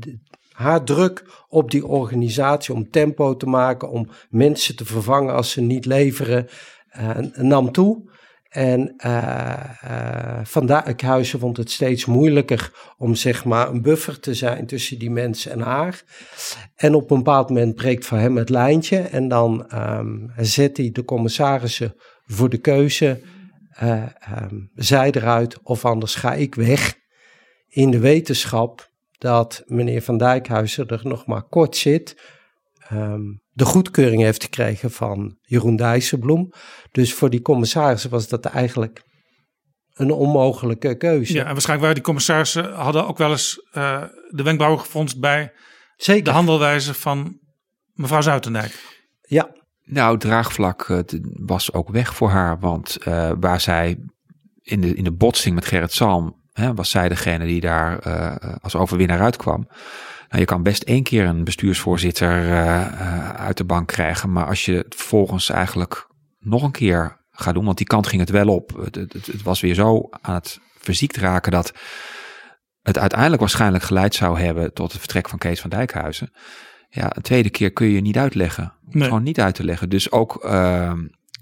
haar druk op die organisatie om tempo te maken, om mensen te vervangen als ze niet leveren, nam toe. En uh, Van Dijkhuizen vond het steeds moeilijker om zeg maar een buffer te zijn tussen die mensen en haar. En op een bepaald moment breekt voor hem het lijntje en dan um, zet hij de commissarissen voor de keuze, uh, um, zij eruit of anders ga ik weg. In de wetenschap dat meneer Van Dijkhuizen er nog maar kort zit, um, de goedkeuring heeft gekregen van Jeroen Dijsselbloem. Dus voor die commissarissen was dat eigenlijk een onmogelijke keuze. Ja, en waarschijnlijk waren die commissarissen hadden ook wel eens uh, de wenkbrauwen gefronst bij Zeker. de handelwijze van mevrouw Zuitendijk. Ja, nou, draagvlak uh, was ook weg voor haar. Want uh, waar zij in de, in de botsing met Gerrit Salm, hè, was zij degene die daar uh, als overwinnaar uitkwam. Nou, je kan best één keer een bestuursvoorzitter uit de bank krijgen. Maar als je het vervolgens eigenlijk nog een keer gaat doen, want die kant ging het wel op. Het, het, het was weer zo aan het verziekt raken dat het uiteindelijk waarschijnlijk geleid zou hebben tot het vertrek van Kees van Dijkhuizen. Ja, een tweede keer kun je niet uitleggen. Nee. Gewoon niet uit te leggen. Dus ook. Uh,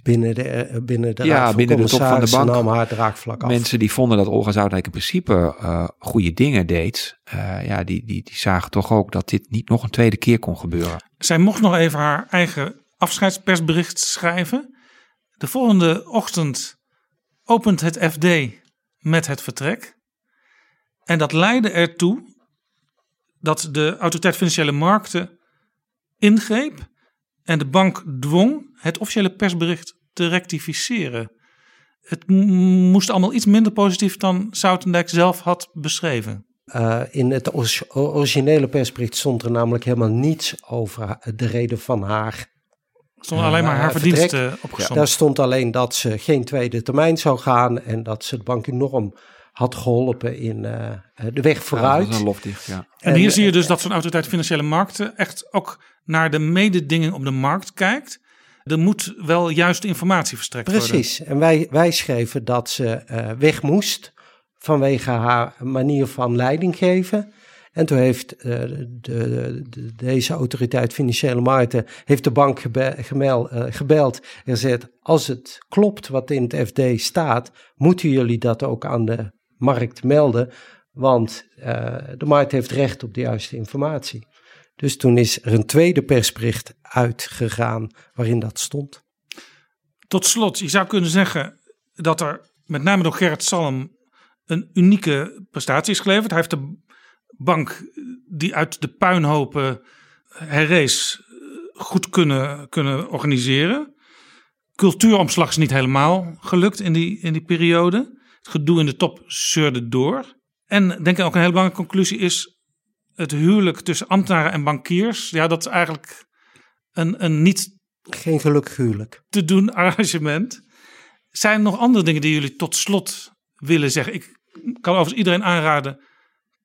binnen de, eh, binnen de, ja, binnen de top van de bank. Nam haar draagvlak af. Mensen die vonden dat Olga Zoutdijk in principe uh, goede dingen deed. Uh, ja, die, die, die zagen toch ook dat dit niet nog een tweede keer kon gebeuren. Zij mocht nog even haar eigen afscheidspersbericht schrijven. De volgende ochtend opent het FD met het vertrek. En dat leidde ertoe dat de autoriteit financiële markten ingreep en de bank dwong het officiële persbericht te rectificeren. Het moest allemaal iets minder positief dan Soutendijk zelf had beschreven. Uh, in het originele persbericht stond er namelijk helemaal niets over de reden van haar. Stond alleen maar haar verdiensten opgezond. Daar stond alleen dat ze geen tweede termijn zou gaan en dat ze de bank enorm had geholpen in uh, de weg vooruit. Ja, lofdicht, ja. En, en hier zie je dus dat zo'n autoriteit financiële markten echt ook naar de mededinging op de markt kijkt. Er moet wel juist informatie verstrekt worden. Precies. En wij, wij schreven dat ze uh, weg moest vanwege haar manier van leiding geven. En toen heeft uh, de, de, deze autoriteit financiële markten heeft de bank gemel, uh, gebeld en gezegd: als het klopt wat in het FD staat, moeten jullie dat ook aan de markt melden, want de markt heeft recht op de juiste informatie. Dus toen is er een tweede persbericht uitgegaan waarin dat stond. Tot slot, je zou kunnen zeggen dat er met name door Gerrit Salm een unieke prestatie is geleverd. Hij heeft de bank die uit de puinhopen herrees goed kunnen, kunnen organiseren. Cultuuromslag is niet helemaal gelukt in die, in die periode. Het gedoe in de top zeurde door. En denk ik ook een hele belangrijke conclusie is het huwelijk tussen ambtenaren en bankiers. Ja, dat is eigenlijk een, een niet... Geen gelukkig huwelijk. Te doen arrangement. Zijn er nog andere dingen die jullie tot slot willen zeggen? Ik kan overigens iedereen aanraden,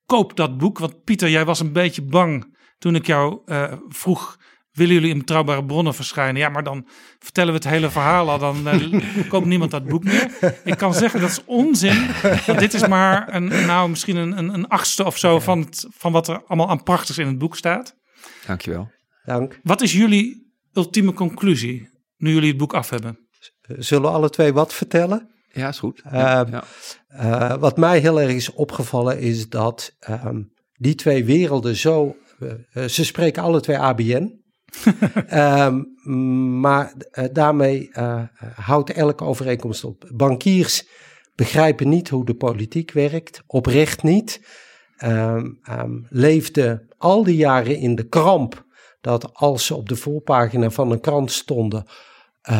koop dat boek. Want Pieter, jij was een beetje bang toen ik jou uh, vroeg, willen jullie in betrouwbare bronnen verschijnen? Ja, maar dan vertellen we het hele verhaal al, dan uh, koopt niemand dat boek meer. Ik kan zeggen, dat is onzin. dit is maar een, nou, misschien een, een, een achtste of zo van, het, van wat er allemaal aan prachtigs in het boek staat. Dankjewel. Dank. Wat is jullie ultieme conclusie, nu jullie het boek af hebben? Zullen we alle twee wat vertellen? Ja, is goed. Uh, ja, ja. Uh, wat mij heel erg is opgevallen is dat um, die twee werelden zo. Uh, ze spreken alle twee ABN. Um, maar daarmee houdt elke overeenkomst op. Bankiers begrijpen niet hoe de politiek werkt, oprecht niet. Um, leefden al die jaren in de kramp dat als ze op de voorpagina van een krant stonden,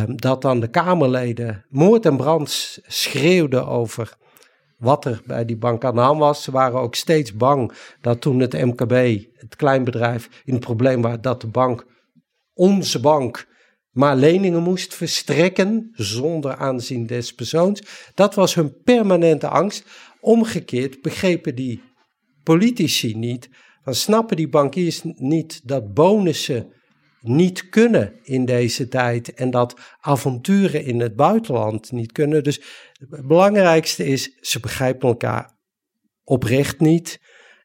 dat dan de Kamerleden moord en brand schreeuwden over wat er bij die bank aan de hand was. Ze waren ook steeds bang dat toen het MKB, het kleinbedrijf, in het probleem was dat de bank, onze bank, maar leningen moest verstrekken zonder aanzien des persoons. Dat was hun permanente angst. Omgekeerd begrepen die politici niet, dan snappen die bankiers niet dat bonussen niet kunnen in deze tijd en dat avonturen in het buitenland niet kunnen. Dus het belangrijkste is, ze begrijpen elkaar oprecht niet.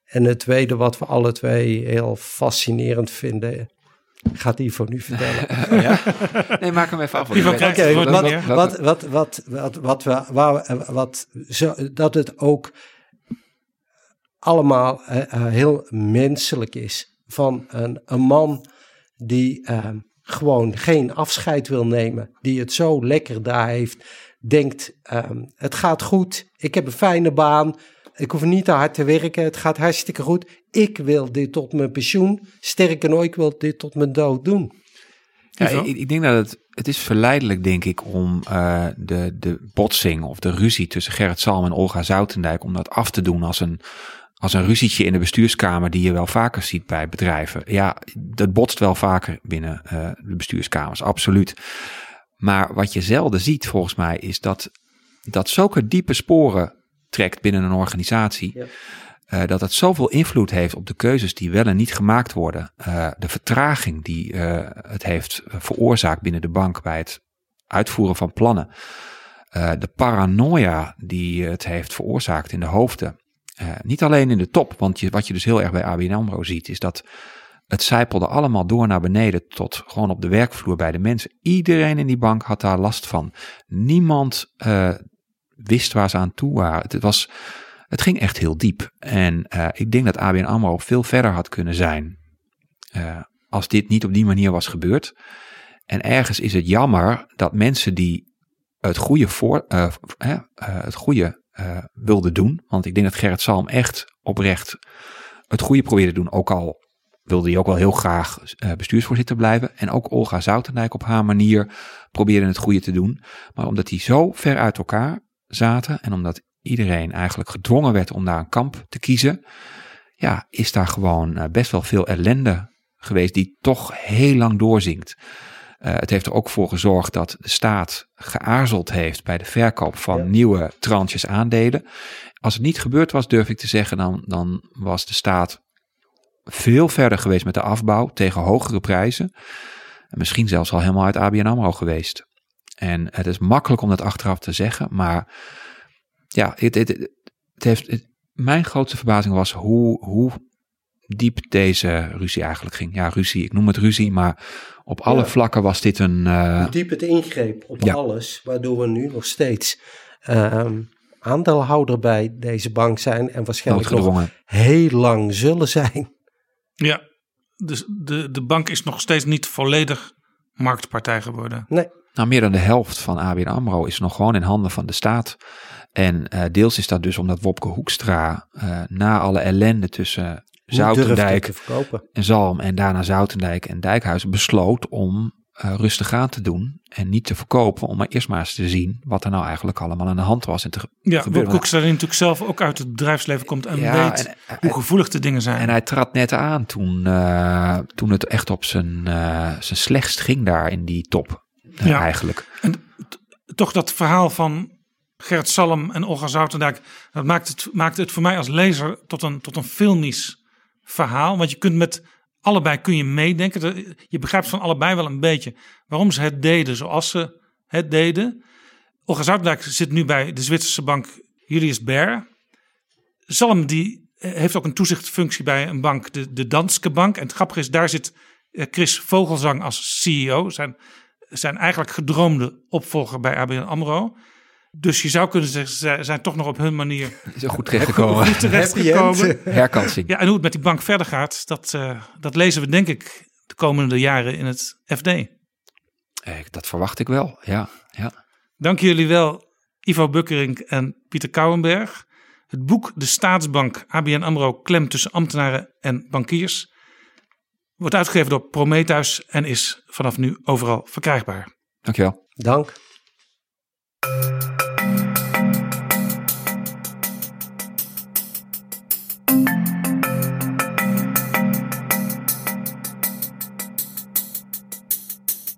En het tweede wat we alle twee heel fascinerend vinden, gaat Ivo nu vertellen. ja? Nee, maak hem even af. Ivo krijgt okay, wat, wat, wat, wat, wat, wat, we, waar, wat, zo, dat het ook allemaal uh, uh, heel menselijk is van een, een man die uh, gewoon geen afscheid wil nemen, die het zo lekker daar heeft, denkt: um, het gaat goed, ik heb een fijne baan, ik hoef niet te hard te werken, het gaat hartstikke goed. Ik wil dit tot mijn pensioen, sterker nog, ik wil dit tot mijn dood doen. Ja, ik, ik, denk dat het, het is verleidelijk, denk ik, om uh, de, de botsing of de ruzie tussen Gerrit Salm en Olga Zoutendijk, om dat af te doen als een, als een ruzietje in de bestuurskamer die je wel vaker ziet bij bedrijven. Ja, dat botst wel vaker binnen uh, de bestuurskamers, absoluut. Maar wat je zelden ziet volgens mij is dat dat zulke diepe sporen trekt binnen een organisatie. Ja. Uh, dat het zoveel invloed heeft op de keuzes die wel en niet gemaakt worden. Uh, de vertraging die uh, het heeft veroorzaakt binnen de bank bij het uitvoeren van plannen. de paranoia die het heeft veroorzaakt in de hoofden. niet alleen in de top, want je, wat je dus heel erg bij ABN AMRO ziet, is dat het zijpelde allemaal door naar beneden tot gewoon op de werkvloer bij de mensen. Iedereen in die bank had daar last van. Niemand wist waar ze aan toe waren. Het, was, het ging echt heel diep. En uh, ik denk dat ABN AMRO veel verder had kunnen zijn uh, als dit niet op die manier was gebeurd. En ergens is het jammer dat mensen die het goede, voor, uh, het goede wilden doen, want ik denk dat Gerrit Salm echt oprecht het goede probeerde te doen, ook al wilde hij ook wel heel graag bestuursvoorzitter blijven. En ook Olga Zoutendijk op haar manier probeerde het goede te doen. Maar omdat die zo ver uit elkaar zaten en omdat iedereen eigenlijk gedwongen werd om daar een kamp te kiezen, ja, is daar gewoon eh, best wel veel ellende geweest die toch heel lang doorzinkt. Uh, het heeft er ook voor gezorgd dat de staat geaarzeld heeft bij de verkoop van nieuwe tranches aandelen. Als het niet gebeurd was, durf ik te zeggen, dan, dan was de staat veel verder geweest met de afbouw tegen hogere prijzen. En misschien zelfs al helemaal uit ABN AMRO geweest. En het is makkelijk om dat achteraf te zeggen, maar ja, het, het, het heeft, mijn grootste verbazing was hoe, hoe diep deze ruzie eigenlijk ging. Ja, ruzie, ik noem het ruzie, maar op alle vlakken was dit een... Uh, hoe diep het ingreep op alles, waardoor we nu nog steeds uh, aandeelhouder bij deze bank zijn en waarschijnlijk nog heel lang zullen zijn. Ja, dus de, de bank is nog steeds niet volledig marktpartij geworden. Nee. Nou, meer dan de helft van ABN AMRO is nog gewoon in handen van de staat. En uh, deels is dat dus omdat Wopke Hoekstra uh, na alle ellende tussen Zoutendijk en Zalm en daarna Zoutendijk en Dijkhuizen besloot om uh, rustig aan te doen en niet te verkopen, om maar eerst maar eens te zien wat er nou eigenlijk allemaal aan de hand was. En te ja, Wopke Hoekstra die natuurlijk zelf ook uit het bedrijfsleven komt en ja, weet en, hoe gevoelig de dingen zijn. En hij trad net aan toen, toen het echt op zijn, zijn slechtst ging daar in die top ja. eigenlijk. En toch dat verhaal van Gert Salm en Olga Zoutendijk, dat maakt het, maakt het voor mij als lezer tot een, tot een filmisch verhaal. Want je kunt met allebei kun je meedenken. Je begrijpt van allebei wel een beetje waarom ze het deden zoals ze het deden. Olga Zoutendijk zit nu bij de Zwitserse bank Julius Baer. Salm die eh, heeft ook een toezichtfunctie bij een bank, de, de Danske Bank. En het grappige is, daar zit eh, Chris Vogelzang als CEO. Zijn, zijn eigenlijk gedroomde opvolger bij ABN AMRO. Dus je zou kunnen zeggen, ze zijn toch nog op hun manier Zo goed terechtgekomen. Goed terechtgekomen. Herkansing. Ja, en hoe het met die bank verder gaat, dat, uh, dat lezen we denk ik de komende jaren in het FD. Eh, dat verwacht ik wel, ja. ja. Dank jullie wel, Ivo Bukkering en Pieter Kouwenberg. Het boek De Staatsbank ABN AMRO klem tussen ambtenaren en bankiers wordt uitgegeven door Prometheus en is vanaf nu overal verkrijgbaar. Dankjewel. Dank.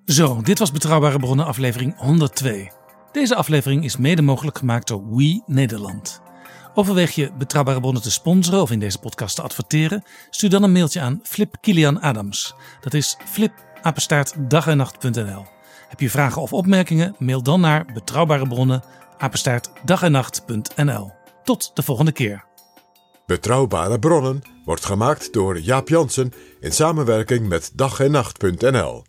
Zo, dit was Betrouwbare Bronnen aflevering 102. Deze aflevering is mede mogelijk gemaakt door We Nederland. Overweeg je Betrouwbare Bronnen te sponsoren of in deze podcast te adverteren? Stuur dan een mailtje aan Flip Kilian Adams. Dat is flipapenstaartdagennacht.nl Heb je vragen of opmerkingen? Mail dan naar Betrouwbare Bronnen. Tot de volgende keer. Betrouwbare Bronnen wordt gemaakt door Jaap Jansen in samenwerking met dag en nacht.nl.